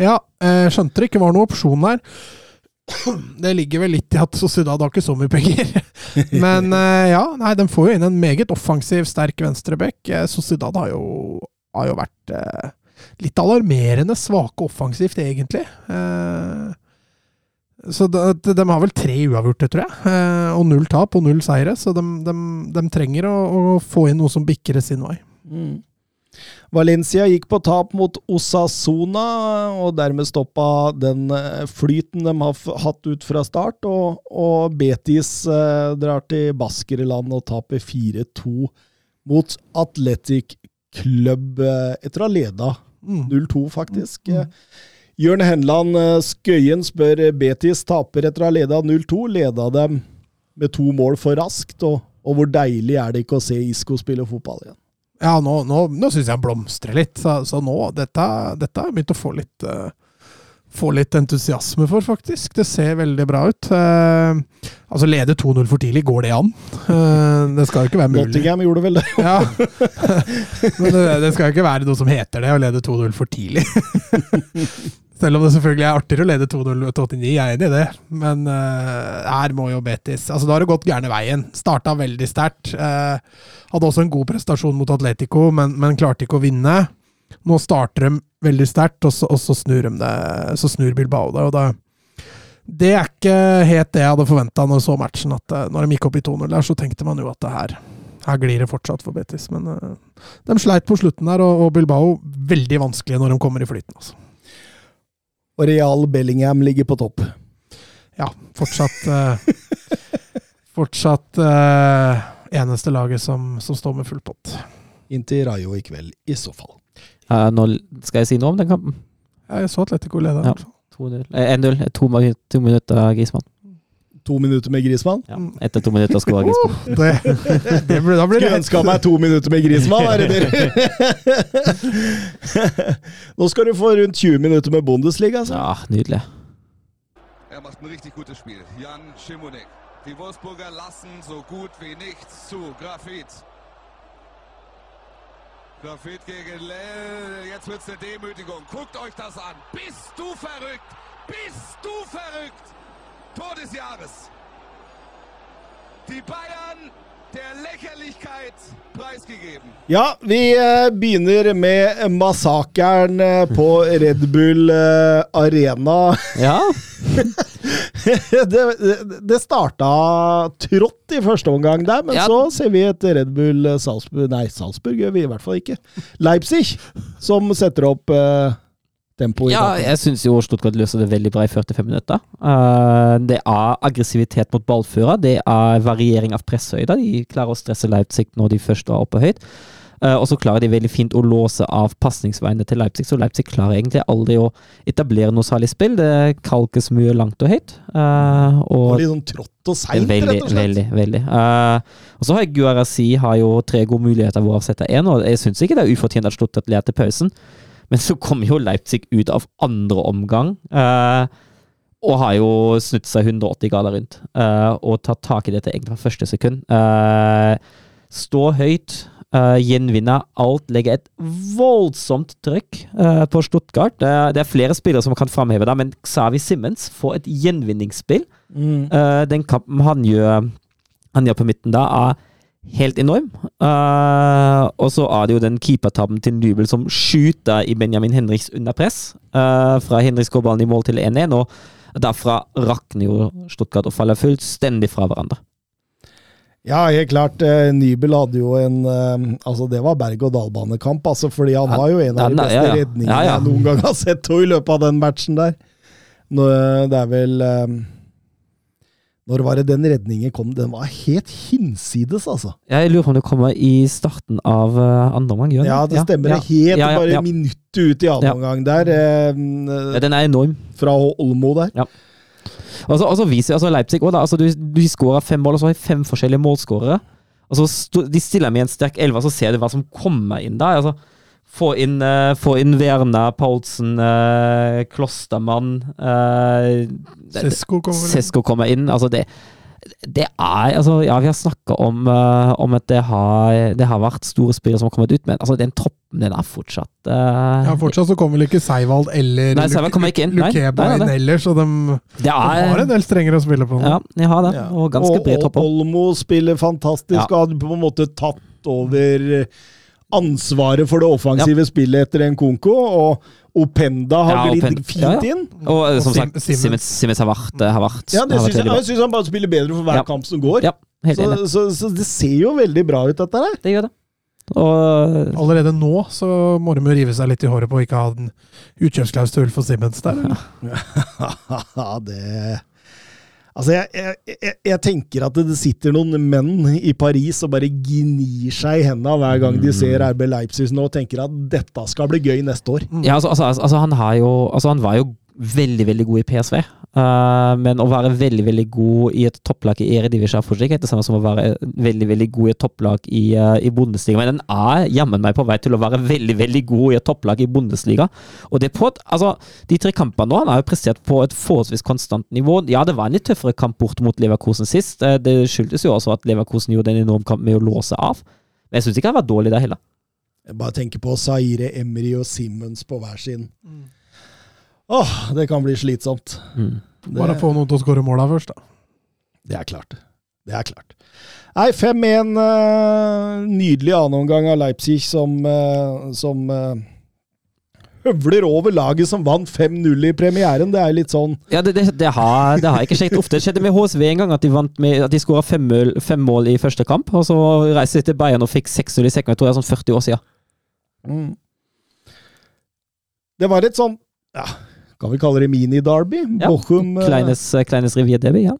Ja, jeg skjønte det ikke var noen opsjon der. Det ligger vel litt i at Sociedad har ikke så mye penger. *laughs* Men eh, ja, nei, de får jo inn en meget offensiv, sterk venstreback. Eh, Sociedad har jo har jo vært eh, litt alarmerende svake offensivt, egentlig. Eh, så de, de, har vel tre uavgjorte, tror jeg. Eh, og null tap og null seire. Så de, de, de trenger å, å, få inn noe som bikker det sin vei. Mm. Valencia gikk på tap mot Osasona, og dermed stoppa den eh, flyten de har hatt ut fra start. Og, og Betis eh, drar til Baskerland og taper 4-2 mot Athletic Club eh, etter å ha leda 0-2, faktisk. Mm. Jørn Henland eh, Skøyen spør Betis taper etter å ha leda 0-2. Leda dem med to mål for raskt, og, og, hvor deilig er det ikke å se Isco spille fotball igjen? Ja, nå, nå, nå syns jeg han blomstrer litt, så, så nå Dette har jeg begynt å få litt uh, få litt entusiasme for, faktisk. Det ser veldig bra ut. Uh, altså, lede 2-0 for tidlig, går det an? Uh, det skal jo ikke være mulig. Nottingham gjorde vel det. ja. *laughs* Men det, det, skal jo ikke være noe som heter det, å lede 2-0 for tidlig. *laughs* Selv om det selvfølgelig er artigere å lede 2-0 til 89, jeg er enig i det. Men uh, her må jo Betis Altså, da har det gått gærne veien. Starta veldig sterkt. hadde også en god prestasjon mot Atletico, men, men klarte ikke å vinne. Nå starter de veldig sterkt, og, og, så snur de det, så snur Bilbao det. og da det er ikke helt det jeg hadde forventa når jeg så matchen. at eh, Når de gikk opp i 2-0 der, så tenkte man jo at det her, her glir det fortsatt for Betis. Men uh, de sleit på slutten der, og, og, Bilbao veldig vanskelig når de kommer i flyten. altså. Og Real Bellingham ligger på topp. Ja, fortsatt uh, *laughs* Fortsatt uh, eneste laget som, som står med full pott. Inntil Rayo i kveld, i så fall. Uh, nå skal jeg si noe om den kampen? Ja, jeg så Atletico lede. Ja. 1-0. Eh, to, to, minutter av Grismann. To minutter med Grismann? Ja, etter to minutter skåra Grismann. det, *laughs* det ble, da Skulle ønska meg to minutter med Grismann, er det *laughs* Nå skal du få rundt 20 minutter med Bundesliga. Altså. Ja, nydelig. Er macht ein richtig gutes Spiel. Jan Schimonek. Die Wolfsburger lassen so gut wie nichts zu. Grafit. Grafit gegen Lell. Jetzt wird es eine Demütigung. Guckt euch das an. Bist du verrückt? Bist du verrückt? Tor des Jahres. Die Bayern der Lächerlichkeit preisgegeben. Ja, vi eh, begynner med massakren eh, på Red Bull eh, Arena. Ja. *laughs* det, det starta trått i første omgang der, men ja. så ser vi et Red Bull Salzburg Nei, Salzburg gjør vi i hvert fall ikke. Leipzig, som setter opp uh, I Ja, jeg syns jo Stuttgart løser det veldig bra i 45 minutter. Uh, det er aggressivitet mot ballfører, det er variering av presshøyde. De klarer å stresse Leipzig når de først er oppe høyt. Uh, og så klarer de veldig fint å låse av pasningsveiene til Leipzig, så Leipzig klarer egentlig aldri å etablere noe særlig spill. Det kalkes mye langt og høyt. Uh, og litt sånn trått og seint, rett og slett. Veldig, veldig. Uh, og så har Guarasi har jo tre gode muligheter hvor å sette én, og jeg syns ikke det er ufortjent at Stuttgart ler til pausen. Men så kommer jo Leipzig ut av andre omgang. og har jo snudd seg 180 grader rundt og tatt tak i dette egentlig fra første sekund. stå høyt, Uh, gjenvinne alt, legge et voldsomt trykk uh, på Stuttgart. Det er, er, flere spillere som kan framheve det, men Xavi Simmons får et gjenvinningsspill. Mm. Uh, den kampen han gjør, han gjør på midten da, er helt enorm. og så er det jo den keepertabben til Nybel som skyter i Benjamin Henriks under press. fra Henriks går ballen i mål til 1-1, og derfra rakner jo Stuttgart og faller fullstendig fra hverandre. Ja, helt klart. Eh, Nybel hadde jo en Altså, det var berg-og-dal-banekamp, altså, fordi han har jo en av de beste ja, ja. redningene ja, jeg noen gang har sett i løpet av den matchen der. Nå, det er vel eh, Når var det den redningen kom? Den var helt hinsides, altså. Jeg lurer på om det kommer i starten av andre omgang? Ja, det stemmer. Helt bare minuttet ut i andre omgang der. ja, den er enorm. Fra Olmo der. Ja. Så, og viser altså Leipzig også, altså du, du skårer fem mål, og så har de fem forskjellige målskårere. Og så De stiller med en sterk elver, så ser du hva som kommer inn der. altså få inn, uh, få inn Verna, Paulsen, uh, Klostermann uh, Sesko kommer, kommer inn. Altså det, det er altså, Ja, vi har snakka om, uh, om, at det har, det har, vært store spillere som har kommet ut, men altså, den troppen den er fortsatt uh, Ja, Fortsatt så kommer vel ikke Seivald eller Nei, Seivald kommer ikke inn. Lukeba inn ellers, og de, de, har en del strengere å spille på. Ja, de har det, ja. og ganske bred tropp. Og Olmo spiller fantastisk, ja. og har på en måte tatt over ansvaret for det offensive spillet etter en Konko, og Openda har Ja, glidd Open- fint ja, ja. inn. Og eh, som sagt, Simens Simmons har vært, eh, har vært, Ja, det har vært synes jeg, jeg syns han bare spiller bedre for hver Ja. kamp som går. Ja, helt så, enig. så, så det ser jo veldig bra ut, dette her. Det gjør det. Og Allerede nå så må de jo rive seg litt i håret på å ikke ha en utkjøpsklausul for Simmons der. eller? *laughs* Ja, det Altså, jeg, jeg, jeg, jeg tenker at det sitter noen menn i Paris og bare gnir seg i hendene hver gang de ser RB Leipzig nå og tenker at dette skal bli gøy neste år. Ja, altså, altså, altså, han har jo Altså, han var jo veldig, veldig god i PSV. Uh, men å være veldig, veldig god i et topplag i Eredivisie er fortsatt ikke det samme som å være veldig, veldig god i et topplag i, uh, i Bundesliga. Men den er jammen meg på vei til å være veldig, veldig god i et topplag i Bundesliga. Og det på et, altså, De tre kampene nå, han har jo prestert på et forholdsvis konstant nivå. Ja, det var en litt tøffere kamp bort mot Leverkosen sist. Uh, det skyldtes jo også at Leverkosen gjorde en enorm kamp med å låse av. Men jeg syns ikke han var dårlig der heller. Jeg bare tenker på Zaire, Emry og Simmons på hver sin. Åh, det kan bli slitsomt. Mm. Det, få noen til å skåre måla først, da. det er klart. Det er klart. Nei, 5-1. Uh, nydelig annenomgang av Leipzig som, uh, som uh, høvler over laget som vant 5-0 i premieren. Det er litt sånn Ja, det, det, det, har, det har ikke skjedd ofte. Det skjedde med HSV en gang, at de, vant med, at de skåra fem, mål- fem mål i første kamp. Og så reiste de til Bayern og fikk 6-0 i sekund. Jeg tror det er sånn 40 år siden. mm. Det var et sånn ja, Kan vi kalle det mini-derby? Ja, Bochum, eh, Kleines, Kleines Revier-Derby, ja.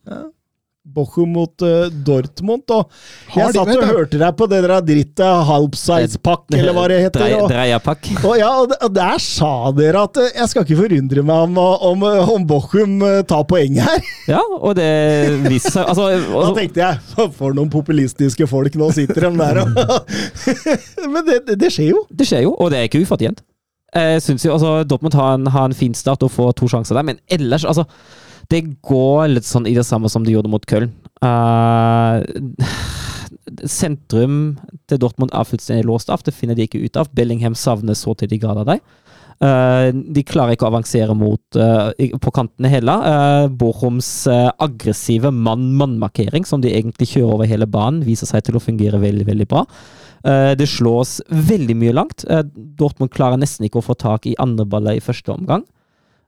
Bochum mot uh, Dortmund. Og jeg de- satt og hørte deg på det der drittet halvsize-pakk, eller hva det heter. Drei- og- Dreierpack. *laughs* Og, ja, og, der sa dere at eh, jeg skal ikke forundre meg om, om, om Bochum eh, tar poeng her. *laughs* Ja, og det viser seg altså, *laughs* Da altså, tenkte jeg for noen populistiske folk, nå sitter de der og Men det, det, det skjer jo. Det skjer jo, og det er ikke ufortjent. Jeg synes jo, altså, Dortmund har en, har en fin start og får to sjanser der, men ellers altså, Det går litt sånn i det samme som de gjorde mot Köln. Uh, sentrum til Dortmund er fullstendig låst av. Det finner de ikke ut av. Bellingham savner så til de grader deg. Uh, de klarer ikke å avansere mot uh, på kantene heller. Uh, Bochums eh, aggressive mann-mann-markering, som de egentlig kjører over hele banen, viser seg til å fungere veldig, veldig bra. Eh, det slås veldig mye langt. Eh, Dortmund klarer nesten ikke å få tak i andre baller i første omgang.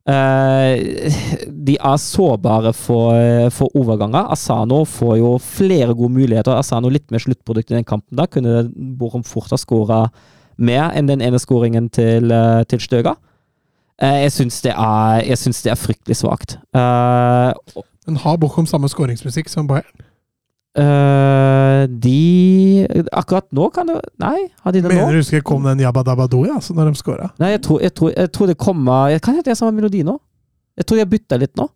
Eh, de er sårbare for, for overganger. Asano får jo flere gode muligheter. Asano litt mer sluttprodukt i den kampen. Da kunne Bochum fort ha skåra mer enn den ene skåringen til, til Støga. Jeg syns det, det er fryktelig svakt. Men har Bochum samme skåringsmusikk som Bayern? Eh, de Akkurat nå kan det Nei, har de det nå? Mener du husker kom den Jabba Dabba Do, ja, så når de scora? Nei, jeg tror, jeg tror, jeg tror det kommer jeg Kan hende det er samme melodi nå? Jeg tror de har bytta litt nå.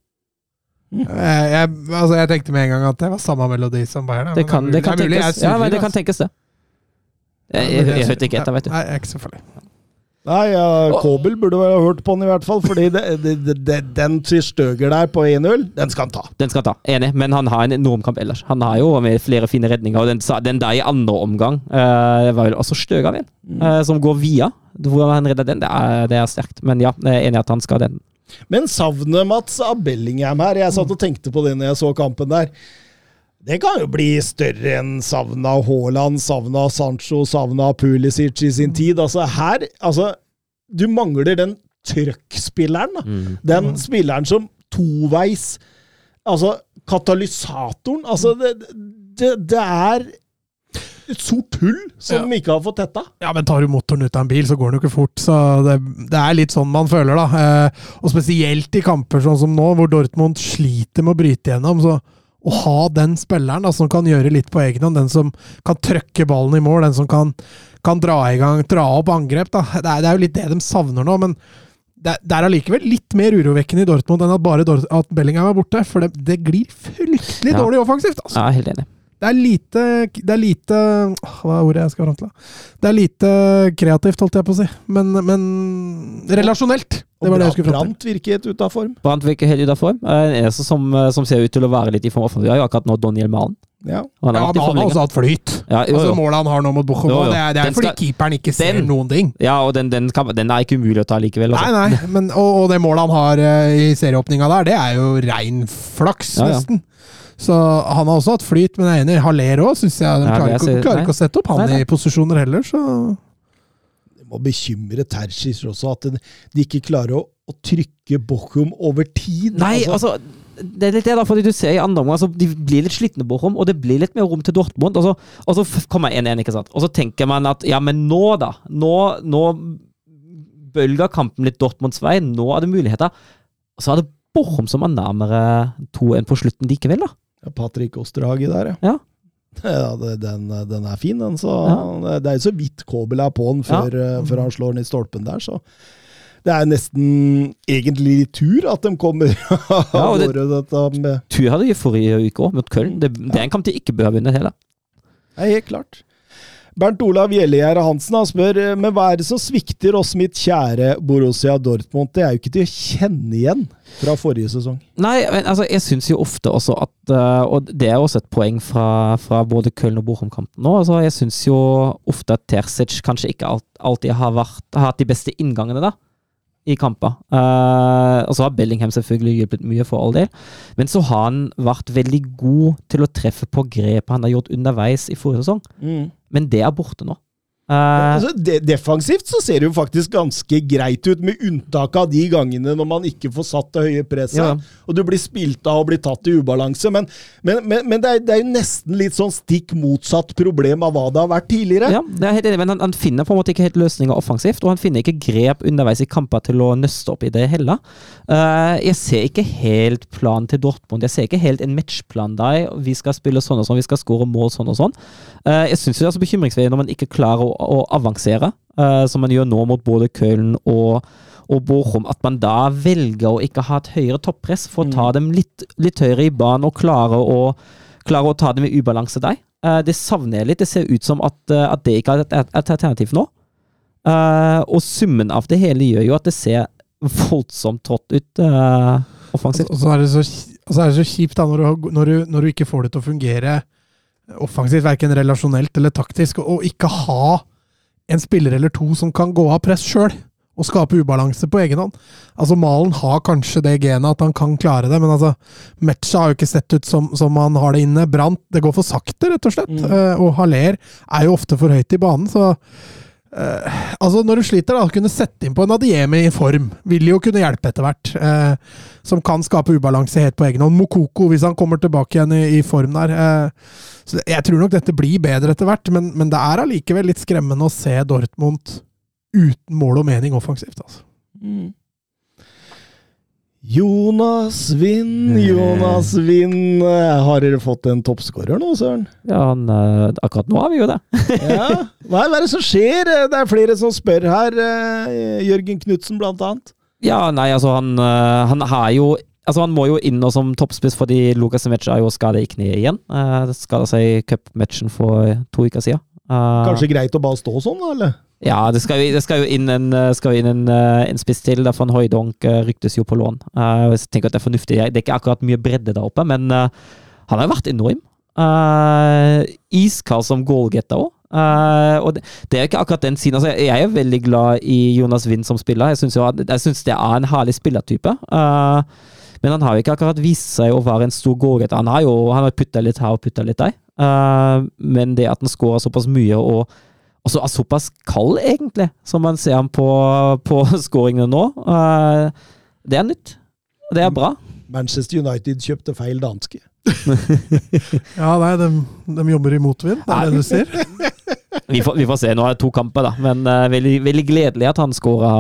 Jeg, jeg, altså, jeg tenkte med en gang at det var samme melodi som Bayern. Det kan, det, det kan mulig tenkes. er Ja, men det kan altså. tenkes, det. Jeg, jeg hørte ikke etter, vet du. Nei, jeg er ikke så farlig. Nei, ja, Kobel burde vel ha hørt på den i hvert fall, fordi det, det, det, det, den Støger der på 1-0, den skal han ta. Den skal han ta, enig, men han har en enorm kamp ellers. Han har jo flere fine redninger, og den, den der i andre omgang uh, var vel også Støga, vel, uh, som går via. Hvor han redder den, det er, det er sterkt. Men ja, jeg er enig i at han skal den. Men savnet Mats av Bellingham her, jeg satt og tenkte på det når jeg så kampen der. Det kan jo bli større enn savna Haaland, savna Sancho, savna Pulisic i sin tid. Altså her, altså Du mangler den trøkkspilleren, da. Den spilleren som toveis Altså katalysatoren. Altså, det, det, det er et sort hull som Ja. de ikke har fått tetta. Ja, men tar du motoren ut av en bil, så går den jo ikke fort. Så det, det er litt sånn man føler, da. Eh, og spesielt i kamper sånn som nå, hvor Dortmund sliter med å bryte gjennom. Så å ha den spilleren da, som kan gjøre litt på egen hånd, den som kan trøkke ballen i mål, den som kan, kan dra i gang, dra opp angrep. Det er, det er jo litt det de savner nå, men det, det er allikevel litt mer urovekkende i Dortmund enn at bare Dort at Bellingham er borte, for det, det glir fryktelig Ja. dårlig offensivt, altså. Ja, helt enig. Det er lite Det er lite Hva er ordet jeg skal fram til? Det er lite kreativt, holdt jeg på å si. Men, men relasjonelt. Det var det jeg skulle fram til. Brant virket ute av form. Brant virker helt ute av form. En eneste som, eh, som ser ut til å være litt i form Vi har jo akkurat nå Daniel Malen. Ja. Han har Ja, men han har også hatt flyt. Ja, jo, Altså. Målet han har nå mot Bochum, Jo, jo. det er, det er fordi skal- keeperen ikke ser Den- noen ting. Ja, og den, den, kan, den er ikke umulig å ta likevel. Nei, Altså. nei, men, og, og det målet han har uh, i serieåpninga der, det er jo rein flaks, Ja, ja. Så han har også hatt flyt, men jeg er enig. Haller òg, syns jeg. De Ja, klarer, jeg ikke, klarer ikke å sette opp han Nei, nei. i posisjoner heller, så Det må bekymre Terzic også, at de ikke klarer å, å trykke Bochum over tid. Nei, altså, det er litt det, da, fordi du ser i andre omgang altså, De blir litt slitne, Bochum, og det blir litt mer rom til Dortmund. Og så, og så kommer 1-1, ikke sant. Og så tenker man at ja, men nå, da. Nå, nå bølger kampen litt Dortmunds vei. Nå er det muligheter. Og så er det Bochum som er nærmere 2-1 på slutten likevel, da. Ja, Patrick Osterhage der, Ja. Ja, *laughs* den, den er fin, den. Så Ja. Det er jo så vidt Kobel er på den før, ja. før han slår den i stolpen der, så det er nesten egentlig tur at de kommer *laughs* av Ja, og det- dette med Tur hadde de forrige uke òg, mot Köln. Det, det er en kamp de ikke bør vinne heller. Nei, helt klart. Bernt Olav Gjellegjerde Hansen han spør eh, men hva er det som svikter oss mitt kjære Borussia Dortmund. Det er jo ikke til å kjenne igjen fra forrige sesong. Nei, men altså, jeg syns jo ofte også at eh, Og det er også et poeng fra, fra både Köln og Bochum-kampen nå. Altså, jeg syns jo ofte at Terzic kanskje ikke alltid har, vært, har hatt de beste inngangene, da. I kamper. Uh, og så har Bellingham selvfølgelig hjulpet mye, for all del. Men så har han vært veldig god til å treffe på grepet han har gjort underveis i forrige sesong. Men det er borte nå. Eh, Altså, de defensivt så ser det jo faktisk ganske greit ut, med unntak av de gangene når man ikke får satt det høye presset, Ja. og du blir spilt av og blir tatt i ubalanse. Men, men, men, men det, er, det er jo nesten litt sånn stikk motsatt problem av hva det har vært tidligere. Ja, det er helt enig, men han, han finner på en måte ikke helt løsninger offensivt, og han finner ikke grep underveis i kamper til å nøste opp i det heller. Uh, jeg ser ikke helt planen til Dortmund. Jeg ser ikke helt en matchplan der. Vi skal spille sånn og sånn, vi skal skåre mål sånn og sånn. Uh, jeg syns det er så bekymringsverdig når man ikke klarer å, å avansere, eh, som man gjør nå mot både Köln og og Bochum, at man da velger å ikke ha et høyere toppress for å ta dem litt, litt høyere i banen og klare å, klare å ta dem i ubalanse der. Eh, det savner jeg litt. Det ser ut som at, eh, at det ikke er et, alternativ nå. Og summen av det hele gjør jo at det ser voldsomt trått ut offensivt. Og så er det så er det så kjipt da, når du, når, du, når du ikke får det til å fungere offensivt, verken relasjonelt eller taktisk, og, ikke ha en spiller eller to som kan gå av press sjøl og skape ubalanse på egen hånd. Altså Malen har kanskje det genet at han kan klare det, men altså Metcha har jo ikke sett ut som, som han har det inne. Brant Det går for sakte, rett og slett. Eh, og Haller er jo ofte for høyt i banen, så eh, altså Når du sliter, da, å kunne sette inn på en Adiemi i form, vil jo kunne hjelpe etter hvert. Eh, som kan skape ubalanse helt på egen hånd. Mokoko, hvis han kommer tilbake igjen i, i form der. Eh, så jeg tror nok dette blir bedre etter hvert, men, men det er allikevel litt skremmende å se Dortmund uten mål og mening offensivt. altså. Jonas Vind, Jonas Wind. Eh, Har dere fått en toppskårer nå, Søren? Ja, han, eh, akkurat nå har vi jo det. *laughs* Ja. Hva er det som skjer? Eh, Det er flere som spør her. eh, Jørgen Knutsen, blant annet. Ja, nei, altså han, eh, han har jo Altså Han må jo inn nå som toppspiss fordi Lukas Semecha er jo skadet i kneet igjen. Uh, Skada seg i cupmatchen for to uker siden. Eh, Kanskje greit å bare stå sånn, da? eller? Ja, det skal det skal jo inn en, eh, inn en, eh, en spiss til. Derfor en Høydonk eh, ryktes jo på lån. Jeg tenker at Det er fornuftig. Det er ikke akkurat mye bredde der oppe, men han har jo vært enorm. Iskald som goalgetter òg. og det, det er ikke akkurat den siden. Altså, jeg, er veldig glad i Jonas Wind som spiller. Jeg syns det er en herlig spillertype. Men han har jo ikke akkurat vist seg å være en stor goalgetter. Han har jo han putta litt her og putta litt der. Men det at han skårer såpass mye og og så er såpass kald, egentlig, som man ser ham på, på *laughs* skåringene nå. eh, det er nytt. Det er bra. Manchester United kjøpte feil danske. *laughs* Ja, nei, de, de jobber i motvind, det er det du sier. *laughs* Vi får, vi får se. Nå er det to kamper, da. Men uh, veldig, veldig gledelig at han skåra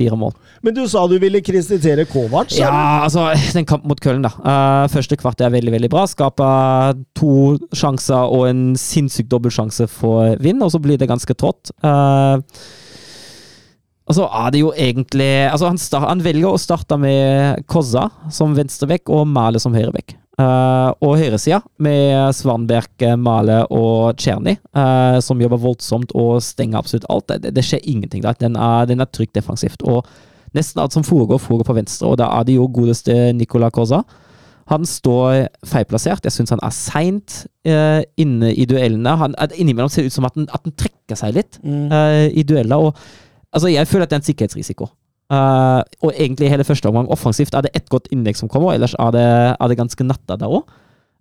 fire mål. Men du sa du ville kreditere Kovac? Ja, altså, den kampen mot Køllen, da. Uh, første kvart er veldig, veldig bra. Skaper to sjanser og en sinnssyk dobbeltsjanse for Vind, og så blir det ganske trått. Uh, og så er det jo egentlig Altså, han, start, han velger å starte med Kozza som venstrebekk og Male som høyrebekk. Uh, og høyresida med Svanberg, Male og Czerny, uh, som jobber voldsomt og stenger absolutt alt. Det, det skjer ingenting der. Den er, den er trygt defensivt. Og nesten alt som foregår, foregår på venstre, og da er det jo godeste Nicola Cosa. Han står feilplassert. Jeg syns han er seint uh, inne i duellene. Han, innimellom ser det ut som at han, at han trekker seg litt eh, i dueller. Og, altså, jeg føler at det er en sikkerhetsrisiko. Eh, og egentlig hele første omgang offensivt er det ett godt innlegg som kommer, ellers er det, er det ganske natta der òg.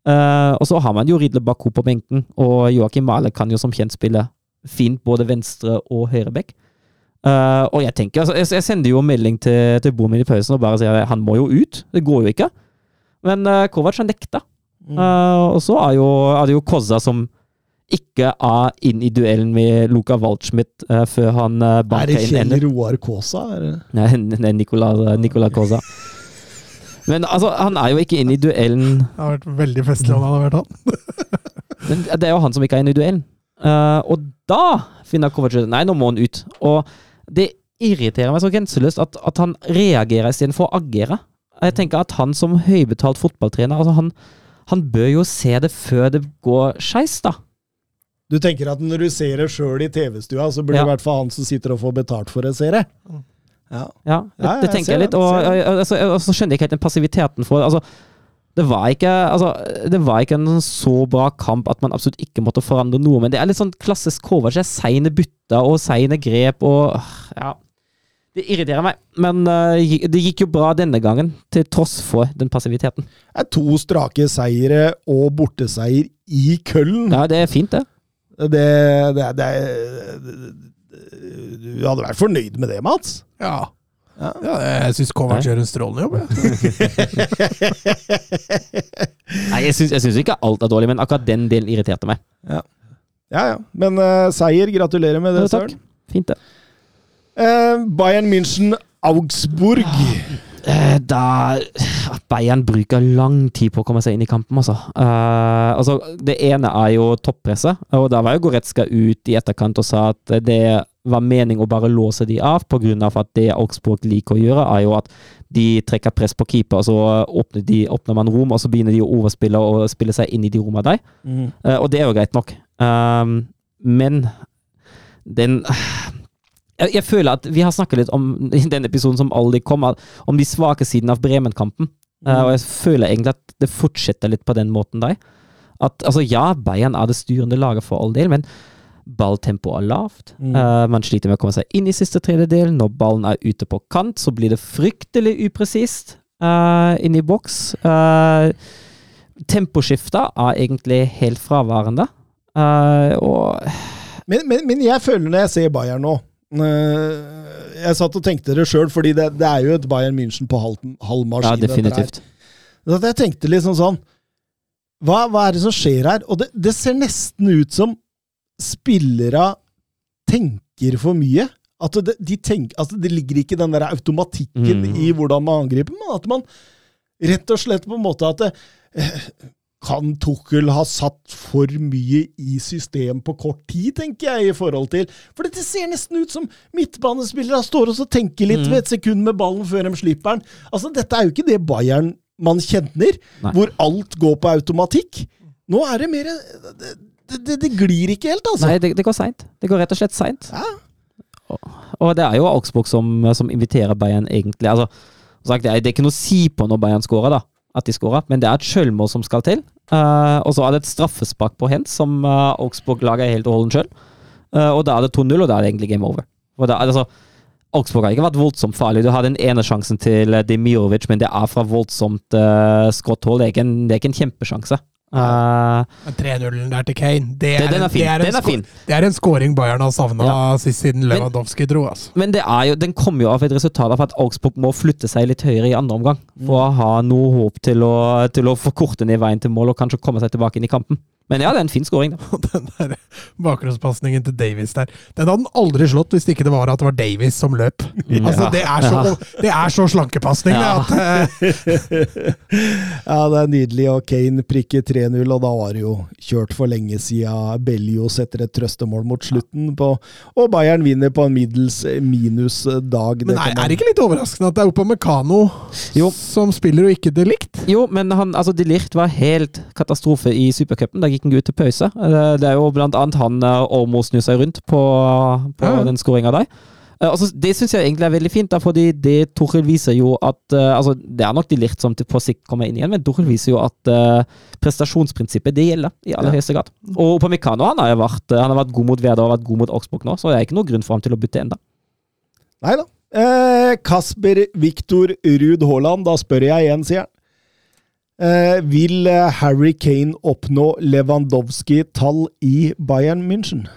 og så har man jo Ridle Baku på benken, og Joakim Male kan jo som kjent spille fint både venstre og høyreback. Uh, og jeg tenker, altså, jeg, jeg sender jo melding til, til broren i pausen og bare sier at han må jo ut. Det går jo ikke. Men uh, Kovac har nekta. Eh, og så er, jo, er det jo Kozza som ikke er inn i duellen med Luka Waldschmidt uh, før han uh, Er det banker inn Kjell ender. Roar Kaasa? Er? Nei, *laughs* nei Nicola, Nicola Kaasa. Men altså, han er jo ikke inn i duellen Det har vært veldig festlig om han hadde vært han. *laughs* Men det er jo han som ikke er inn i duellen. Uh, og da finner Kovacic Nei, nå må han ut. Og det irriterer meg så grenseløst at, at han reagerer istedenfor å agere. Jeg tenker at han som høybetalt fotballtrener altså han, han bør jo se det før det går skeis, da. Du tenker at når du ser det sjøl i TV-stua, så blir det Ja. i hvert fall han som sitter og får betalt for å se det? Ja. Ja, det, det tenker jeg litt. Og, Og, og, altså, og så skjønner jeg ikke helt den passiviteten for altså, det var, ikke, altså, det var ikke en så bra kamp at man absolutt ikke måtte forandre noe. Men det er litt sånn klassisk Kovac. det Seine bytter og seine grep og Ja. Det irriterer meg. Men uh, det gikk jo bra denne gangen, til tross for den passiviteten. Det er to strake seire og borteseier i Køllen. Ja, det er fint, det. Det, det, det, Du hadde vært fornøyd med det, Mats? Ja. Ja. ja jeg syns Kovac gjør en strålende jobb. *laughs* Nei, jeg syns, jeg syns ikke alt er dårlig, men akkurat den delen irriterte meg. Ja ja. Men uh, seier, gratulerer med det. Søren. Fint, det. Uh, Bayern München, Augsburg. Eh, Da Bayern bruker lang tid på å komme seg inn i kampen, altså. Uh, altså. Det ene er jo toppresset, og da var jo Goretzka ut i etterkant og sa at det var mening å bare låse de av, av at det Augsburg liker å gjøre, er jo at de trekker press på keeper, og så åpner, de, åpner man rom, og så begynner de å overspille og spille seg inn i de rommene der. Eh, og det er jo greit nok. Uh, men den jeg, jeg føler at vi har snakket litt om *laughs* i den episoden som aldri kom, om de svake sidene av Bremen-kampen. Eh, og jeg føler egentlig at det fortsetter litt på den måten der. At, altså ja, Bayern er det styrende laget for all del, men balltempoet er lavt. Mm. Uh, man sliter med å komme seg inn i siste tredjedel. Når ballen er ute på kant, så blir det fryktelig upresist uh, inn i boks. Uh, Temposkifter er egentlig helt fraværende. Uh, og Men, men, men jeg føler når jeg ser Bayern nå eh, Jeg satt og tenkte det sjøl, fordi det, det er jo et Bayern München på halv, halv Ja, maskin. her. definitivt. Jeg tenkte liksom sånn hva, hva er det som skjer her? Og det, det ser nesten ut som spillere tenker for mye. At det, de tenker, altså det ligger ikke den der automatikken Mm. i hvordan man angriper, men at man rett og slett på en måte at det, eh, Kan Tuchel ha satt for mye i system på kort tid, tenker jeg, i forhold til For det ser nesten ut som midtbanespillere står og tenker litt Mm. ved et sekund med ballen før de slipper den. Altså, dette er jo ikke det Bayern man kjenner, Nei. hvor alt går på automatikk. Nå er det mer Det, det, det, glir ikke helt, altså. Nei, det, det går seint. Det går rett og slett seint. Ja. Og det er jo Augsburg som, som inviterer Bayern, egentlig. Altså, sagt, det, er, det er ikke noe å si på når Bayern scorer, da. At de skåra, men det er et sjølmål som skal til. Uh, og så er det et straffespark på Hens, som uh, Augsburg lager helt og holdent sjøl. og da er det 2-0, og da er det egentlig game over. Og da, altså, Augsburg har ikke vært voldsomt farlig. Du har den ene sjansen til eh, Demirovic, men det er fra voldsomt uh, skråtthold. Det, er ikke en- det er ikke en kjempesjanse. Eh, Men 3-0-en der til Kane, det er, den er en- fin. det er en Den er fin. Det er en scoring Bayern har savna Ja. sist siden Lewandowski dro. Altså. Men det er jo, den kommer jo av et resultat av at Augsburg må flytte seg litt høyere i andre omgang. For å ha noe håp til å, til å forkorte ned veien til mål og kanskje komme seg tilbake inn i kampen. Men ja, det er en fin scoring. da. *laughs* Den der bakgrunnspasningen til Davies der, den hadde han aldri slått hvis ikke det var at det var Davies som løp. Altså, det er så, *laughs* det er så slankepasning det, Ja. at eh, *laughs* Ja, det er nydelig. Og Kane prikker 3-0, og da var det jo kjørt for lenge siden Bellios etter et trøstemål mot slutten. På, og Bayern vinner på en middels minus dag. Men er, er det ikke litt overraskende at det er Opamecano Jo. som spiller og ikke det likt? Jo, men han, altså De Ligt var helt katastrofe i supercupen. Da gikk han ut til pause. Eh, Det er jo blant annet han eh, Ormo snur seg rundt på, på Ja. den skåringa der. Eh, Altså, det syns jeg egentlig er veldig fint, da, fordi det Toril viser jo at altså, Det er nok de Ligt som på sikt kommer inn igjen, men Toril viser jo at uh, prestasjonsprinsippet det gjelder i aller høyeste grad. Og Opamecano han har jo vært, han har vært god mot Veda og vært god mot Augsburg nå, så det er ikke noen grunn for ham til å bytte enda. Nei da. Eh, Kasper Viktor Ruud Haaland, da spør jeg igjen, sier han. Eh, vil eh, Harry Kane oppnå Lewandowski-tall i Bayern München?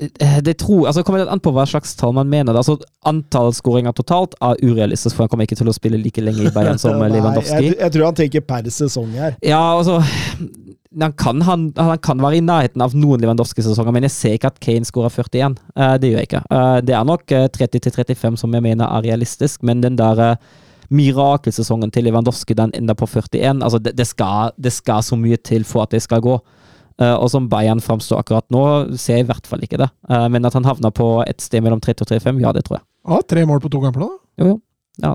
eh, det tror, altså det kommer litt an på hva slags tall man mener. Altså, antall skåringer totalt er urealistisk, for han kommer ikke til å spille like lenge i Bayern som *laughs* Nei, Lewandowski. jeg, jeg tror han tenker per sesong her. Ja, altså han kan, han, han kan være i nærheten av noen Lewandowski-sesonger, men jeg ser ikke at Kane skårer 41. Eh, det gjør jeg ikke. Det er nok eh, 30-35 som jeg mener er realistisk, men den der mirakelsesongen til Lewandowski den ender på 41 altså det, det, skal, det skal så mye til for at det skal gå. Uh, og som Bayern framstår akkurat nå, ser jeg i hvert fall ikke det. Uh, men at han havner på et sted mellom 30 og 35, ja, det tror jeg. Ja, tre mål på to kamper da. Jo, jo. Ja,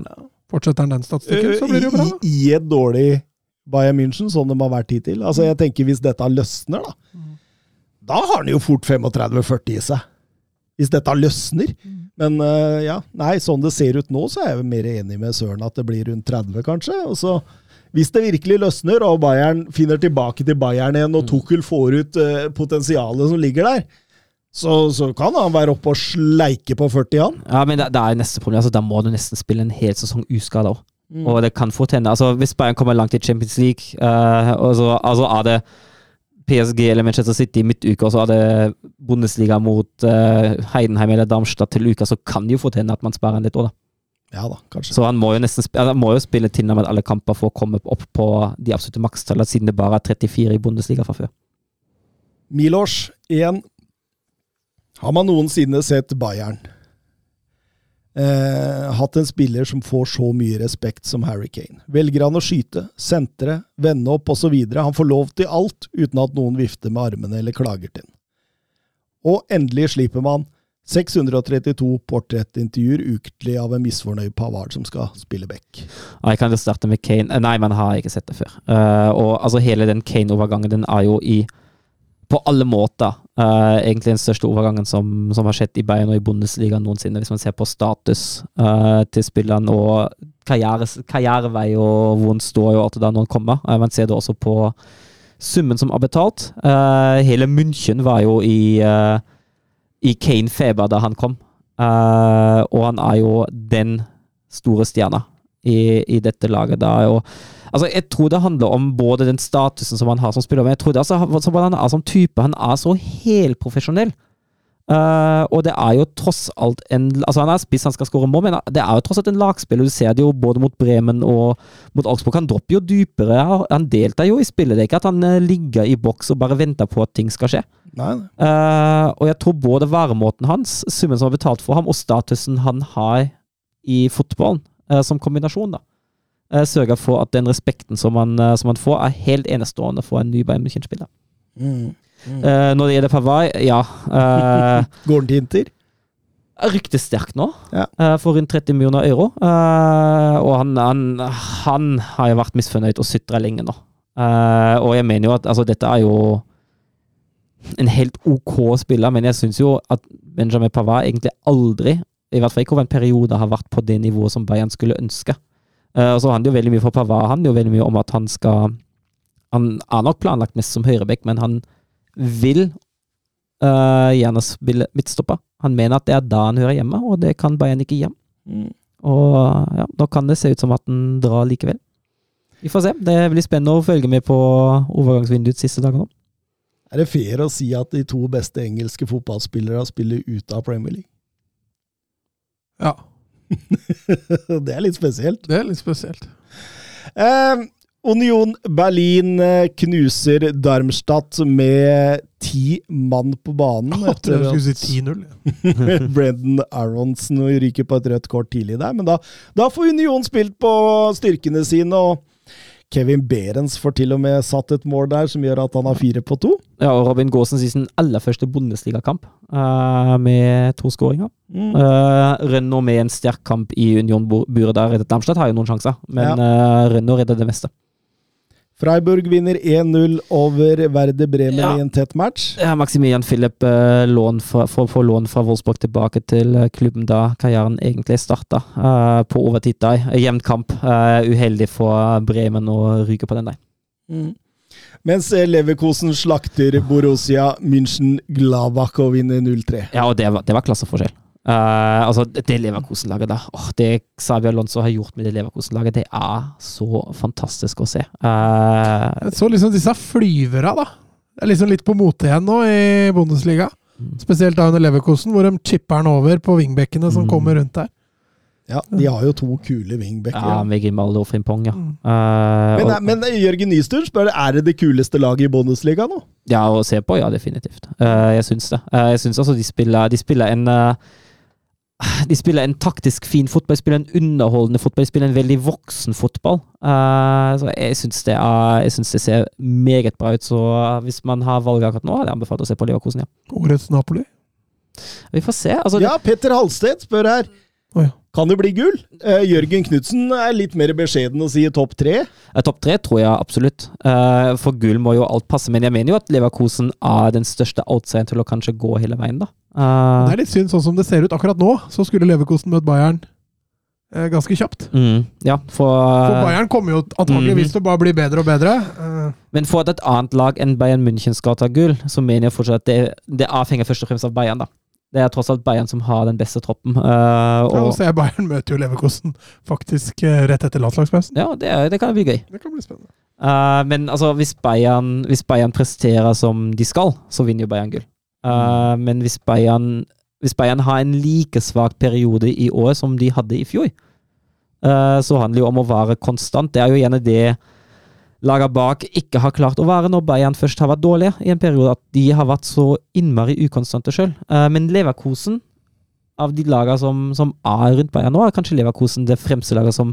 Fortsetter han den statistikken, så blir det jo bra. I, I et dårlig Bayern München, sånn de har vært hittil. Altså, jeg tenker Hvis dette løsner, da Da har han jo fort 35-40 i seg. Hvis dette løsner. Men eh, ja, nei, sånn det ser ut nå, så er jeg mer enig med Søren at det blir rundt 30, kanskje. Og så, hvis det virkelig løsner, og Bayern finner tilbake til Bayern igjen, og Tuchel får ut eh, potensialet som ligger der, så, så kan han være oppe og sleike på 40, han. Ja, men det, det er jo neste problem. Altså, da må du nesten spille en hel sesong uskada òg. Mm. Og det kan fort hende altså, Hvis Bayern kommer langt i Champions League, uh, og så altså, er det PSG eller Manchester City i midtuke, og så hadde Bundesliga mot eh, Heidenheim eller Darmstadt til uka, så kan det jo fortjene at man sparer en litt òg, da. Ja da, kanskje. Så han må jo nesten han må jo spille tilnærmet alle kamper for å komme opp på de absolutte makstallene, siden det bare er 34 i Bundesliga fra før. Milors igjen. Har man noensinne sett Bayern? Eh, hatt en spiller som får så mye respekt som Harry Kane. Velger han å skyte, sentre, vende opp osv. Han får lov til alt uten at noen vifter med armene eller klager til ham. Og endelig slipper man 632 portrettintervjuer ukentlig av en misfornøyd Pavard som skal spille back. Jeg kan jo starte med Kane. Eh, Nei, men har jeg ikke sett det før. Uh, og altså hele den Kane-overgangen, den er jo i på alle måter uh, egentlig den største overgangen som, som har skjedd i Bayern og i Bundesliga noensinne, hvis man ser på status uh, til spilleren og karriere, karrierevei og hvor han står og alt det der når han kommer. Uh, man ser det også på summen som er betalt. Hele München var jo i, i Kane-feber da han kom, og han er jo den store stjerna i, i dette laget. Da, og Altså, jeg tror det handler om både den statusen som han har som spiller, men jeg tror det altså, som han er som type. Han er så helprofesjonell. Uh, og det er jo tross alt en Altså, han er spiss, han skal skåre mål, men det er jo tross alt en lagspiller. Du ser det jo både mot Bremen og mot Augsburg. Han dropper jo dypere. Han deltar jo i spillet. Det er ikke at han uh, ligger i boks og bare venter på at ting skal skje. Nei, nei. Uh, og jeg tror både væremåten hans, summen som er betalt for ham, og statusen han har i fotballen, som kombinasjon, da, uh, sørger for at den respekten som man, uh, som man får, er helt enestående for en ny Bayern München-spiller. Mm. Uh, når det gjelder Pavard, ja uh, *laughs* Går den til Inter? Ryktes sterkt nå, Ja. uh, for rundt 30 millioner euro. Og han, han, han har jo vært misfornøyd og sutra lenge nå. Og jeg mener jo at altså, dette er jo en helt ok spiller, men jeg syns jo at Benjamin Pavard egentlig aldri, i hvert fall ikke over en periode, har vært på det nivået som Bayern skulle ønske. Uh, og så handler jo veldig mye for Pavard handler jo veldig mye om at han skal Han er nok planlagt mest som høyrebekk, men han vil uh, gjerne spille midtstopper. Han mener at det er da han hører hjemme, og det kan Bayern ikke gi ham. Mm. Og ja, nå kan det se ut som at han drar likevel. Vi får se. Det blir spennende å følge med på overgangsvinduets siste dager nå. Er det fair å si at de to beste engelske fotballspillere spiller ute av Premier League? Ja, *laughs* det er litt spesielt. det er litt spesielt. Eh, Union Berlin eh, knuser Darmstadt med ti mann på banen. Tror etter jeg skulle si 10-0. *laughs* Brendan Aronsen ryker på et rødt kort tidlig der. Men da, da får Union spilt på styrkene sine, og Kevin Behrens får til og med satt et mål der som gjør at han har fire på to. Ja, og Robin Gaasen i sin aller første Bundesligakamp uh, med to skåringer. Mm. Uh, Rønner med en sterk kamp i Union-buret der. Darmstadt har jo noen sjanser, men uh, Rønner redder det meste. Freiburg vinner 1-0 over Werder Bremen Ja. i en tett match. Ja, Maximilian Philip lån får, lån fra Wolfsburg tilbake til eh, klubben da karrieren egentlig starta, uh, på overtid der. Jevn kamp. Uh, uheldig for Bremen å ryke på den der. Mm. Mens eh, Leverkosen slakter Borussia München Gladbach og vinner 0-3. Ja, og det var, det var klasseforskjell. Eh, altså, det Leverkosen-laget da. Oh, Det Xavier Alonso har gjort med det Leverkosen-laget, det er så fantastisk å se. Uh, Jeg så liksom disse flyverne, da. Det er liksom litt på mote igjen nå i Bundesliga. Spesielt da under Leverkosen, hvor de chipper den over på wingbackene som Mm. kommer rundt der. Ja, de har jo to kule wingbacker. Ja, med Grimaldo og Frimpong, ja. Mm. Uh, Men, og, men Jørgen Nystuen spør er det det kuleste laget i Bundesliga nå. ja, å se på, ja, definitivt. Uh, jeg syns det. Uh, jeg syns altså de spiller, de spiller en De spiller en taktisk fin fotball, spiller en underholdende fotball, spiller en veldig voksen fotball. Uh, så jeg syns det, det ser meget bra ut. Så hvis man har valget akkurat nå, hadde jeg anbefalt å se på Leverkosen, ja. Årets Napoli. Vi får se. Altså, Ja, Petter Halsted spør her. Oh, ja. Kan det bli gull? Uh, Jørgen Knutsen er litt mer beskjeden og sier topp tre. Uh, Topp tre tror jeg absolutt. Uh, for gull må jo alt passe, men jeg mener jo at Leverkosen er den største outsideren til å kanskje gå hele veien, da. Eh, Det er litt synd, sånn som det ser ut akkurat nå, så skulle Leverkosten møtt Bayern uh, ganske kjapt. mm, ja, for, For Bayern kommer jo antakeligvis til å bare bli bedre og bedre. Uh, Men for at et annet lag enn Bayern München skal ta gull, så mener jeg fortsatt at det, det avhenger først og fremst av Bayern, da. Det er tross alt Bayern som har den beste troppen. Uh, og så er Bayern møter jo Leverkosten faktisk rett etter landslagspausen. ja, det, er- det kan bli gøy. Det kan bli spennende. Men altså, hvis Bayern, hvis Bayern presterer som de skal, så vinner jo Bayern gull. Eh, Men hvis Bayern, hvis Bayern har en like svak periode i år som de hadde i fjor, eh, så handler det jo om å være konstant. Det er jo gjerne det laga bak ikke har klart å være når Bayern først har vært dårlige i en periode, at de har vært så innmari ukonstante sjøl. Men Leverkosen, av de lagene som, som er rundt Bayern nå, er kanskje Leverkosen det fremste laget som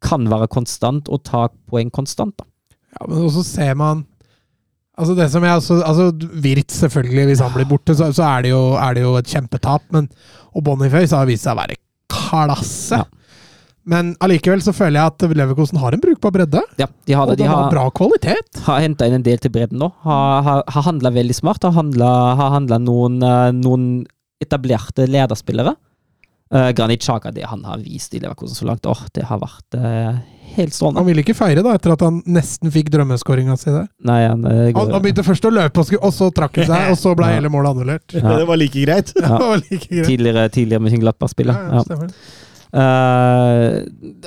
kan være konstant og ta poeng konstant. da. Ja, men også ser man Altså det som jeg altså, altså Virt, selvfølgelig, hvis han blir borte, så, så er, det jo, er det jo et kjempetap. Men, og Boniface har vist seg å være klasse. Ja. Men allikevel så føler jeg at Leverkosen har en brukbar bredde. Ja, de har Og det. De har har, bra kvalitet. har henta inn en del til bredden nå. Har, har, har handla veldig smart. Har handla, noen, eh, noen etablerte lederspillere. Uh, Granit Xhaka, det han har vist i Leverkosen så langt, oh, det har vært eh, helt Han ville ikke feire da, etter at han nesten fikk drømmeskåringa si der. Nei, han, Han, han begynte først å løpe, og, skulle, og så trakk han seg, og så ble *laughs* Ja. hele målet annullert. Ja. Det var like greit. *laughs* Ja. var like greit. tidligere, tidligere med sin Glattberg-spiller. Ja, ja, Ja. Eh,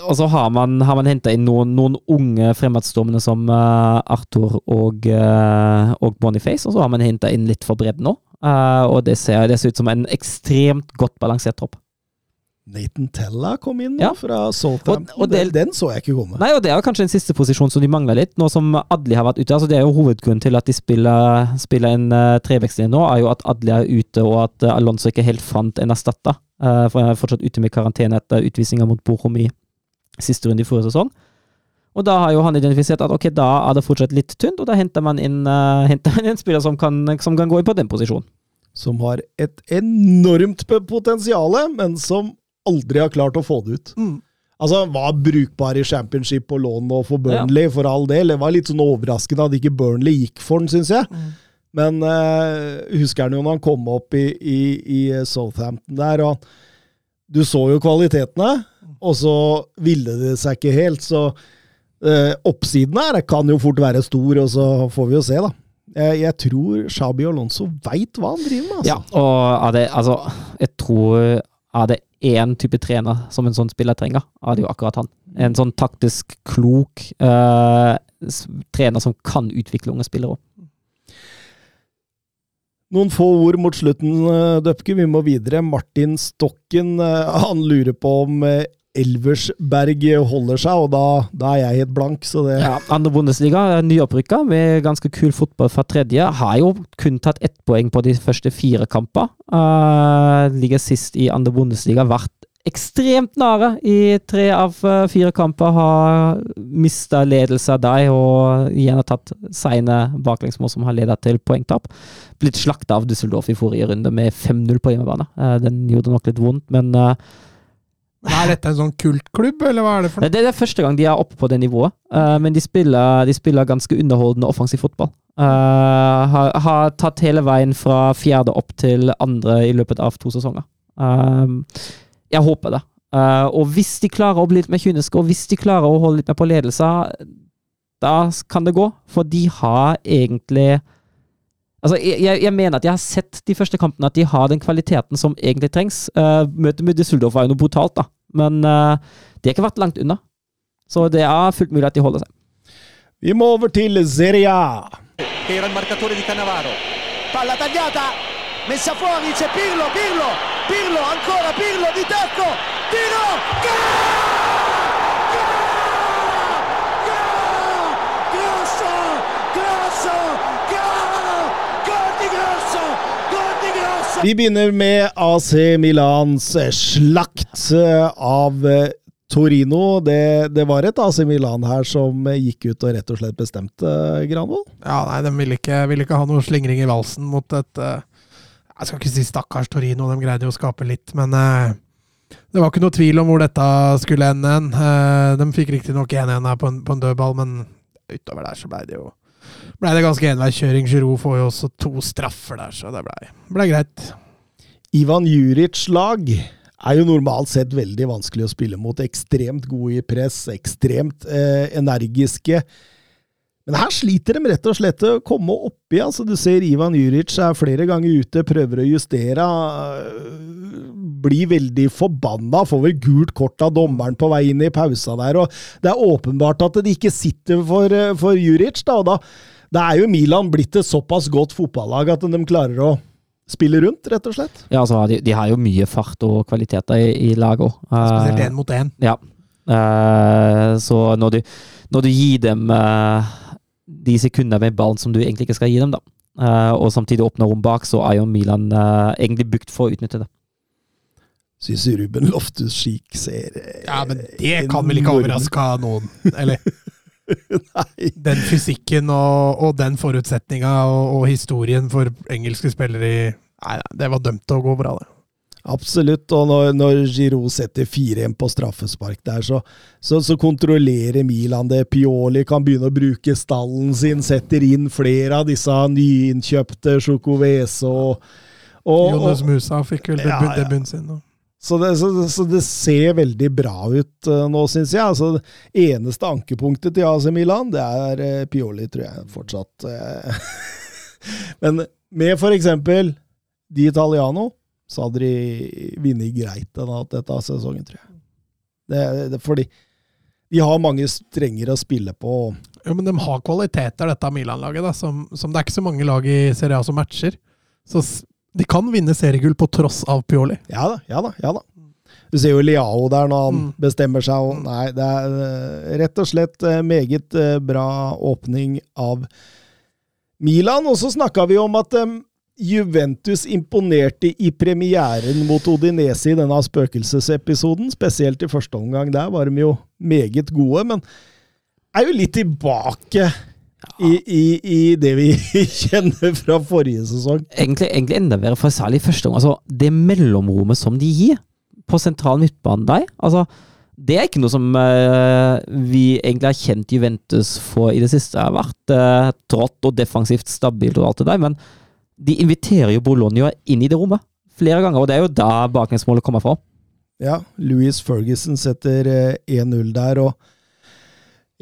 og så har man, har man henta inn noen, noen unge fremadstormende som uh, Arthur og, uh, og Boniface, og så har man henta inn litt for bredden nå. Eh, og det ser, det ser ut som en ekstremt godt balansert tropp. Nathan Tella kom inn Ja. fra Southampton. Og- og det- den, så jeg ikke komme. Nei, og det er kanskje en siste posisjon som de mangler litt, nå som Adli har vært ute. altså Det er jo hovedgrunnen til at de spiller, spiller en uh, trevekstlinje nå, er jo at Adli er ute, og at uh, Alonso ikke helt fant en erstatter. Uh, for han er fortsatt ute med karantene etter utvisninga mot Bochum i siste runde i forrige sesong. Og da har jo han identifisert at ok, da er det fortsatt litt tynt, og da henter man inn, uh, *laughs* henter man inn en spiller som kan, som kan gå inn på den posisjonen. Som har et enormt potensial, men som aldri har klart å få det ut. Mm. Altså, han var brukbar i championship og lån og for Burnley, for all del. Det var litt sånn overraskende at ikke Burnley gikk for den, syns jeg. Mm. Men uh, husker han jo når han kom opp i, i, i Southampton der, og du så jo kvalitetene, og så ville det seg ikke helt, så uh, oppsiden her kan jo fort være stor, og så får vi jo se, da. Jeg, jeg tror Shabi Alonso veit hva han driver med, altså. Ja, og er det, altså, jeg tror er det én type trener som en sånn spiller trenger, er det jo akkurat han. En sånn taktisk klok uh, trener som kan utvikle unge spillere òg. Noen få ord mot slutten, eh, Døpke. Vi må videre. Martin Stokken eh, han lurer på om Elversberg holder seg, og da, da er jeg helt blank, så det Ja, andre Bundesliga, nyopprykka med ganske kul fotball fra tredje. Har jo kun tatt ett poeng på de første fire kamper. Uh, ligger sist i andre Bundesliga. Vært ekstremt nære i tre av eh, fire kamper. Har mista ledelse av deg og igjen har tatt seine baklengsmål som har ledet til poengtap. Blitt slakta av Düsseldorf i forrige runde med 5-0 på hjemmebane. Uh, den gjorde nok litt vondt, men eh, Men Er dette en sånn kultklubb, eller hva er det for noe? Det er første gang de er oppe på det nivået, Uh, men de spiller, de spiller ganske underholdende offensiv fotball. Uh, har, har tatt hele veien fra fjerde opp til andre i løpet av to sesonger. Uh, jeg håper det. Og hvis de klarer å bli litt mer kyniske, og hvis de klarer å holde litt mer på ledelse, da kan det gå. For de har egentlig Altså, jeg, jeg- mener at jeg har sett de første kampene at de har den kvaliteten som egentlig trengs. Uh, møtet med Düsseldorf var jo noe brutalt, da. Men uh, de har ikke vært langt unna. Så det er fullt mulig at de holder seg. Vi må over til Serie A. che era il marcatore di Cannavaro. Palla tagliata, messa fuori c'è Pirlo, Pirlo, Pirlo, ancora Pirlo di tacco, tiro, Grosso, Grosso, gol, gol di Grosso, gol di Grosso. Vi begynner med AC Milans slakt eh, av eh, Torino. Det, det var et AC Milan her som gikk ut og rett og slett bestemte, Granvold. Ja, nei, de ville ikke, ville ikke ha noe slingring i valsen mot et eh, Jeg skal ikke si stakkars Torino, de greide jo å skape litt, men eh, det var ikke noe tvil om hvor dette skulle ende. Eh, de fikk riktignok 1-1 her på en, på en dødball, men utover der så blei det jo ble det ganske enveiskjøring. Giroud får jo også to straffer der, så det blei ble greit. Ivan Juric lag er jo normalt sett veldig vanskelig å spille mot. Ekstremt gode i press, ekstremt eh, energiske. Men her sliter de rett og slett å komme oppi. altså Du ser Ivan Juric er flere ganger ute, prøver å justere. Blir veldig forbanna, får vel gult kort av dommeren på vei inn i pausa der. og Det er åpenbart at det ikke sitter for, for Juric. da, da da er jo Milan blitt et såpass godt fotballag at de klarer å spille rundt, rett og slett. Ja, altså, de, de har jo mye fart og kvaliteter i, i laget òg. Spesielt én mot én. Ja. Uh, så når du, når du gir dem eh, de sekundene med ballen som du egentlig ikke skal gi dem, da, eh, og samtidig åpne rom bak, så er jo Milan eh, egentlig bygd for å utnytte det. Syns Ruben Loftus-Cheek ser eh, Ja, men det kan vel ikke overraske noen? Eller *laughs* Nei. den fysikken og, og den forutsetninga og, og historien for engelske spillere i nei, det var dømt til å gå bra, det. Absolutt, og når, når Giroud setter 4-1 på straffespark der, så, så, så kontrollerer Milan det. Pioli kan begynne å bruke stallen sin, setter inn flere av disse nyinnkjøpte Chocoveso og, og, Jonas Musa fikk vel Ja, debut, ja. sin. Og. så, det, så, så det ser veldig bra ut uh, nå, syns jeg. Altså, det eneste ankepunktet til AC Milan, det er uh, Pioli, tror jeg fortsatt. Uh, *laughs* Men med for eksempel Di Italiano, så hadde de vunnet greit denne, dette sesongen, tror jeg. Det, det, fordi de har mange strenger å spille på. Jo, men de har kvaliteter, dette Milan-laget, da, som, som det er ikke så mange lag i Serie A som matcher. Så de kan vinne seriegull på tross av Pioli. Ja da, ja da. ja da. Du ser jo Liao der når han Mm. bestemmer seg. Og, nei, det er eh, rett og slett eh, meget eh, bra åpning av Milan. Og så snakka vi om at Juventus imponerte i premieren mot Odinese i denne spøkelsesepisoden. Spesielt i første omgang. Der var de jo meget gode, men er jo litt tilbake i, i, i det vi *laughs* kjenner fra forrige sesong. Egentlig, egentlig enda verre, for særlig i første omgang. Altså, det mellomrommet som de gir på sentral midtbane der, altså, det er ikke noe som uh, vi egentlig har kjent Juventus for i det siste. Det har vært uh, trått og defensivt stabilt og alt det der, men de inviterer jo Bologna inn i det rommet flere ganger, og det er jo da baklengsmålet kommer fra. Ja, Louis Ferguson setter eh, 1-0 der, og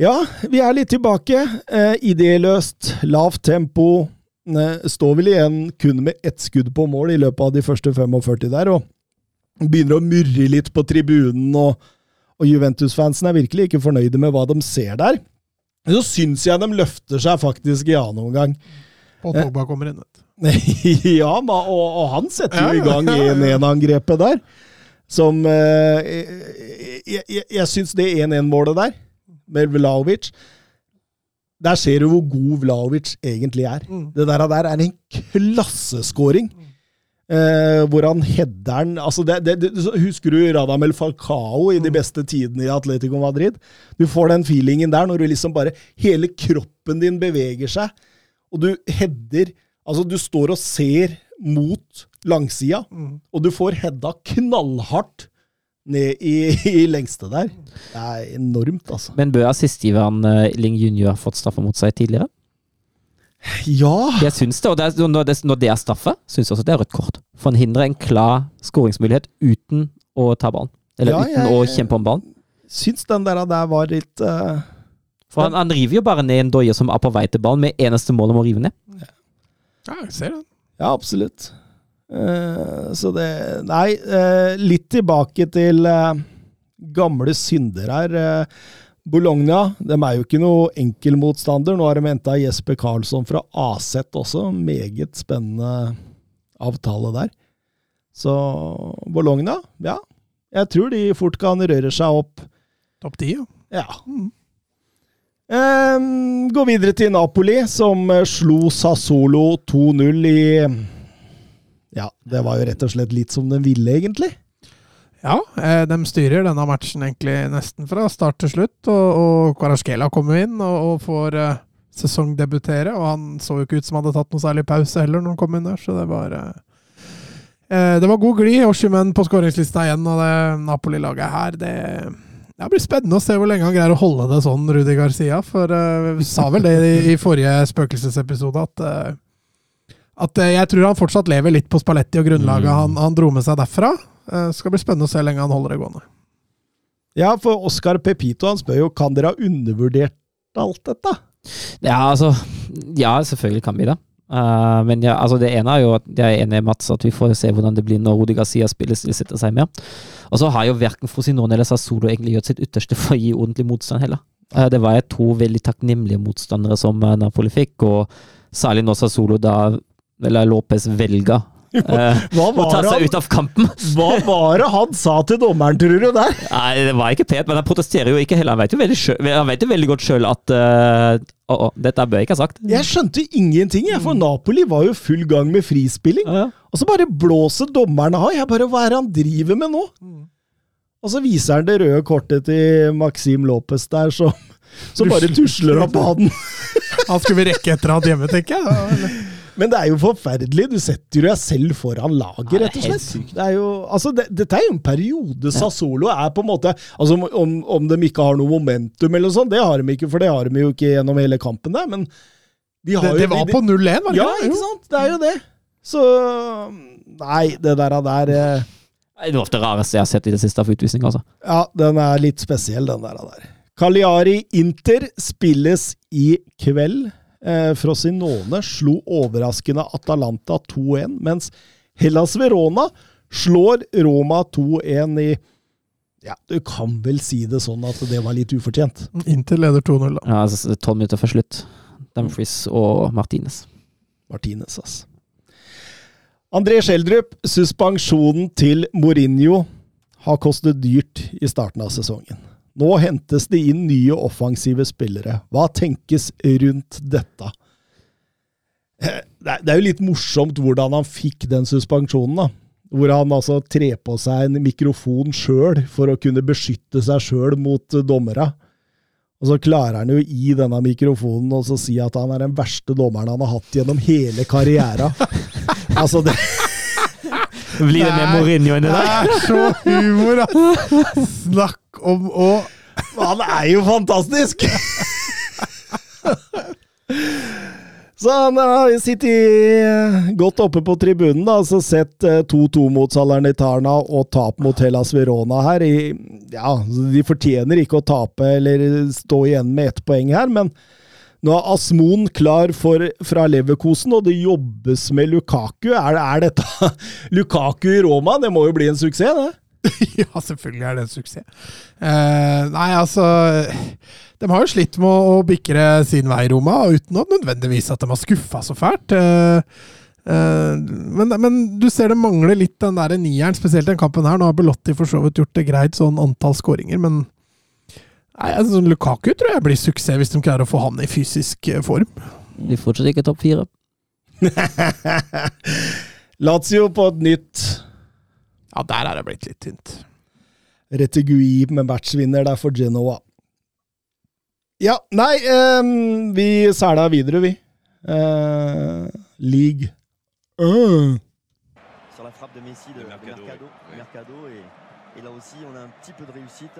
ja, vi er litt tilbake. Eh, idéløst, lavt tempo. Eh, står vel igjen kun med ett skudd på mål i løpet av de første 45 der, og begynner å murre litt på tribunen, og, og Juventus-fansen er virkelig ikke fornøyde med hva de ser der. Så syns jeg de løfter seg faktisk i annen omgang. Og Pogba kommer inn. vet. *laughs* ja, og, og han setter jo i gang 1-1-angrepet der. Som eh, Jeg, jeg, jeg syns det 1-1-målet der, med Vlaovic Der ser du hvor god Vlaovic egentlig er. Mm. Det der, der er en klasseskåring. Eh, hvor han header den altså det, det, det, Husker du Radamel Falcao i de Mm. beste tidene i Atletico Madrid? Du får den feelingen der når du liksom bare Hele kroppen din beveger seg, og du header Altså, du står og ser mot langsida, Mm. og du får heada knallhardt ned i, i lengste der. Det er enormt, altså. Men bør assistgiveren uh, Ling Junior fått straffe mot seg tidligere? Ja! Jeg syns det, og det er, når, det, når det er straffe, syns jeg også det er rødt kort. Forhindrer en klar skåringsmulighet uten å ta ballen. Eller Ja, uten jeg- å kjempe om ballen. Syns den der, der var litt uh, For han, han river jo bare ned en doie som er på vei til ballen, med eneste mål om å rive ned. Ja, jeg ser den. Ja, absolutt. Uh, så det Nei, uh, litt tilbake til uh, gamle synder her. Bologna de er jo ikke noe enkel motstander. Nå har de henta Jesper Karlsson fra Aset også. Meget spennende avtale der. Så Bologna, ja. Jeg tror de fort kan røre seg opp. Topp ti, ja. Ja. Ehm, gå videre til Napoli, som eh, slo Sassolo 2-0 i Ja, det var jo rett og slett litt som den ville, egentlig. Ja, eh, de styrer denne matchen egentlig nesten fra start til slutt. Og, og Karaskela kommer inn og, og får eh, sesongdebutere. Og han så jo ikke ut som han hadde tatt noe særlig pause heller når han kom inn der, så det var eh, Det var god glid. Oshimen på skåringslista igjen, og det Napoli-laget her, det det blir spennende å se hvor lenge han greier å holde det sånn, Rudi Garcia. For uh, sa vel det i, i forrige spøkelsesepisode, at, uh, at uh, jeg tror han fortsatt lever litt på Spalletti og grunnlaget Mm. han, han dro med seg derfra. Uh, skal bli spennende å se hvor lenge han holder det gående. Ja, for Oscar Pepito han spør jo kan dere ha undervurdert alt dette. Ja, altså Ja, selvfølgelig kan vi det. Uh, men ja, altså det ene er jo at jeg er enig med Mats at vi får se hvordan det blir når Rudi Garcia spiller, setter seg mer. Og så har jo verken Frosinone eller Sassolo egentlig gjort sitt ytterste for å gi ordentlig motstand heller. Eh, det var jo to veldig takknemlige motstandere som eh, Napoli fikk, og særlig når Sassolo da eller Lopez velger eh, Hva var ta seg han, ut av kampen. hva var det han sa til dommeren, tror du, der? Nei, det var ikke pent, men han protesterer jo ikke heller. Han vet jo veldig, han vet jo veldig godt sjøl at uh, oh, oh, dette bør jeg ikke ha sagt. Jeg skjønte ingenting, jeg, for Napoli var jo full gang med frispilling. Ja, ja. Og så bare blåser dommeren av. Jeg bare, Hva er det han driver med nå? Og så viser han det røde kortet til Maxim Lopez der, som bare tusler opp banen. *laughs* Han skulle vi rekke etter han hjemme, tenker jeg. Men det er jo forferdelig. Du setter deg selv foran laget, det rett og slett. Det er jo, altså, det, dette er jo en periode. Sassolo er på en måte altså Om, om de ikke har noe momentum, eller noe sånt, det har de ikke, for det har de jo ikke gjennom hele kampen der. Men de har Det, jo det var de- på 0-1, var det ikke? Ja, ikke? ikke sant? Det er jo det. Så Nei, det der der eh, Det er noe av det rareste jeg har sett i det siste av utvisning, altså. Ja, den er litt spesiell, den der. der. Cagliari Inter spilles i kveld. Eh, Frosinone slo overraskende Atalanta 2-1, mens Hellas Verona slår Roma 2-1 i Ja, du kan vel si det sånn at det var litt ufortjent. Inntil leder 2-0, da. Ja, altså, Tolv minutter før slutt. Dumfries og Martinez. Martinez, ass. André Schjelderup, suspensjonen til Mourinho har kostet dyrt i starten av sesongen. Nå hentes det inn nye offensive spillere. Hva tenkes rundt dette? Eh, Det er, jo litt morsomt hvordan han fikk den suspensjonen, da. Hvor han altså trer på seg en mikrofon sjøl for å kunne beskytte seg sjøl mot dommera. Og så klarer han jo i denne mikrofonen å så si at han er den verste dommeren han har hatt gjennom hele karriera. *laughs* altså, det, Blir det med. Mourinho enn der? Det er så humor, ass! Snakk om å han er jo fantastisk! Så han har sittet godt oppe på tribunen, da, og sett eh, 2-2 mot Salernitana og tap mot Hellas Verona her. I, ja, de fortjener ikke å tape eller stå igjen med ett poeng her, men nå er Asmon klar for, fra Leverkosen, og det jobbes med Lukaku. Er, er dette *laughs* Lukaku i Roma? Det må jo bli en suksess, det? *laughs* Ja, selvfølgelig er det en suksess. Eh, nei, altså De har jo slitt med å, å bikre sin vei, Roma, uten at nødvendigvis at de har skuffa så fælt. Eh, eh, men, men du ser det mangler litt den der nieren, spesielt den kampen her. Nå har Belotti for så vidt gjort det greit, sånn antall skåringer, men nei, altså, Lukaku tror jeg blir suksess hvis de klarer å få han i fysisk eh, form. De er fortsatt ikke topp fire. *laughs* Lazio på et nytt Ja, der er det blitt litt tynt. Retegui med matchvinner der for Genoa. Ja, nei, um, vi sæla videre, vi. Uh, league. Uh. sur la frappe de Messi de, De de Mercado, Mercado, oui. Mercado, et, et là aussi on a un petit peu de réussite.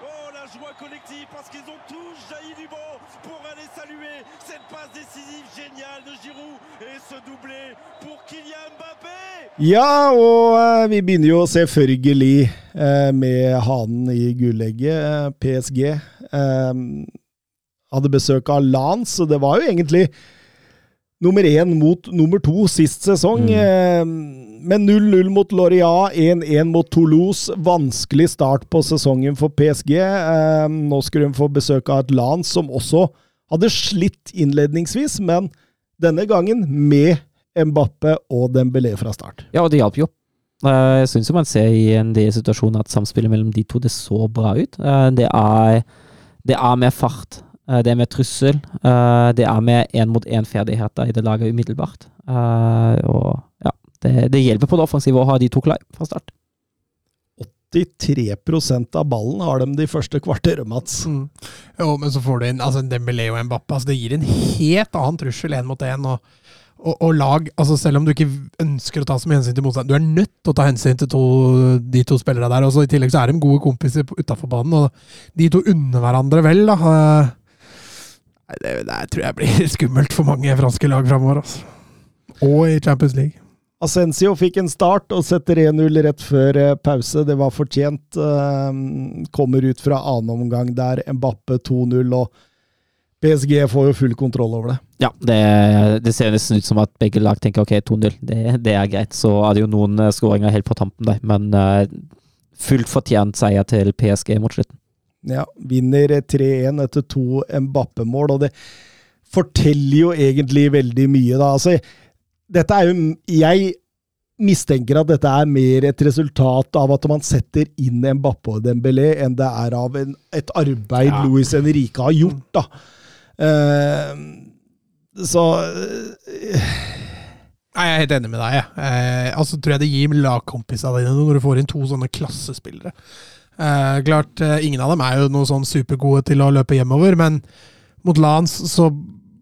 Oh, la joie collective parce qu'ils ont tous jailli du banc pour aller saluer cette passe décisive géniale de Giroud et ce doublé pour Kylian Mbappé Ja, og eh, vi begynner jo selvfølgelig eh, med hanen i gullegget, eh, PSG. Hadde besøk av Lance, og det var jo egentlig nummer én mot nummer to sist sesong. Mm. med 0-0 mot Loria, 1-1 mot Toulouse. Vanskelig start på sesongen for PSG. Eh, nå skulle de få besøk av et land som også hadde slitt innledningsvis, men denne gangen med Mbappe og Dembélé fra start. Ja, og det hjalp jo. Eh, Jeg syns man ser i en del situasjoner at samspillet mellom de to det så bra ut. Eh, Det er, det er mer fart. Eh, Det er med trussel. eh, Det er med én-mot-én-ferdigheter i det laget umiddelbart. Eh, Og ja, det, det hjelper på det offensive å ha de to klar fra start. 83% av ballen har de de første kvarter, Mats. Mm. Jo, men så får du inn altså Dembélé og Mbappe. Altså, det gir en helt annen trussel én mot én. Og, og, og lag altså Selv om du ikke ønsker å ta så mye hensyn til motstand, du er nødt til å ta hensyn til to, de to spillerne der. Og så I tillegg så er de gode kompiser utafor banen, og de to unner hverandre vel, da. Det, det tror jeg blir *laughs* skummelt for mange franske lag framover. Altså. Og i Champions League. Ascencio fikk en start og setter 1-0 rett før eh, pause. Det var fortjent. Eh, Kommer ut fra annen omgang der. Mbappe 2-0, og PSG får jo full kontroll over det. Ja, det, det ser nesten ut som at begge lag tenker ok, 2-0, det, det er greit. Så er det jo noen eh, skåringer helt på tampen der, men fullt fortjent seier til PSG mot slutten. Ja, vinner 3-1 etter to Mbappe-mål, og det forteller jo egentlig veldig mye, da. Altså, dette er jo Jeg mistenker at dette er mer et resultat av at man setter inn Mbappe og Dembélé, enn det er av en, et arbeid Ja. Luis Henrique har gjort, da. Uh, så Nei, Jeg er helt enig med deg. Jeg. Eh, altså tror jeg det gir lagkompisene dine når du får inn to sånne klassespillere. Eh, klart, eh, Ingen av dem er jo noe sånn supergode til å løpe hjemover, men mot Lans så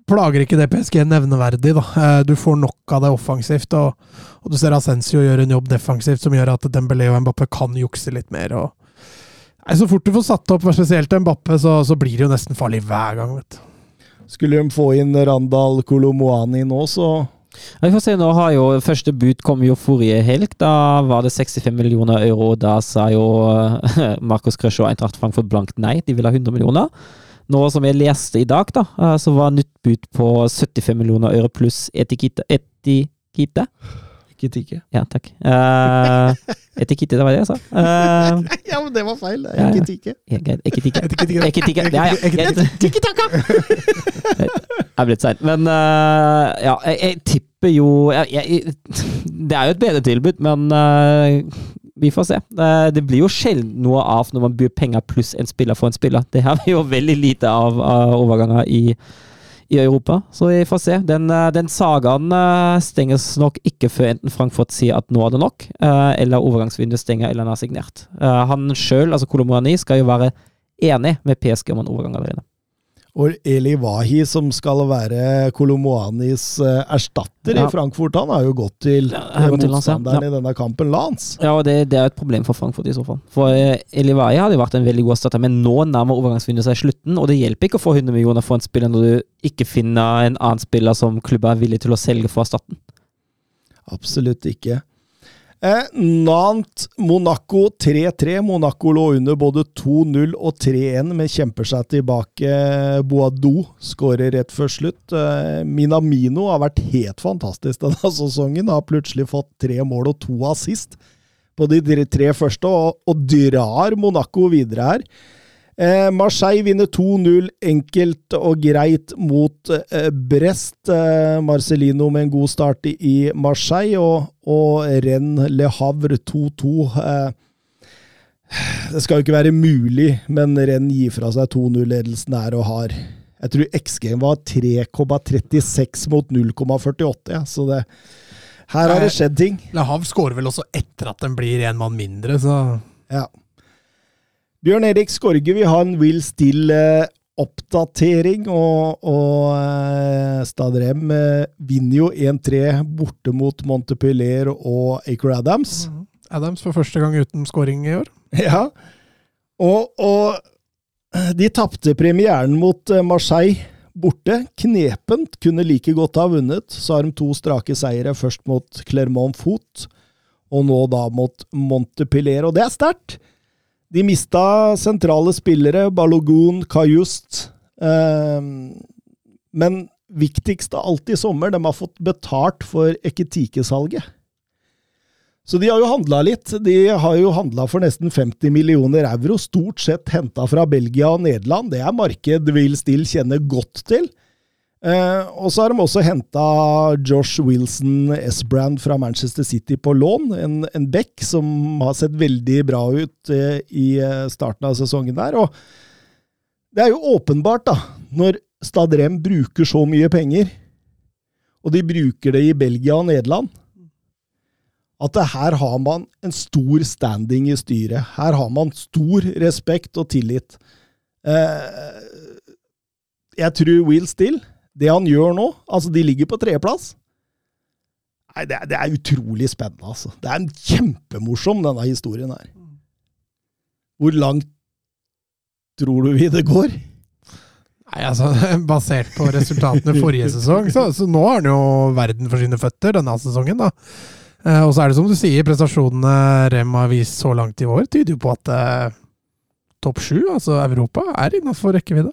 plager ikke det PSG nevneverdig. da. Eh, du får nok av det offensivt, og, og du ser Ascencio gjøre en jobb defensivt som gjør at Dembélé og Mbappe kan jukse litt mer. og Nei, Så fort du får satt opp spesielt Mbappe, så, så blir det jo nesten farlig hver gang. vet du. skulle de få inn Randal Kolomoani nå, så Vi får se, nå har jo Første bud kom jo forrige helg. Da var det 65 millioner euro. Da sa jo *laughs* Markus Marcos Krøsj og Eintracht Frankfurt blankt nei. De ville ha 100 millioner. Nå som jeg leste i dag, da, eh, så var nytt bud på 75 millioner euro pluss etikette. Etikette? Ikke tikke. Ja, takk. Uh, etikette, det var det jeg sa. Uh, Ja, men det var feil. Ja, Ja, Ikke ja. ikke tikke. ja. Etikette. Ja, ja. greit. Jeg er blitt sein. Men uh, ja, jeg, jeg tipper jo jeg, jeg, Det er jo et bedre tilbud, men uh, vi får se. Eh, det blir jo sjelden noe av når man byr penger pluss en spiller for en spiller. Det har vi jo veldig lite av, av overganger i, i Europa, så vi får se. Den, eh, den sagaen eh, stenges nok ikke før enten Frankfurt sier at nå er det nok, eh, eller overgangsvinduet stenger eller han har signert. Han sjøl, altså Kolomorani, skal jo være enig med PSG om en overgang allerede. Og Eli Wahi, som skal være Kolomoanis eh, erstatter Ja. i Frankfurt, han har jo gått til Ja, motstanderen til ja. i denne kampen, Lance. Ja, og det, det er et problem for Frankfurt i så fall. For Eli Wahi hadde vært en veldig god erstatter, men nå nærmer overgangsvinduet seg slutten, og det hjelper ikke å få 100 millioner for en spiller når du ikke finner en annen spiller som klubben er villig til å selge for erstatten. Absolutt ikke. Eh, Nant Monaco 3-3. Monaco lå under både 2-0 og 3-1, men kjemper seg tilbake. Boadou skårer rett før slutt. Eh, Minamino har vært helt fantastisk denne sesongen. Har plutselig fått tre mål og to assist på de tre- første, og, og drar Monaco videre her. Eh, Marseille vinner 2-0 enkelt og greit mot eh, Brest. Eh, Marcelino med en god start i, i Marseille, og, og Rennes Le Havre 2-2. Eh, det skal jo ikke være mulig, men Rennes gir fra seg 2-0-ledelsen her og har Jeg tror XG var 3,36 mot 0,48, ja, så det Her har det skjedd ting. Le Havre skårer vel også etter at den blir en mann mindre, så Ja. Bjørn Erik Skorge vil ha en Will Still-oppdatering, og, og eh, Stadrem eh, vinner jo 1-3 borte mot Montepiller og Acre Adams. Adams for første gang uten scoring i år. *laughs* Ja. Og, og eh, de tapte premieren mot Marseille borte. Knepent. Kunne like godt ha vunnet. Så har de to strake seire. Først mot Clermont Foot, og nå da mot Montepiller. Og det er sterkt! De mista sentrale spillere, Balogun, Kajust. Eh, men viktigst av alt i sommer, de har fått betalt for Eketike-salget. Så de har jo handla litt. De har jo handla for nesten 50 millioner euro, stort sett henta fra Belgia og Nederland. Det er marked Will Still kjenner godt til. Eh, og så har de også henta Josh Wilson S-Brand fra Manchester City på lån. En, en back som har sett veldig bra ut eh, i eh, starten av sesongen der. Og det er jo åpenbart, da, når Stadrem bruker så mye penger, og de bruker det i Belgia og Nederland, at her har man en stor standing i styret. Her har man stor respekt og tillit. Eh, jeg tror Will Still, det han gjør nå Altså, de ligger på tredjeplass. Nei, det er, det er utrolig spennende, altså. Det er en kjempemorsom, denne historien her. Hvor langt tror du vi det går? Nei, altså, *laughs* Basert på resultatene forrige sesong, så, så nå har han jo verden for sine føtter denne sesongen. da. Eh, og så er det som du sier, prestasjonene Rem har vist så langt i år, tyder jo på at eh, topp sju, altså Europa, er innafor rekkevidde.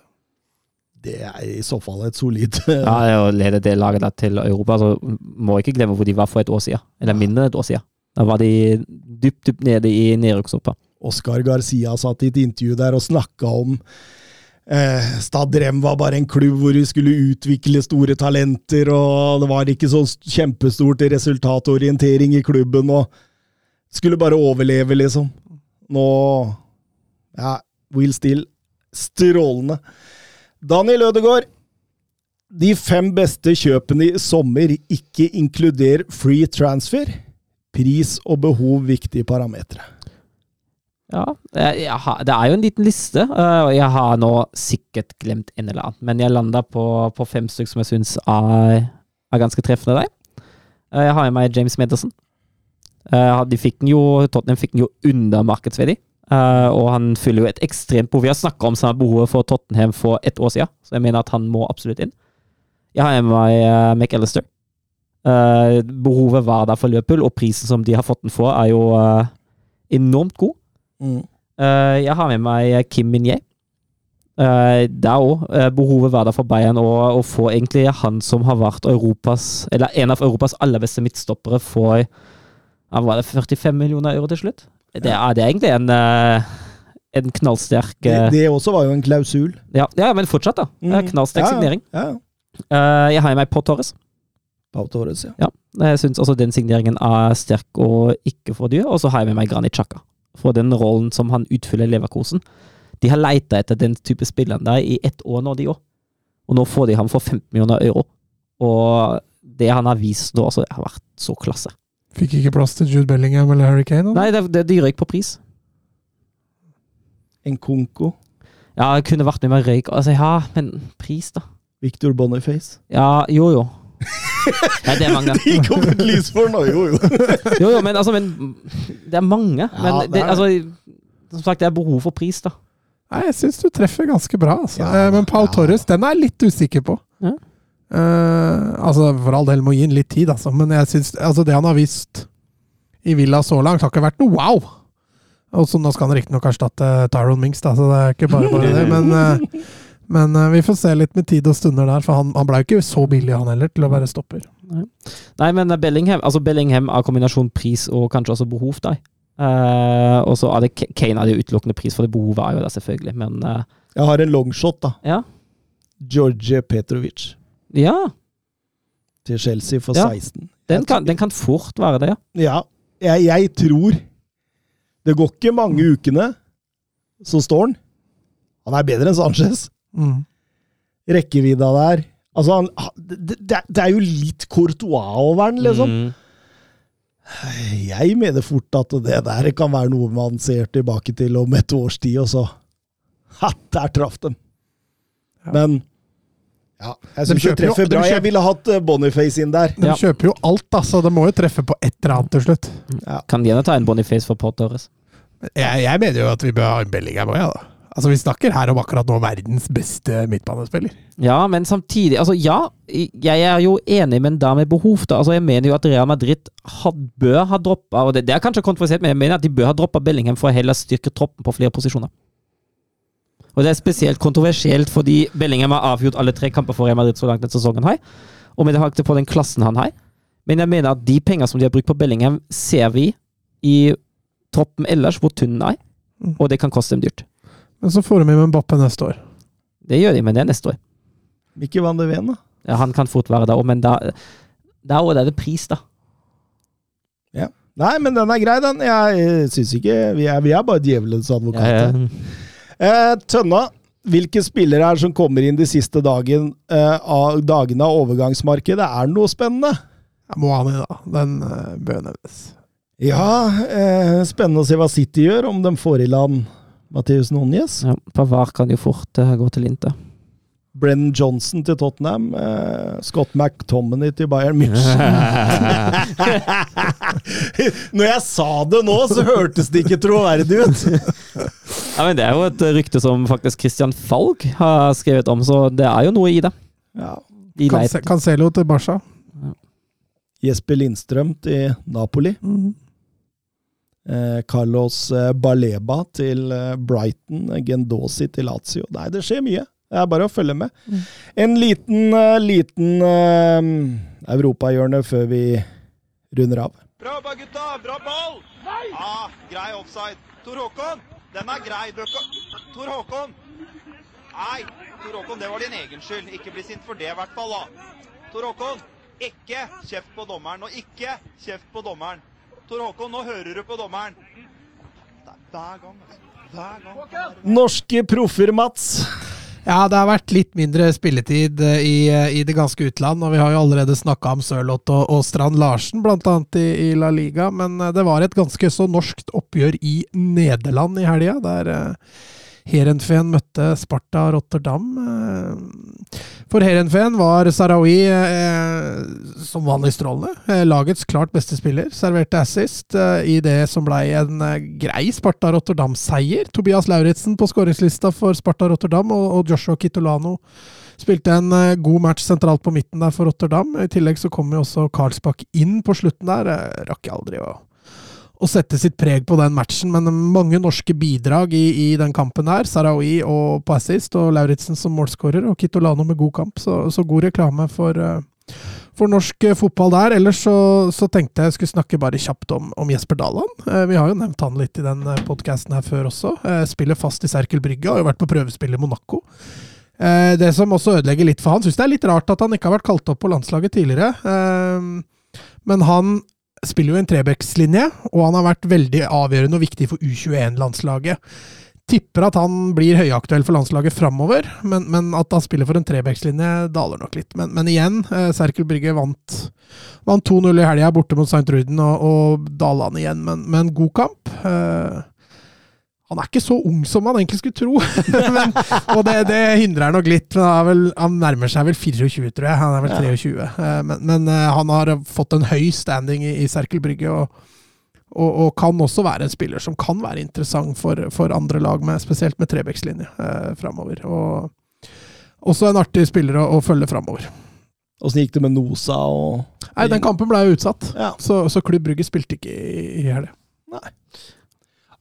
Det er i så fall et solid Ja, å lede det laget til Europa, så må ikke glemme hvor de var for et år siden. Eller mindre et år siden. Da var de dypt, dypt nede i nedrykksgruppa. Oscar Garcia satt i et intervju der og snakka om eh, Stad Rem var bare en klubb hvor vi skulle utvikle store talenter, og det var ikke så kjempestort resultatorientering i klubben, og skulle bare overleve, liksom. Nå Ja, Will Still strålende. Daniel Ødegaard. De fem beste kjøpene i sommer ikke inkluder free transfer. Pris og behov viktige parametere. Ja, har, det er jo en liten liste, eh, og jeg har nå sikkert glemt en eller annen. Men jeg landa på, på fem stykker som jeg syns er, er ganske treffende der. Eh, Jeg har med meg James Madison. Eh, De Tottenham fikk den jo under markedsverdi, eh, og han fyller jo et ekstremt behov. Vi har snakka om samme behovet for Tottenham for ett år siden, så jeg mener at han må absolutt inn. Jeg har med meg eh, McAllister. Uh, behovet var der for Liverpool, og prisen som de har fått den for, er jo uh, enormt god. Mm. Jeg har med meg Kim Minye. Uh, det er òg behovet var der for Bayern å, få egentlig han som har vært Europas, eller en av Europas aller beste midtstoppere, for ja, var det 45 millioner euro til slutt. Det er, det er egentlig en, eh, en knallsterk Det, eh, det også var jo en klausul. ja, ja, men fortsatt, da. Mm. Knallsterk signering. Eh, jeg har med på Torres. Pau Torres, ja. Jeg syns også den signeringen er sterk og ikke for dyr. Og så har jeg med meg Granit Xhaka. For den rollen som han utfyller i Leverkosen. De har leita etter den type spilleren der i ett år nå, de òg. Og nå får de ham for 15 millioner euro. Og det han har vist nå, altså, har vært så klasse. Fikk ikke plass til Jude Bellingham eller Harry Kane? Eller? Nei, det, det, de røyk på pris. En Konko. Ja, jeg kunne vært med meg røyk. Altså, ja, men pris, da? Victor Boniface. Ja, jo, jo. *laughs* Nei, det er mange. De kom et lys for nå, jo, jo. *laughs* Jo, jo, men altså men, Det er mange. Men Ja, det, det altså Som sagt, det er behov for pris, da. Nei, jeg syns du treffer ganske bra. Altså. Ja, Eh, Men Pau ja. Torres, den er jeg litt usikker på. Ja. Eh, altså, For all del må gi ham litt tid, altså. Men jeg synes, altså, det han har vist i Villa så langt, har ikke vært noe wow! Og så Nå skal han riktignok erstatte Tyron Minks, da, så det er ikke bare bare det. Men, uh, men uh, vi får se litt med tid og stunder der, for han, han ble jo ikke så billig, han heller, til å være stopper. Nei, men Bellingham altså Bellingham av kombinasjon pris og kanskje også behov, da. Eh, og så er det Kane hadde det jo utelukkende pris, for det behovet er jo der, selvfølgelig. Men Jeg har en longshot, da. ja. Georgie Petrovic Ja, til Chelsea for Ja. 16. den kan, den kan fort være det, ja. Ja, jeg, jeg tror Det går ikke mange ukene, så står han. Han er bedre enn Sanchez. Mm. Rekkevidda der. Altså, han, det, det, er jo litt Courtois over den, liksom. Mm. Jeg mener fort at det der kan være noe man ser tilbake til om et års tid, og så Ha, der traff dem! Ja. Men ja, jeg De syns det kjøper jo- bra. de bra. Jeg ville hatt eh, Boniface inn der. De Ja. kjøper jo alt, da, så det må jo treffe på et eller annet til slutt. Kan gjerne ta en Boniface for Potteres? Jeg, jeg mener jo at vi bør ha en Bellingham òg, ja, da. Altså, vi snakker her om akkurat nå verdens beste midtbanespiller. Ja, men samtidig Altså, ja, jeg er jo enig, men da med behov, da. Altså, jeg mener jo at Real Madrid had, bør ha droppa Og det, det er kanskje kontroversielt, men jeg mener at de bør ha droppa Bellingham for å heller styrke troppen på flere posisjoner. Og det er spesielt kontroversielt fordi Bellingham har avgjort alle tre kamper for Real Madrid så langt denne sesongen. her. Og med det på den klassen han har. Men jeg mener at de penger som de har brukt på Bellingham, ser vi i troppen ellers, hvor tynn den er. Mm. Og det kan koste dem dyrt. Men så får de med Mbappé neste år. Det gjør de, men det er neste år. Mikke van de Ven, da? Ja, han kan fort være det òg, men da, da er det pris, da. Nei, men den er grei, den. Jeg syns ikke Vi er, vi er bare djevelens advokater. Eh, Tønna, hvilke spillere er det som kommer inn de siste dagen, eh, av, dagene av overgangsmarkedet? Er det noe spennende? Ja, Moani, da. Den eh, bør nevnes. Ja, eh, spennende å se hva City gjør, om de får i land Matheus Núñez. Ja, Pavar kan jo fort eh, gå til Inter. Brennan Johnson til Tottenham. Eh, Scott McTominay til Bayern München. *laughs* *laughs* *laughs* Når jeg sa det nå, så hørtes det ikke troverdig ut! *laughs* Ja, men Det er jo et rykte som faktisk Christian Falk har skrevet om, så det er jo noe i det. Ja. Cancelo til Barca. Jesper Lindstrøm til Napoli. Eh, Carlos eh, Baleba til eh, Brighton. Gendosi til Lazio. Nei, det skjer mye. Det er bare å følge med. En liten, liten uh, europahjørne før vi runder av. Bra jobba, gutta! Bra ball! Ah, grei offside. Tor Håkon, den er grei. Tor Håkon! Nei, Tor Håkon, det var din egen skyld. Ikke bli sint for det, i hvert fall. da. Tor Håkon, ikke kjeft på dommeren. Og ikke kjeft på dommeren. Tor Håkon, nå hører du på dommeren. Det er hver gang, altså. Hver gang. Norske proffer, Mats. Ja, det har vært litt mindre spilletid eh, i, i det ganske utland, og vi har jo allerede snakka om Sørloth og, og Strand Larsen, annet i, i La Liga, men eh, det var et ganske så norskt oppgjør i Nederland i helga, der uh, Heerenveen møtte Sparta Rotterdam. eh. For Heerenveen var Sarawi eh, som vanlig strålende. Eh, lagets klart beste spiller. Serverte assist eh, i det som blei en eh, grei Sparta Rotterdam-seier. Tobias Lauritzen på skåringslista for Sparta Rotterdam, og, og Joshua Kitolano spilte en eh, god match sentralt på midten der for Rotterdam. I tillegg så kom jo også Karlsbakk inn på slutten der. Eh, rakk jeg aldri å å sette sitt preg på den matchen, men mange norske bidrag i, i den kampen her. Sarawi og på assist, og Lauritzen som målskårer, og Kitolano med god kamp. Så, så god reklame for, eh, for norsk eh, fotball der. Ellers så, så tenkte jeg jeg skulle snakke bare kjapt om, om Jesper Daland. Eh, vi har jo nevnt han litt i den podkasten her før også. Spiller fast i Serkel Brygge, har jo vært på prøvespill i Monaco. Det som også ødelegger litt for han, syns det er litt rart at han ikke har vært kalt opp på landslaget tidligere. Men han spiller jo en Trebekslinje, og han har vært veldig avgjørende og viktig for U21-landslaget. Tipper at han blir høyaktuell for landslaget framover, men, men at han spiller for en Trebekslinje, daler nok litt. Men, men igjen, eh, Serkel Brygge vant, vant 2-0 i helga borte mot St. Ruden, og, og Daland igjen, men, men god kamp. Eh, han er ikke så ung som man egentlig skulle tro, *laughs* men, og det, det hindrer nok litt. Men han, vel, han nærmer seg vel 24, tror jeg. Han er vel 23. Ja. Men, men eh, han har fått en høy standing i, i Serkel Brygge, og, og, og kan også være en spiller som kan være interessant for, for andre lag, med, spesielt med Trebekslinje eh, framover. Og også en artig spiller å, å følge framover. Åssen gikk det med Nosa og Nei, den kampen ble jo utsatt, Ja. så, så Klubb Brygge spilte ikke i, i helga.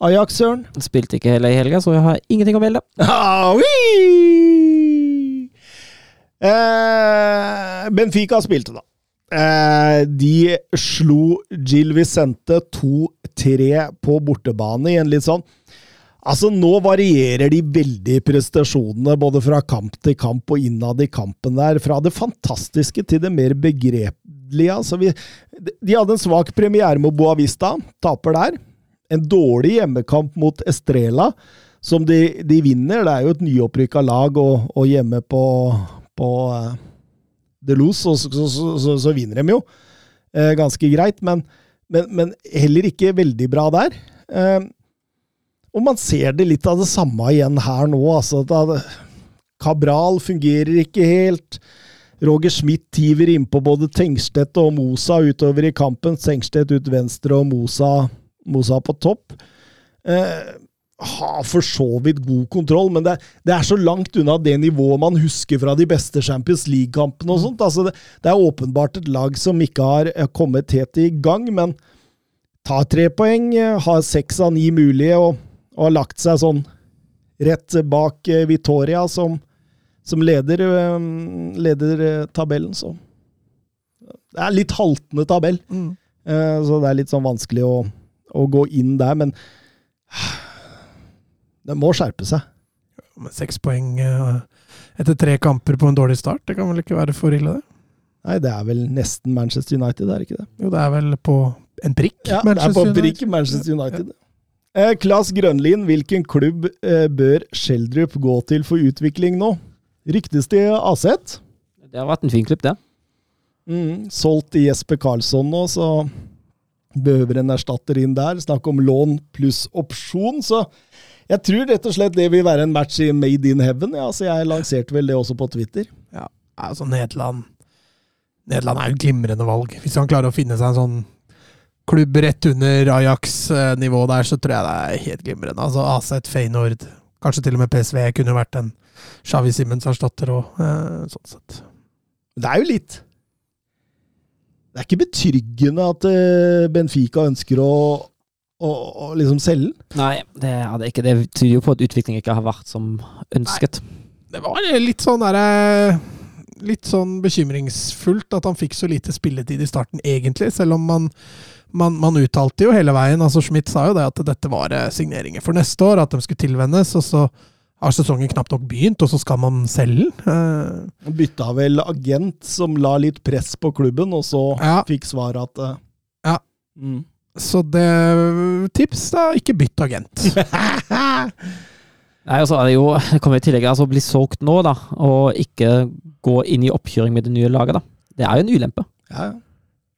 Ajax, Søren? Spilte ikke heller i helga, så jeg har ingenting å melde. *laughs* Ah! Eh, Benfica spilte, da. Eh, de slo Gil Vicente 2-3 på bortebane i en litt sånn Altså, nå varierer de veldig prestasjonene, både fra kamp til kamp og innad i kampen der. Fra det fantastiske til det mer begrepelige. Altså, vi, de hadde en svak premiere mot Boavista, taper der. En dårlig hjemmekamp mot Estrela, som de, de vinner. Det er jo et nyopprykka lag, og, og hjemme på, på uh, Delos, så, så, så, så, så vinner de jo. Uh, ganske greit, men, men, men heller ikke veldig bra der. Uh, og man ser det litt av det samme igjen her nå. altså da, Cabral fungerer ikke helt. Roger Schmidt hiver innpå både Tengstedt og Mosa utover i kampen. Tengstedt ut venstre og Mosa, Mosa på topp. Eh, har for så vidt god kontroll, men det, det, er så langt unna det nivået man husker fra de beste Champions League-kampene. og sånt. Altså det, det, er åpenbart et lag som ikke har eh, kommet helt i gang, men tar tre poeng, har seks av ni mulige og, og har lagt seg sånn rett bak eh, Vitoria, som, som leder, eh, leder eh, tabellen, så Det er litt haltende tabell, Mm. eh, så det er litt sånn vanskelig å, å gå inn der, men det må skjerpe seg. Med seks poeng eh, etter tre kamper på en dårlig start, det kan vel ikke være for ille, det? Nei, det er vel nesten Manchester United, er det ikke det? Jo, det er vel på en prikk. Ja, det er på en United. prikk Manchester United. Eh, Klas Grønlin, hvilken klubb eh, bør Schjelderup gå til for utvikling nå? Ryktes det Aset? Det har vært en fin klubb, det. Mm, solgt i Jesper Karlsson nå, så behøver en erstatter inn der. Snakk om lån pluss opsjon, så jeg tror rett og slett det vil være en match i Made in Heaven. Ja, så jeg lanserte vel det også på Twitter. Ja, altså Nederland Nederland er jo et glimrende valg. Hvis han klarer å finne seg en sånn klubb rett under Ajax-nivå der, så tror jeg det er helt glimrende. Altså Aset, Feyenoord, kanskje til og med PSV kunne vært en Xavi Simmons-erstatter òg, eh, sånn sett. Det er jo litt Det er ikke betryggende at eh, Benfica ønsker å, å, å liksom selge den. Nei, det er det ikke. Det tyder jo på at utviklingen ikke har vært som ønsket. Det var litt sånn derre Litt sånn bekymringsfullt at han fikk så lite spilletid i starten, egentlig. Selv om man, man, man uttalte jo hele veien altså Schmidt sa jo det at dette var eh, signeringer for neste år, at de skulle tilvennes. Og så har sesongen knapt nok begynt, og så skal man selge den. Uh, bytta vel agent som la litt press på klubben, og så Ja. fikk svaret at uh, Ja. Mm. Så det Tips, da. Ikke bytt agent. *laughs* Nei, altså, det jo, det kommer i tillegg altså, å bli solgt nå, da, og ikke gå inn i oppkjøring med det nye laget, da. Det er jo en ulempe. Ja, ja.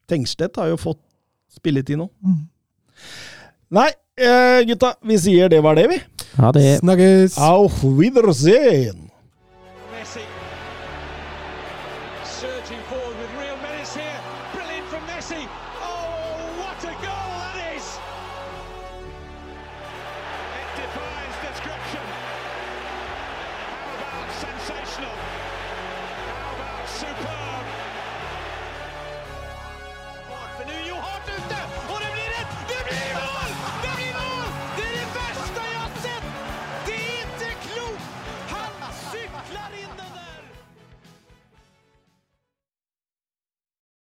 Tengstedt har jo fått spilletid nå. Mm. Nei, eh, gutta. Vi sier det var det, vi. Ja, det Snakkes! Auf Wiedersehen!